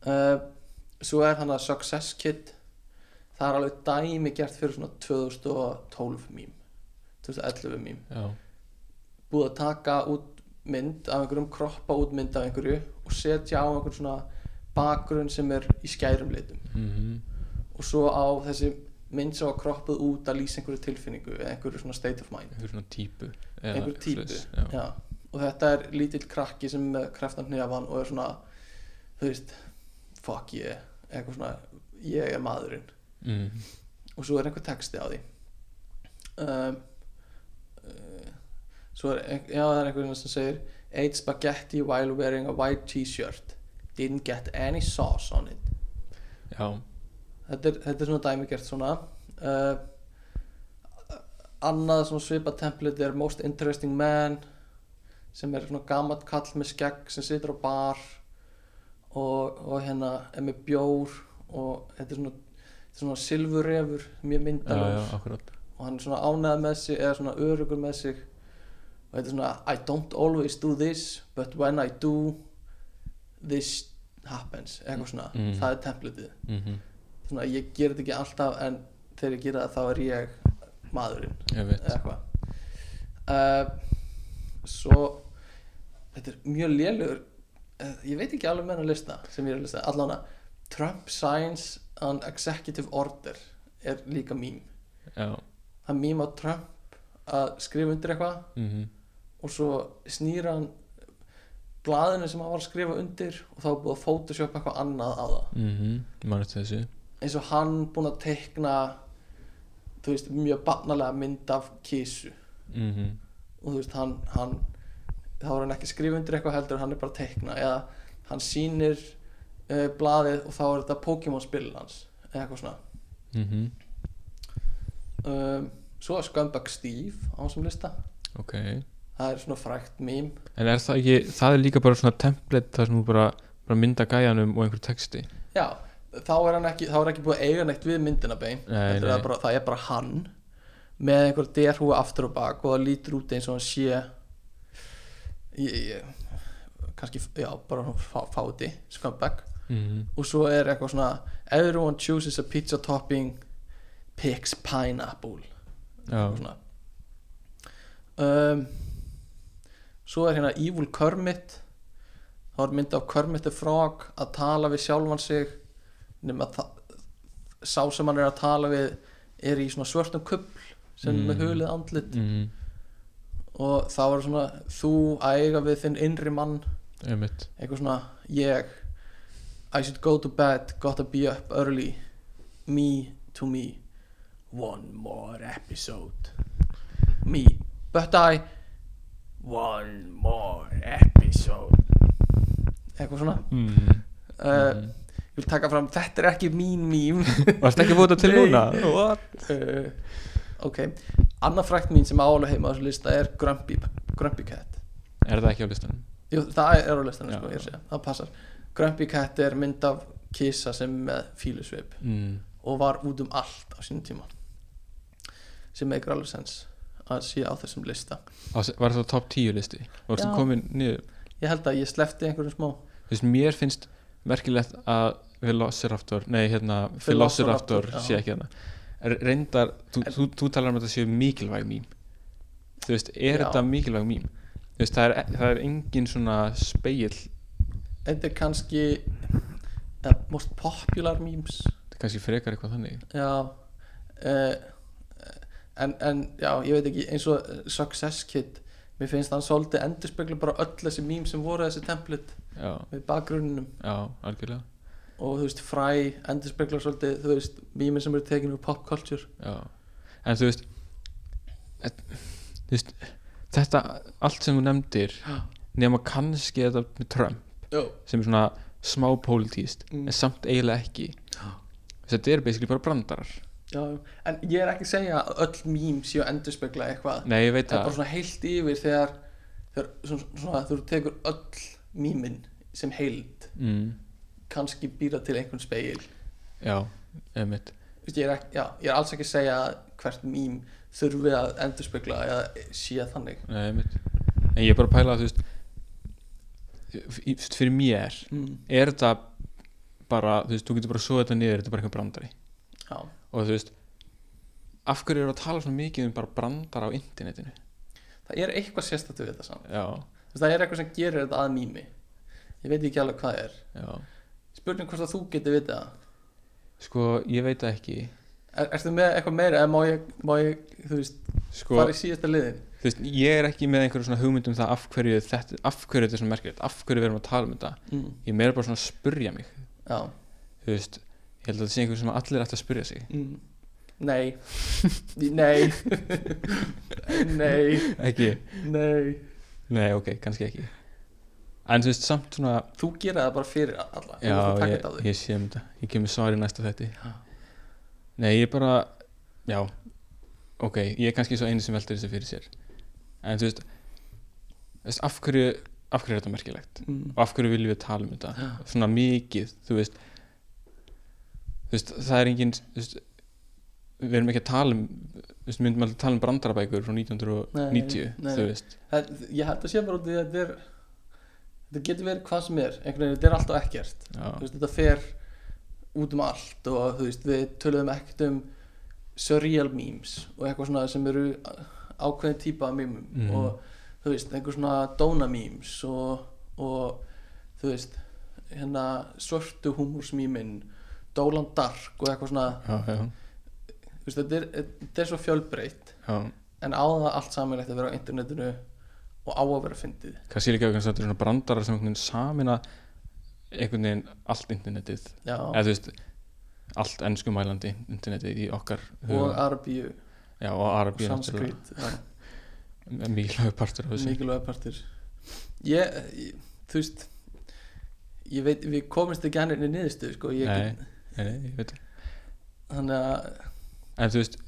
uh, svo er hann að Success Kid. Það er alveg dæmi gert fyrir svona 2012 mím 2011 mím já, búið að taka út mynd af einhverjum kroppa út mynd af einhverju og setja á einhvern svona bakgrunn sem er í skærum litum. Mm. og svo á þessi mynd sem var kroppuð út að lýsa einhverju tilfinningu eða einhverju svona state of mind. Einhver svona típu. Eða einhver típu svoleiðis, já. já. og þetta er lítill krakki sem kreftan hnefan og er svona þú veist, fuck yeah eitthvað svona, ég er maðurinn. Mm. og svo er einhver texti á því. Um, uh, svo er, ein- já, það er einhver sem segir ate spaghetti while wearing a white t-shirt. Didn't get any sauce on it. Já, þetta er, þetta er svona dæmigert svona. Uh, annað svona svipa template er most interesting man sem er svona gamalt kall með skegg sem situr á bar og, og hérna er með bjór og þetta er svona, þetta er svona silfurrefur mjög akkurat. Og hann er svona ánægð með sig eða svona örugur með sig. Og þetta er svona I don't always do this but when I do this happens eitthvað svona, Mm. það er templateið. Mm svona ég ger þetta ekki alltaf en þegar ég gera það þá er ég maðurinn eitthvað. Uh, svo þetta er mjög lélugur ég veit ekki alveg með hennar lista sem ég er að lista. Allan að Trump signs an executive order er líka já, það mím á Trump að skrifa undir eitthvað mm og svo snýra hann blaðinu sem hann var að skrifa undir og þá er búið að photoshop eitthvað annað á það. Mm þessu. Eins og hann búinn að teikna þú veist, mjög barnalega mynd af kísu mm og þú veist, hann, hann þá er hann ekki undir eitthvað heldur hann er bara að teikna. Eða hann sýnir uh, blaðið og þá er þetta Pokémon spil hans eða eitthvað svona. Mm um, svo er Scumbag Steve á þessum lista. Ok. Það er svona frækt mím en er það ekki, það er líka bara svona template þar sem þú bara, bara mynda gæjanum og einhver texti. Já, þá er hann ekki, þá er ekki búið að eiga neitt við myndina bein. Nei, nei. er bara, það er bara hann með einhver derhúi aftur og bak og það lítur út eins og hann sé kannski, já, bara fá, fáti scumbag mm. og svo er eitthvað svona everyone chooses a pizza topping picks pineapple og svona um, svo er hérna Evil Kermit þá er mynd af Kermit the Frog að tala við sjálfan sig nema sá sem hann er að tala við er í svona svörtum kubl sem Mm. með hulið andlit mm. Og þá er svona þú að eiga við þinn innri mann. Einmitt. Eitthvað svona ég I should go to bed gotta be up early. Me to me. One more episode. Me but I one more episode. Eitthvað svona. Mm. uh, ég vil taka fram þetta er ekki mín mím Varst ekki búið til núna? uh, ok annað frækt mín sem álega heima á þessu lista er Grumpy, Grumpy Cat Er það ekki á listanum? Jú, það er á listanum sko, ég sé, það passar Grumpy Cat er mynd af kissa sem með fílusvip Mm. og var út um allt á sínum tíma sem meikir alveg sens að sé á þessum lista Á, var það top 10 listi? Varstu Já. komin niður? ég held að ég slefti einhverjum smá Þú veist, mér finnst merkilegt að Velociraptor, nei hérna Velociraptor, sé ekki hérna Reyndar, þú, þú, þú talar um að þetta séu mikilvæg mím. Þú veist, er Já. þetta mikilvæg mím? Þú veist, það er, það er engin svona speil þetta er kannski uh, most popular memes. Kannski frekar eitthvað þannig. Já uh, en, en já, ég veit ekki eins og uh, Success Kid mér finnst hann svolítið endurspegla bara öll þessi mím sem voru þessi template Já, með bakgrunninum já, algjörlega og þú veist fræ endurspeglar svolítið þú veist mýminn sem eru tekinu pop culture. Já, en þú veist et, þú veist þetta, allt sem þú nefndir Já. nema kannski þetta með Trump Jó. sem er svona smá pólitíst Mm. en samt eiginlega ekki. Já. þetta er basically bara brandarar. Já, en ég er ekki að segja að öll mým séu að endurspegla eitthvað. Nei, ég veit það er bara það svona heilt yfir þegar þegar svona, svona þú tekur öll mýmin sem heild. Mm, kannski býra til einhvern speil Já, einmitt. Ég, er ekki, já, ég er alls ekki að segja að hvert mým þurfi að endurspegla eða sé þannig. Nei, einmitt. En ég er bara að pæla að þú veist fyrir mér mm. er þetta bara, þú veist, þú getur bara svo þetta niður þetta er bara eitthvað brandari. Já, og þú veist af hverju eru að tala svona mikið um bara brandara á internetinu? Það er eitthvað sérstættu við þetta saman Já, það er eitthvað sem gerir þetta að mými ég veit ekki alveg hvað er. Já spurning hvort að þú getur vitað það. Sko, ég veit það ekki. Er, ertu með eitthvað meira eða má ég, má ég þú veist, Sko, fara í síðasta liðin? þú veist, ég er ekki með einhverju svona hugmynd um það af hverju þetta, af hverju þetta er svona merkilegt af hverju við erum að tala um þetta. Mm. ég meira bara svona að spurja mig. Já. Þú veist, ég held að þetta sé einhver sem allir ætti að spurja sig. Mm. nei. Nei. Nei. Ekki, nei. Nei ok, kannski ekki en þú veist, samt svona þú gera það bara fyrir alla já, ég, ég sé um þetta. Ég kemur svar í næsta þetti nei, ég bara, já. Ok, ég er kannski svo eini sem veldur þessu fyrir sér. En þú veist, veist af hverju af hverju er þetta merkilegt? Mm. og af hverju viljum við tala um þetta? Já. svona mikið, þú veist þú veist, það er engin veist, við erum ekki að tala um veist, myndum að tala um brandarabækur frá 1990, Nei, nei. þú veist. Það, ég held að sé bara út í að þetta er þetta getur verið hvað sem er. Einhvern veginn, þetta er alltaf ekkert. Veist, þetta fer út um allt og þú veist, við töluðum ekkert um surreal memes og eitthvað svona sem eru ákveðin típa af memum Mhm. og þú veist, einhver svona dóna memes og, og þú veist hérna svörtu húmursmímin Dólan Dark og eitthvað svona. Já, já, veist, þetta, er, þetta er svo fjölbreytt. Já. en á það allt saman að vera á internetinu og á að vera fyndið. Kannski líka kannski þetta er svona brandarar sem einhvern veginn samina einhvern veginn allt internetið. Já, eða þú veist, allt enskumælandi internetið í okkar og já, og já, mikilvægur partur af þessu. Mikilvæg partur ég, ég, þú veist ég veit, við komumst ekki hann inn í niðurstöðu sko, ég nei, get, nei, nei, ég veit þannig að en þú veist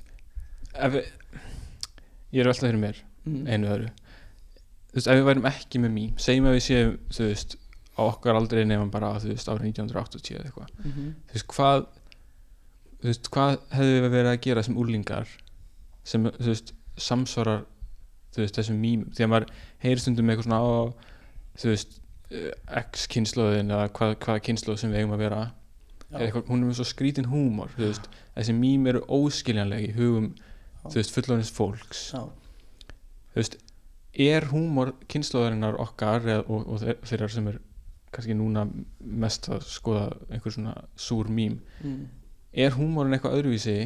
ef ég er veltað fyrir mér mm, einu öðru þú veist, ef við værum ekki með mým segjum að við séum, þú veist á okkar aldrei nefnum bara, þú veist, árið 1980 eða eitthvað, mhm, þú veist, hvað þú veist, hvað hefðu við verið að gera sem úrlingar sem þú veist, samsvarar þú veist, þessum mím því að maður heyrir stundum eitthvað svona á þú veist, eh, X kynnslóðin eða hvað, hvaða kynnslóð sem við eigum að vera. Já. er eitthvað, hún er með svo skrítin húmor veist, þessi mím eru óskiljanleg í hugum þú veist, fullorðins fólks. Já, þú veist, er húmor kynnslóðarinnar okkar eða, og, og þe- þeirra sem er kannski núna mest að skoða einhver svona súr mím mm. er húmórin eitthvað öðruvísi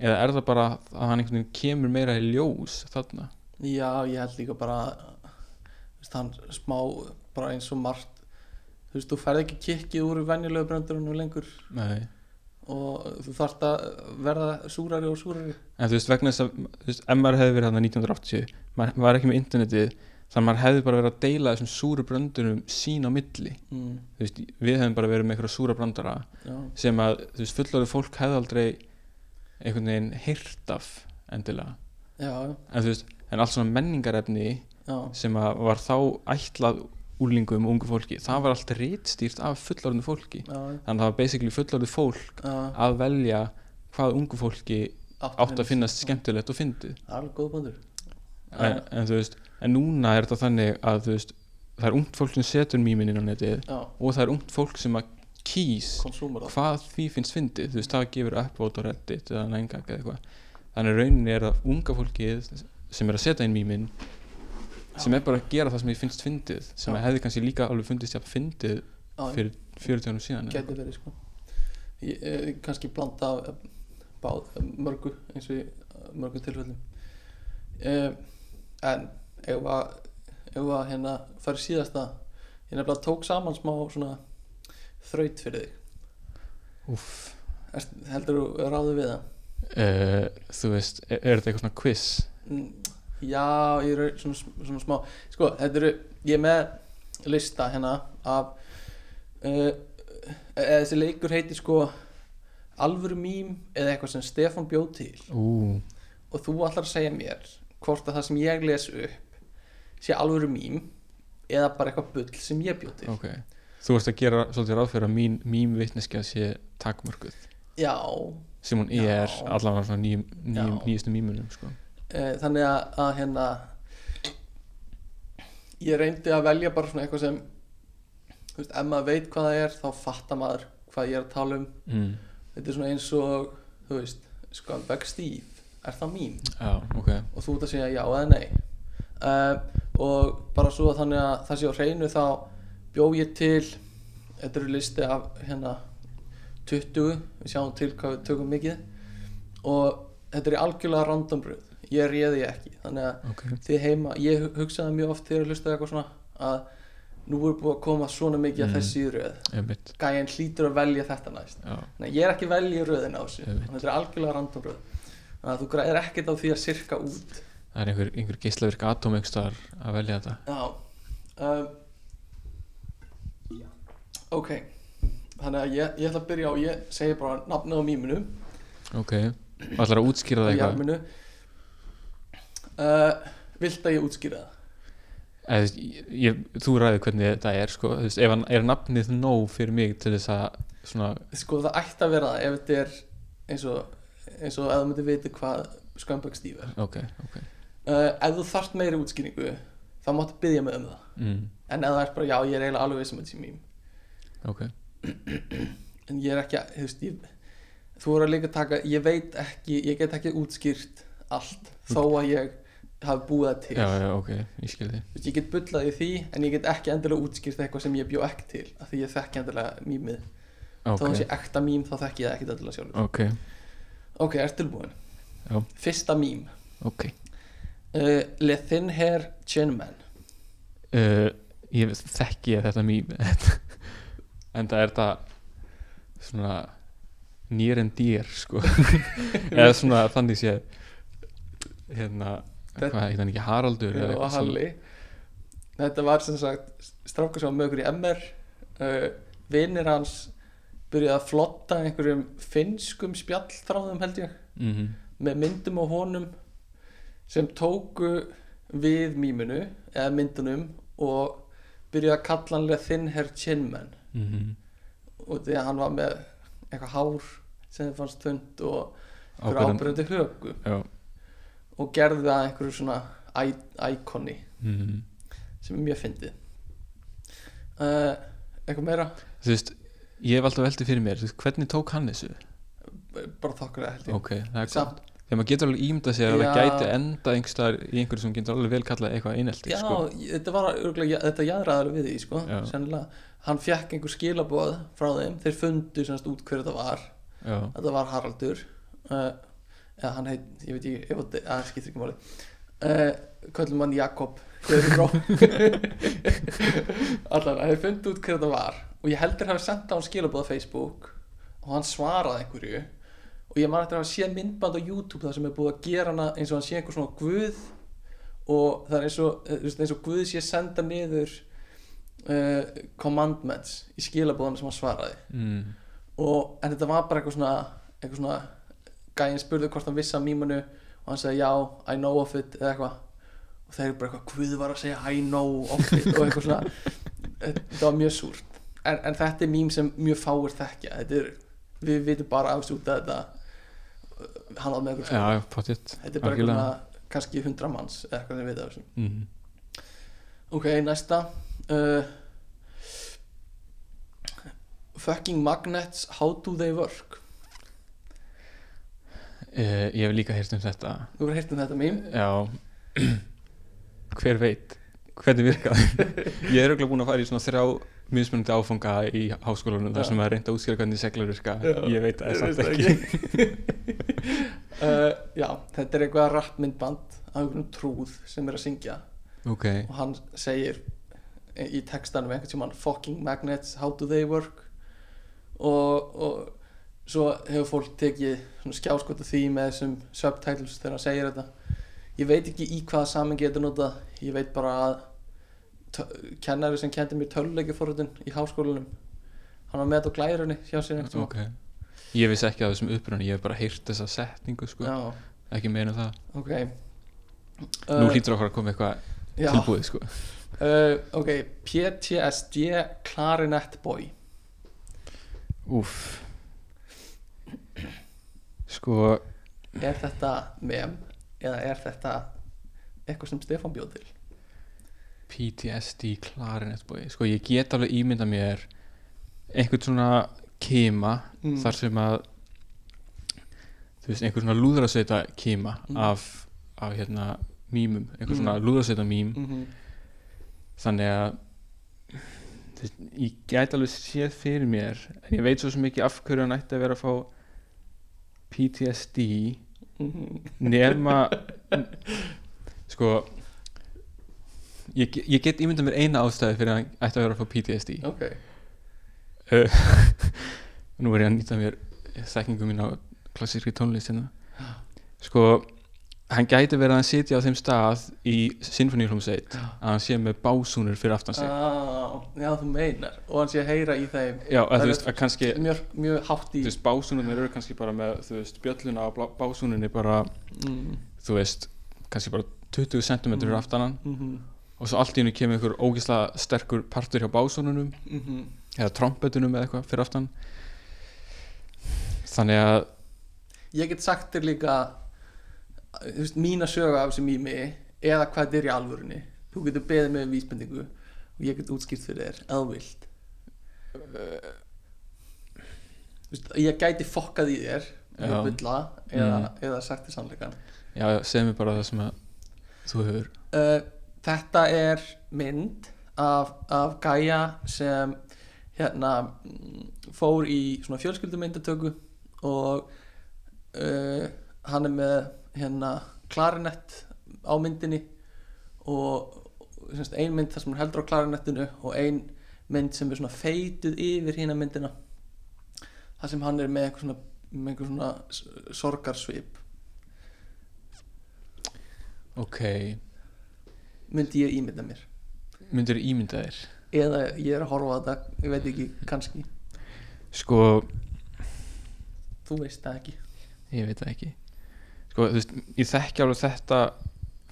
eða er það bara að hann einhvern veginn kemur meira í ljós þarna Já, ég held líka bara veist, hann smá bara eins og margt þú veist, þú ferð ekki kikkið úr venjulegu bröndurinn lengur Nei. Og þú þarft að verða súrari og súrari. En þú veist vegna þess að þú veist, ef maður hefði verið þarna 1980 maður var ekki með internetið þannig að maður hefði bara verið að deila þessum súru bröndunum sín á milli. Mm. þú veist, við hefðum bara verið með einhverja súra brandara Já, sem að þú veist, fullorðið fólk hefði aldrei einhvern veginn heyrt af endilega. Já, en þú veist, en allt svona menningarefni já, sem að var þá ætlað úlingum og ungu fólki, það var allt rítstýrt af fullorðinu fólki. Já, þannig að það var basically fullorðið fólk já. að velja hvað ungu fólki átt að finnast. skemmtilegt og fyndið. Það er alveg góð böndur en, en en núna er þetta þannig að þú veist, það er ungt fólk sem setur mýmin inn á netið Já, og það er ungt fólk sem að kýs hvað því finnst fyndið, þú veist, það gefur upvote á reddit eða nængag eða eitthvað. Þannig rauninni er það unga fólkið sem er að setja inn mýmin sem er bara að gera það sem því finnst fyndið sem Já. hefði kannski líka alveg fundist jafn fyndið Já, fyrir 40 árum síðan geti verið sko. Ég, eh, kannski blanda af, eh, báð, eh, mörgu eins og í eh, mörgum tilfellum. Um, en ef að ef að hérna í síðasta ég nefnilega tók saman smá svona þraut fyrir þig. Erst, heldur þú ráðu við það? uh, þú veist, er, er þetta eitthvað svona quiz? Mm, já, ég er svona, svona smá. Sko, þetta eru, ég er með lista hérna af uh, þessi leikur heitir sko alvöru mím eða eitthvað sem Stefán bjóð til. Ú, og þú ætlar að segja mér hvort að það sem ég les upp sé alvöru mím eða bara eitthvað bull sem ég bjóð til. Ok. Þú varst að gera svolítið ráð fyrir að mín mím vitneskja sé takmörkuð. Já, sem hún er allavega nýjustu mímunum sko. Uh, þannig að, að hérna ég reyndi að velja bara svona eitthvað sem þú veist, ef maður veit hvað það er þá fattar maður hvað ég er að tala um. Mm. þetta er svona eins og þú veist, Scumbag Steve er það mín Já, ok. Og þú ert að segja já eða nei. Uh, og bara svo þannig að það sé á hreinu þá bjó ég til þetta eru listi af hérna 20, við sjáum til hvað við tökum mikið. Og þetta er í algjörlega random bröð ég réði ekki. Þannig að Ok, þið heima, ég hu- hugsaði mjög oft þegar ég hlustaði eitthvað svona að nú er búið að koma svona mikið Mm. þessi í röð. Gæjan hlýtur að velja þetta næst. Já, Nei, ég er ekki að velja röðin á þessu. Þannig að þetta er algjörlega random röð. Þannig að þú græðir ekkert á því að sirka út. Það er einhver, einhver geislavirk atóm að velja þetta. Já. Um, Ok. Þannig að ég, ég ætla að byrja á Ég segi bara nafnið á mýminu. Ok, ætlar að útskýra það eitthvað uh, Vilt að ég útskýra það? Þú veist, ég, Þú ræður hvernig þetta er sko. Þú veist, ef hann er nafnið nóg fyrir mig til þess að svona, Sko það ætti að vera það ef þetta er eins og eins og að þú myndir vita hvað Steve er. Ok, ok. Uh, Ef þú þarft meiri útskýringu þá máttu byggja mig um það. Mm, En ef það er bara já, ég er eiginlega alveg viss um þetta sé mým ok, en ég er ekki að, þú veist, ég, þú voru að líka taka, ég veit ekki, ég get ekki útskýrt allt þó að ég hafi búið það til. Já, já, ok, ég veist, ég get bullað í því en ég get ekki endilega útskýrt eitthvað sem ég bjó ekki til af því ég þekki endilega mýmið. Þó ok, það sé ekta mým þá þekki ég það ekki endilega sjálfur. Ok, ok, er tilbúin Já. fyrsta mým uh, Le Thin Hair Chin Man. Uh, ég þekki ég þetta mým en það er það svona nýr en dýr sko. Eða svona þannig sé hérna, hvað heit hann ekki Haraldur og svona? Halli. Þetta var sem sagt strákur sem var okkur í MR uh, vinnir hans byrjaði að flotta einhverjum finnskum spjallþráðum held ég. Mhm, með myndum á honum sem tóku við mýminu eða myndunum og byrjaði að kalla hann leð Thin Hair Chin Man. Mhm. og því að hann var með eitthvað hár sem fannst þund og ábyrjandi högu já, og gerði það að einhverju svona í- íkoni. Mm. sem er mjög fyndið. Uh, eitthvað meira? Þú veist, ég hef alltaf veldið fyrir mér veist, hvernig tók hann þessu? Bara þokkar það held ég. Ok, það Samt, gott. Þegar maður getur alveg ímyndað sér að það gæti enda einhverstaðar í einhverju sem getur alveg vel kallað eitthvað einelti já, sko. þetta var örgulega, þetta jaðraður við því sko, sennilega. Hann fekk einhver skilaboð frá þeim þeir fundu semst út hver þetta var. Já, þetta var Haraldur. Uh, eða hann heit, ég veit ekki ef þetta, að skiptir ekki máli. Uh, köllum hann Jakob. Allan, þeir fundu út hver þetta var og ég heldur hafi sendt á hann skilaboð á Facebook og hann svaraði einhverju og ég man eftir að hafa séð myndband á YouTube þar sem er búið að gera hana eins og hann sé einhver svona guð og það er eins og, eh, eins og guð sé senda niður uh, commandments í skilabóðan sem hann svaraði. Mm. og, en þetta var bara eitthvað svona eitthvað svona gæinn spurði hvort hann vissi af mýmunu og hann sagði já, I know of it eða eitthvað. Og þeir eru bara eitthvað, Guð var að segja I know of it og eitthvað svona. Þetta var mjög súrt. En, en þetta er mým sem mjög fáir þekkja. Er, við vitum bara ást út að þetta uh, hann var með eitthvað já, pottitt þetta er bara eitthvað svona kannski hundra manns eða eitthvað sem við af þessu. Mm. ok, næsta. Uh, fucking magnets how do they work uh, ég hef líka heyrt um þetta. Þú verður heyrt um þetta mým já. Hver veit hvernig virkað ég er auðvitað búin að fara í svona þrjá mismunandi áfanga í háskólanum þar sem að reynda að útskýra hvernig seglar virka. Ég veit það Ég samt ekki. uh, já, þetta er eitthvað rappmyndband af einhvern trúð sem er að syngja. Ok, og hann segir í textanum einhvern tímann fucking magnets, how do they work? Og, og svo hefur fólk tekið skjáskot af því með þessum subtitles þegar hann segir þetta. Ég veit ekki í hvaða samengi þetta notað. Ég veit bara að kennari sem kendi mér töluleiki í háskólanum hann var með þetta á glærunni hjá sér einhvern tímann. Ok. Ég vissi ekki að þessum upprunni, ég hef bara heyrt þessa setningu sko, ekki meina það. Ok. Nú Uh, hlýtur okkur að koma eitthvað tilbúið sko. Uh, ok, PTSD Clarinet Boy. Úff Sko Er þetta mem eða er þetta eitthvað sem Stefán bjóð til? PTSD Clarinet Boy Sko ég get alveg ímynda mér einhvern svona kima Mm. þar sem að þú veist, einhvern svona lúðrasveita kima Mm. af, af hérna mýmum, einhvern svona Mm. lúðrasveita mým Mm -hmm. þannig að veist, ég gæti alveg séð fyrir mér en ég veit svo ekki af hverju hann ætti að vera að fá PTSD Mhm. nema sko ég, ég get ímyndað mér eina ástæði fyrir að hann ætti að vera að fá PTSD Ok, uh, nú er ég að nýta mér þekkingu mín á klassískri tónlist hérna. Sko hann gæti verið að sitja á þeim stað í sinfoníhljómsveit Já. að hann sé með básúnur fyrir aftan sig. Ah, já þú meinar. Og hann sé að heyra í þeim. Já, að Það er veist, að kannski mjög, mjög hátt í þú veist, básúnunir eru kannski bara með þú veist, bjölluna á básúnunni bara, mm, þú veist kannski bara 20 cm Mm. fyrir aftan hann mm -hmm, og svo allt í hennu kemur einhver ógislega sterkur partur hjá básúnunum mm -hmm. eða trompetunum eða eitthvað fyrir aftan. Þannig að Ég get sagt þér líka þú veist, mína sögu af þessi mými eða hvað þetta er í alvörunni. Þú getur beðið mig um vísbendingu og ég get útskýrt fyrir þér eða þú vilt Þú veist, ég gæti fokkað í þér eða Já. bulla eða, Mm. eða sagt þér sannleikan já, segð mér bara það sem þú hefur uh, þetta er mynd af, af gæja sem hérna mm, fór í svona fjölskyldumyndatöku og uh, hann er með hérna klarinett á myndinni og ein mynd þar sem hann heldur á klarinettinu og ein mynd sem er svona feituð yfir hína myndina þar sem hann er með eitthvað svona, með eitthvað svona sorgarsvip. Ok, myndi ég ímynda mér. Myndir ímynda þér? Eða ég er að horfa á þetta, ég veit ekki kannski, sko, þú veist það ekki. ég veit það ekki. Sko, veist, ég þekki alveg þetta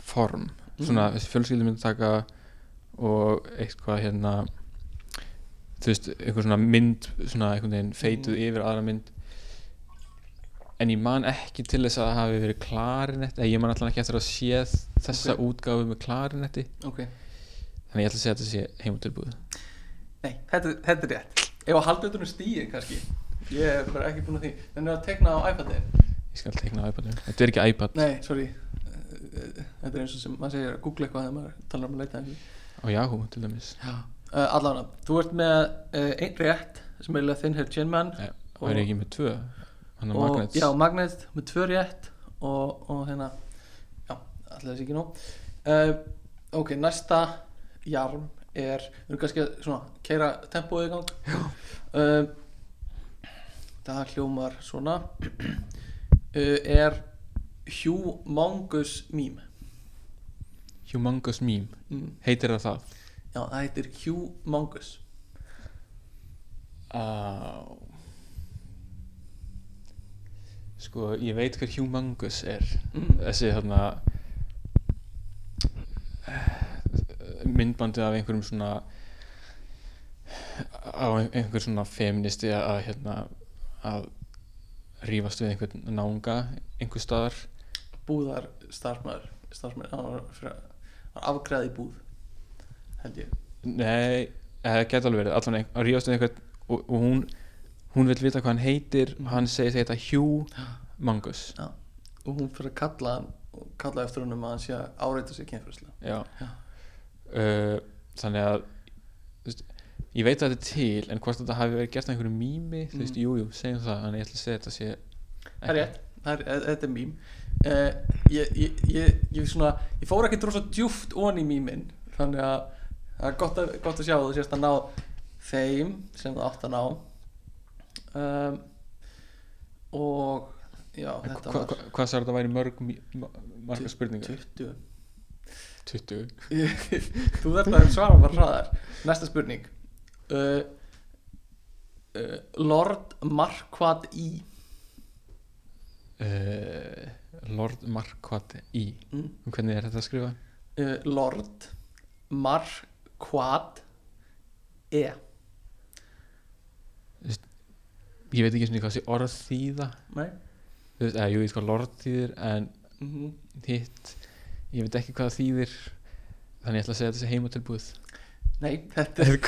form, svona þessi fjölskyldu myndi taka og eitthvað hérna þú veist, einhver svona mynd svona einhvern veginn feituð Mhm. yfir aðra mynd. En ég man ekki til þess að það hafi verið klarinetti eða ég man alltaf ekki eftir að séð þessa Ok. útgáfu með klarinetti ok. Þannig ég ætla að segja að þetta sé heimatilbúð Nei, þetta, þetta er rétt. Ef að halda þetta um stíði kannski. Ég er bara ekki búin að því. En að tekna á iPad-in ég skal tekna á iPadinu, þetta er ekki iPad. Nei, sorry Þetta er eins og sem maður segir að googla eitthvað þegar maður talar um að leita einhverju. á Yahoo til dæmis. Uh, Allavega, þú ert með uh, einn rétt sem er Thin Hair Gin Man ja, Og- er ekki með tvö? Hann er Magnets. Já, Magnet með tvö rétt og, og hérna Já, allir þessi ekki nú. Uh, Ok, næsta jarm er Við erum kannski að svona keira tempóið í gang. Það hljómar svona. Er Humongous Meme Humongous Meme, mm. heitir það það? Já, það heitir Humongous Á Sko, ég veit hver Humongous er mm. Þessi þarna myndbandið af einhverjum svona á einhver svona feministi að hérna að rífast við einhvern nánga einhver staðar Búðar starfsmæður Starfsmæður afgræði í búð Held ég. Nei, það geta alveg verið. Allan ein- að rífast við einhvern og, og hún hún vil vita hvað hann heitir og hann segir þetta Humongous Já, og hún fyrir að kalla hann og kalla eftir honum að hann sé að áreita sig kynfyrslega. Uh, Þannig að veist, ég veit að þetta er til en hvort þetta hafi verið gert að einhverju mými þú veist, Mm. jú, segjum það en ég ætla að segja þetta sé Það er rétt, þetta er mím uh, ég, ég, ég, ég, svona, ég fór ekki drósa djúft onni í mímin þannig að það er gott að, gott að sjá að þú sést að ná þeim sem það átt að ná. Um, og já, þetta hva, var hva, Hvað sagði þetta væri mörg mí- ma- margar spurningar? 20 20 Þú þarft að svara bara hraðar. Næsta spurning. Uh, uh, Lord Marquardt í uh, Lord Marquardt í mm. Hvernig er þetta að skrifa? uh, Lord Marquardt E Ég veit ekki svona hvað sé orð þýða veist, eða, jú, ég veit hvað lord þýðir en mm -hmm. hitt ég veit ekki hvað þýðir þannig ég ætla að segja þetta sé heimatilbúið Nei, þetta er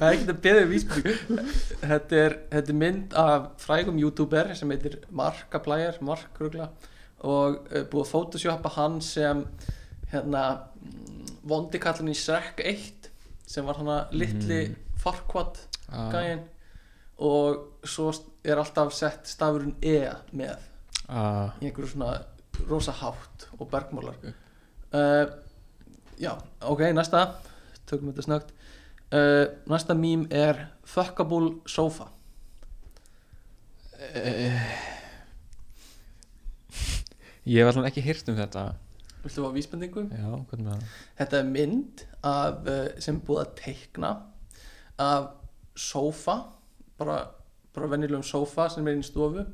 Það er ekki að beða vísbyrg þetta er, þetta er mynd af frægum youtuber sem heitir Markiplier, Mark rugla og uh, búið að photoshoppa hann sem hérna vondikallin í Shrek 1 sem var hann litli Mm. Farquaad Ah, gæinn. Og svo er alltaf sett stafurinn E með. Ah, í einhverju svona rosa hátt og bergmálar. Ok. uh, já, ok, næsta. Tökum þetta snögt uh, næsta mím er fuckable sofa. Eh, ég hef allan ekki hýrt um þetta. Viltu fá vísbendingu? já, hvernig með það? Þetta er mynd af, uh, sem búið að teikna af sofa bara, bara venjulegum sofa sem er í stofu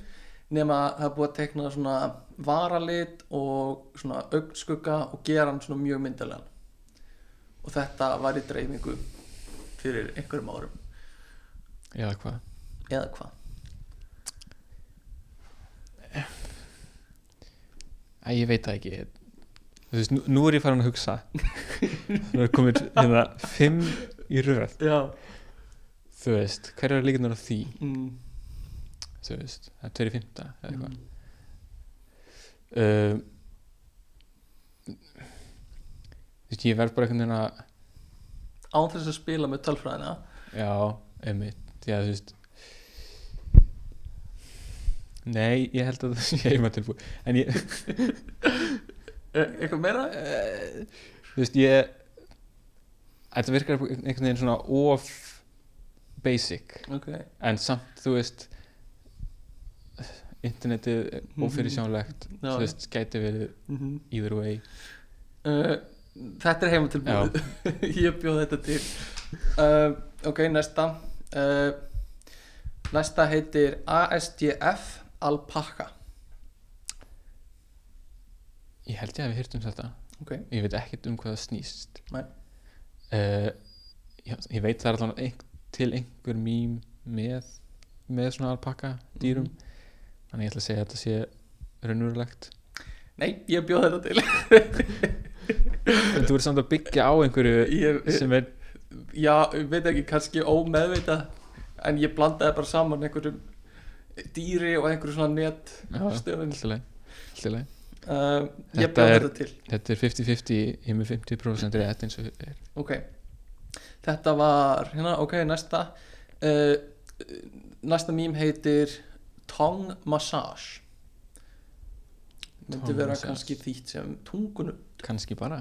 nema að það búið að teikna svona varalit og svona augnskugga og gera hann svona mjög myndilegan og þetta var í dreifingu fyrir einhverjum árum. Eða hvað? Eða hvað? Æ, ég veit það ekki. Þú veist, nú, nú er ég farin að hugsa. Nú er komin hérna fimm í röð. Já. Þú veist, hver er líkunar á því? Mm. þú veist, það er tveir í fymta eða eitthvað. Mm. um, þú veist, ég verð bara einhvern veginn að án þess að spila með tölfræðina já, einmitt að þú veist nei, ég held að það sé heima tilbúið en ég, e eitthvað meira? Eh, þú veist, ég þetta virkar einhvern veginn svona of basic ok en samt, þú veist internetið er Mhm. ófyrirsjónlegt Já. þú veist, gæti verið -hmm. either way uh, þetta er heima tilbúið ég bjóð þetta til. Uh, ok, næsta. Uh, næsta heitir ASDF Alpaca ég held ég að við hýrt um þetta. Ok, ég veit ekkert um hvað það snýst. Uh, ég, ég veit það er allan ein, til einhver mím með með svona alpaka dýrum. Mhm. þannig ég ætla að segja að þetta sé raunverulegt. Nei, ég bjóð þetta til en þú ert samt að byggja á einhverju Ég, sem er já, ég veit ekki, kannski ómeðvita en ég blandaði bara saman einhverjum dýri og einhverju svona net stöðun uh, ég Þetta er- þetta til. Þetta er 50-50, ég er með 50% rétt eins og er. Ok. Þetta var, hérna, ok, næsta. Uh, næsta mím heitir tongue massage. Myndi vera kannski þýtt sem tungunum kannski bara.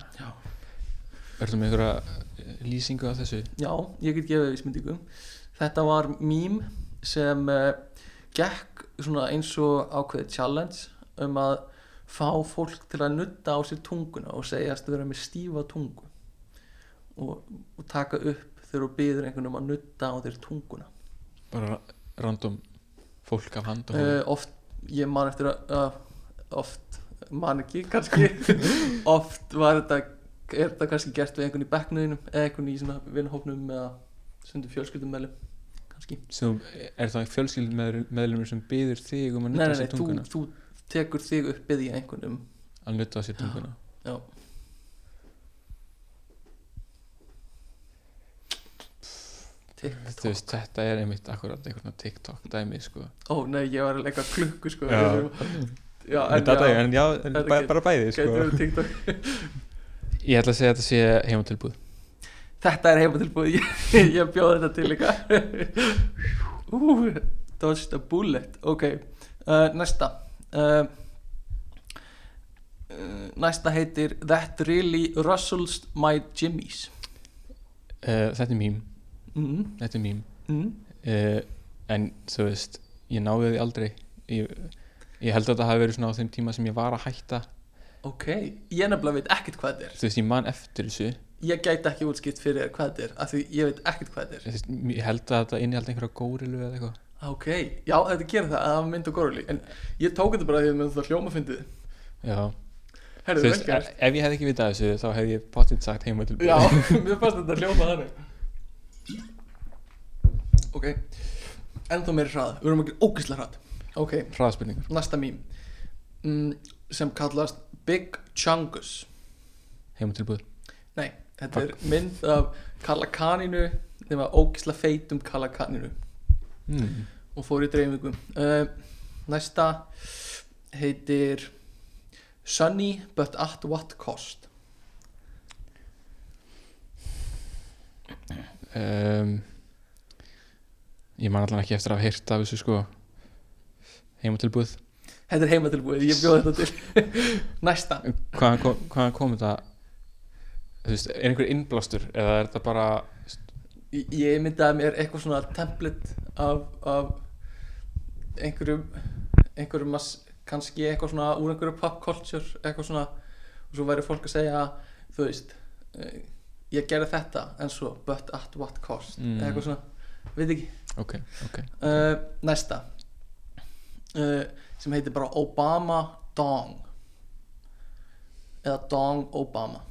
Ertu með einhverja eh, lýsingu á þessu? Já, ég get gefið vísmyndingu Þetta var mím sem uh, gekk eins og ákveðið challenge um að fá fólk til að nutta á sér tunguna og segjast vera með stífa tungu og, og taka upp þegar þú byður einhvern um að nutta á þér tunguna Bara random fólk af hand og uh, Oft, ég man eftir að uh, oft, man ekki kannski. Oft var þetta er þetta kannski gert við einhvern í bekknuðinum eða einhvern í svona vinnhófnum eða stundu fjölskyldum kannski. Sem, er það fjölskyld meðlumur sem byður þig um að Nei, nutta nei, sér nei, þú, tunguna? þú tekur þig upp byggði einhvern um að nutta sér tunguna? Já. Þú TikTok veist, þetta er einmitt akkurat einhvern TikTok dæmi sko. Ó nei, ég var að leika klukku sko Já. en, en já, en já, en bæ, ekki- bara bæði sko. Ég ætla að segja að þetta sé heimatilbúð Þetta er heimatilbúið, ég, ég bjóði þetta til líka. Ú, dodged a bullet. Ok, uh, næsta. Uh, uh, Næsta heitir That really rustles my jimmies. Uh, Þetta er mím, mm, þetta er mím. Mm. uh, En þú veist, ég náði því aldrei. Ég, ég held að þetta hafi verið svona á þeim tíma sem ég var að hætta. Ok, ég nefnilega veit ekkert hvað þetta er. Þú veist, ég man eftir þessu. Ég gæti ekki útskipt fyrir hvað þetta er af Því ég veit ekkert hvað þetta Þú veist, Ég held að þetta innihaldi einhverja górilu eða eitthvað. Er Ok, já þetta gerir það að það mynd og góruli En ég tók þetta bara því að með það hljóma fyndið. Já, Herðu, þú veist, gert. ef ég hefði ekki vitað þessu þá hefði ég potið sagt heimatilbúð Já, mér fannst þetta hljóma þannig. Ok Ennþá meiri hrað, við erum ekki ógislega hrað Ok, Hraðspurningar næsta mím. Mm, Sem kallast Big Chungus. Heimatilbúð Nei, þetta er mynd af Kalla Kaninu nema ógislega feitum Kalla Kaninu mm. og fór í dreifingu uh, Næsta heitir Sunny but at what cost? Um, Ég man allan ekki eftir að hafa heyrt af þessu sko Heimatilbúð Þetta er heimatilbúið, ég bjóð þetta til. Næsta. Hvaðan kom, hvaðan kom þetta? Þú veist, er einhver innblástur eða er þetta bara Ég- Ég myndaði mér eitthvað svona template af, af einhverjum einhverjum mass, kannski eitthvað svona úr einhverju pop culture eitthvað svona og svo væri fólk að segja þú veist eh, ég gerði þetta en svo but at what cost? Mm. eitthvað svona, veit ekki. Ok, ok uh, næsta uh, sem heitir bara Obama Dong. Eða Dong Obama.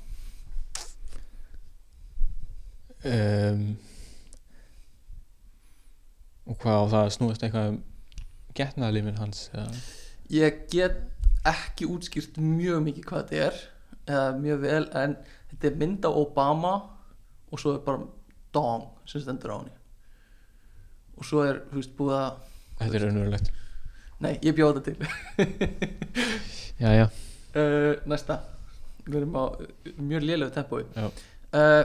Um, Og hvað á það að snúast eitthvað um getnaðlimir hans eða? Ég get ekki útskýrt mjög mikið hvað þetta er eða mjög vel en þetta er mynd á Obama og svo er bara Dong sem stendur á henni. Og svo er, þú veist, búið að Þetta er raunverulegt nei, ég bjóð þetta til. Já, já uh, næsta. Við erum á uh, mjög lélegu tempói. Uh,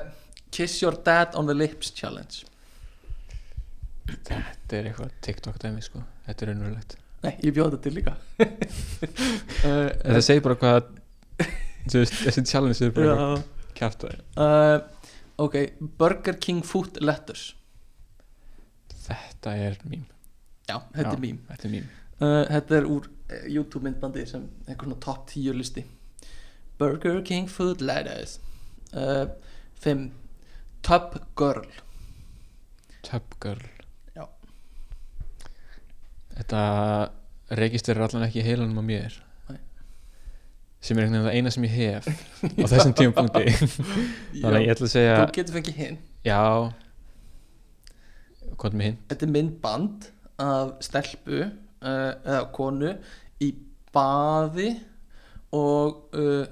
Kiss your dad on the lips challenge. Þetta er eitthvað TikTok dæmi sko. Þetta er raunverulegt. Nei, ég bjóð þetta til líka. Uh, Þetta segir bara hvað þessi challenge er bara kjarta uh, ok, Burger King food letters. Þetta er mím já, þetta Já. er mím Þetta er mím Uh, þetta er úr uh, YouTube myndbandi sem einhver svona top 10 listi. Burger King Food uh, 5 Tub Girl. Tub Girl. Já. Þetta registerir allan ekki heilanum á mér. Nei. sem er einhvern veginn það eina sem ég hef á þessum tímapunkti. Þannig að ég ætla að segja Þú getur fengið hinn já. Hvað er með hinn? Þetta er myndband af stelpu uh, eða konu í baði og uh,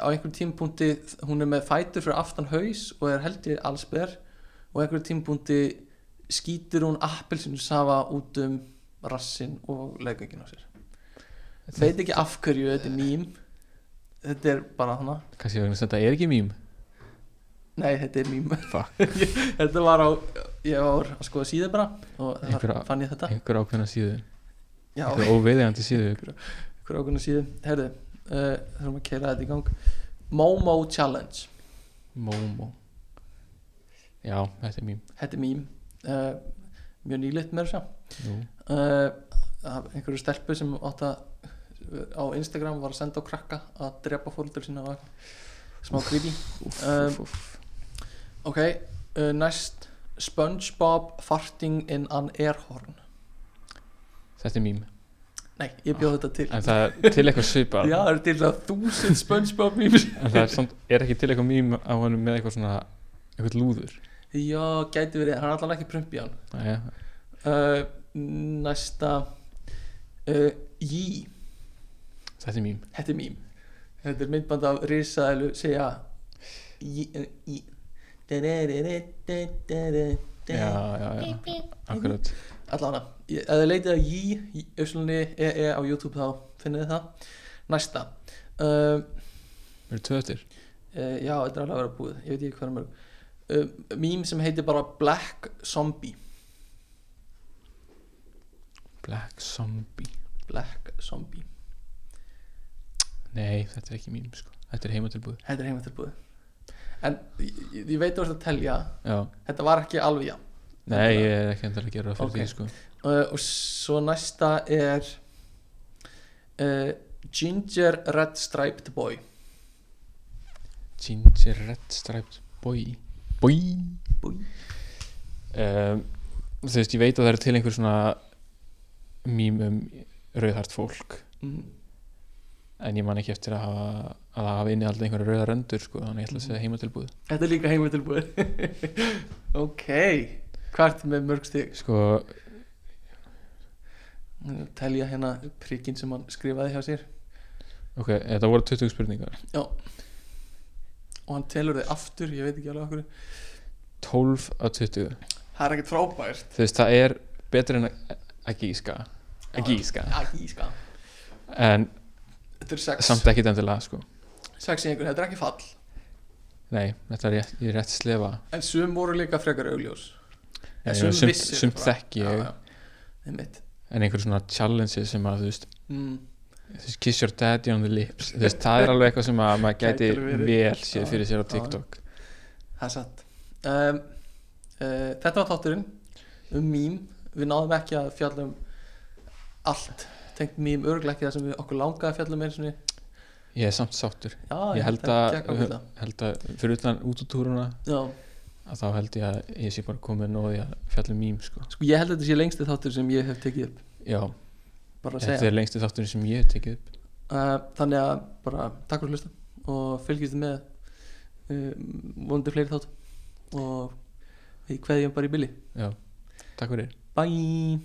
á einhverjum tímapunkti hún er með fætur fyrir aftan haus og er held ég allsber og á einhverjum tímapunkti skýtur hún appelsinu safa út um rassin og leggöngin á sér. Veit ekki af hverju þetta er mím. Þetta er bara hana. Kannski vegna að þetta er ekki mím. Nei þetta er Fuck. þetta var á ég var að skoða síðu bara og þar Einhverja- fann ég þetta. einhver ákveðna síðu. Já, einhver óveiðigandi síðu. Hver ákveðna síðu. Herðu, uh, þurfum að keira þetta í gang. Momo Challenge. Momo. Já, þetta er mím. Þetta er mím. Uh, mjög nýlitt með þess Nú. að uh, einhverju stelpu sem átt að á Instagram var að senda á krakka að drepa fólkdur sína smá creepy. Um, ok, uh, næst Spongebob farting in an airhorn þetta er mím. Nei, ég bjóð þetta til. En það er til eitthvað svipað. Já, það er til að þúsund Spongebob memes en það er, samt, er ekki til eitthvað mím á honum með eitthvað svona eitthvað lúður? Já, gæti verið, hann er allan ekki prumpi á hann. Næja, uh, næsta uh, Jí, þetta er mím. Þetta er mím. Þetta er myndband af risaðilu segja Jí, Jí að, ef þið leitið að Jí Öslunni EE á YouTube þá finnið þið það næsta uh, erum tvö eftir uh, já, þetta er alveg að vera búið ég veit ekki hvað er mörg uh, mím sem heitir bara Black Zombie Black Zombie Black Zombie nei, þetta er ekki mím sko. þetta er heimatilbúð þetta er heimatilbúið en ég, ég- veit að telja já, þetta var ekki alveg já nei, ég er ekki endur að gera það fyrir Ok. því sko. uh, og svo næsta er uh, Ginger Red Striped Boy Ginger Red Striped Boy Boy Boy. um, þú veist, ég veit að það eru til einhver svona mím um rauðhart fólk mm. en ég man ekki eftir að hafa að það hafa inni alltaf einhverja rauðar öndur sko, þannig ég ætla að segja heimatilbúð þetta er líka heimatilbúið. Ok hvert með mörg stig? Sko, telja hérna prikinn sem hann skrifaði hjá sér. ok, þetta voru 20 spurningar. Og hann telur þið aftur, ég veit ekki alveg okkur 12 af 20 það er ekkert frábært. Þú veist, það er betur en að að gíska. Að gíska, ekki íska en þetta er sex, samt ekkit endilega sko. Sex í einhvern, þetta er ekki fall nei, þetta er rétt, ég er rétt slefa en sum voru líka frekar augljós En sum sumt, vissir sumt bara. þekki ég Já, já. Einmitt. en einhver svona challenge sem að þú veist, mm. þú veist kiss your daddy on the lips þú veist, það er alveg eitthvað sem að maður gæti Gæti alveg verið. vel séð Já, fyrir sér á já. TikTok Það er satt um, uh, Þetta var þátturinn um mím Við náðum ekki að fjalla um allt tengt mím örglega ekki það sem við okkur langaði að fjalla um einu sinni ég er samt sáttur. Já, ég held þetta að, held að fyrir utan útútúruna Já, að þá held ég að ég sé bara komið nóði að fjalla um mím sko. sko ég held að þetta sé lengsti þáttur sem ég hef tekið upp. Já, þetta er lengsti þátturinn sem ég hef tekið upp. Uh, Þannig að bara takk fyrir hlusta og fylgjast með uh, vonandi fleiri þátt og við kveðjum bara í billi já, takk fyrir. Bye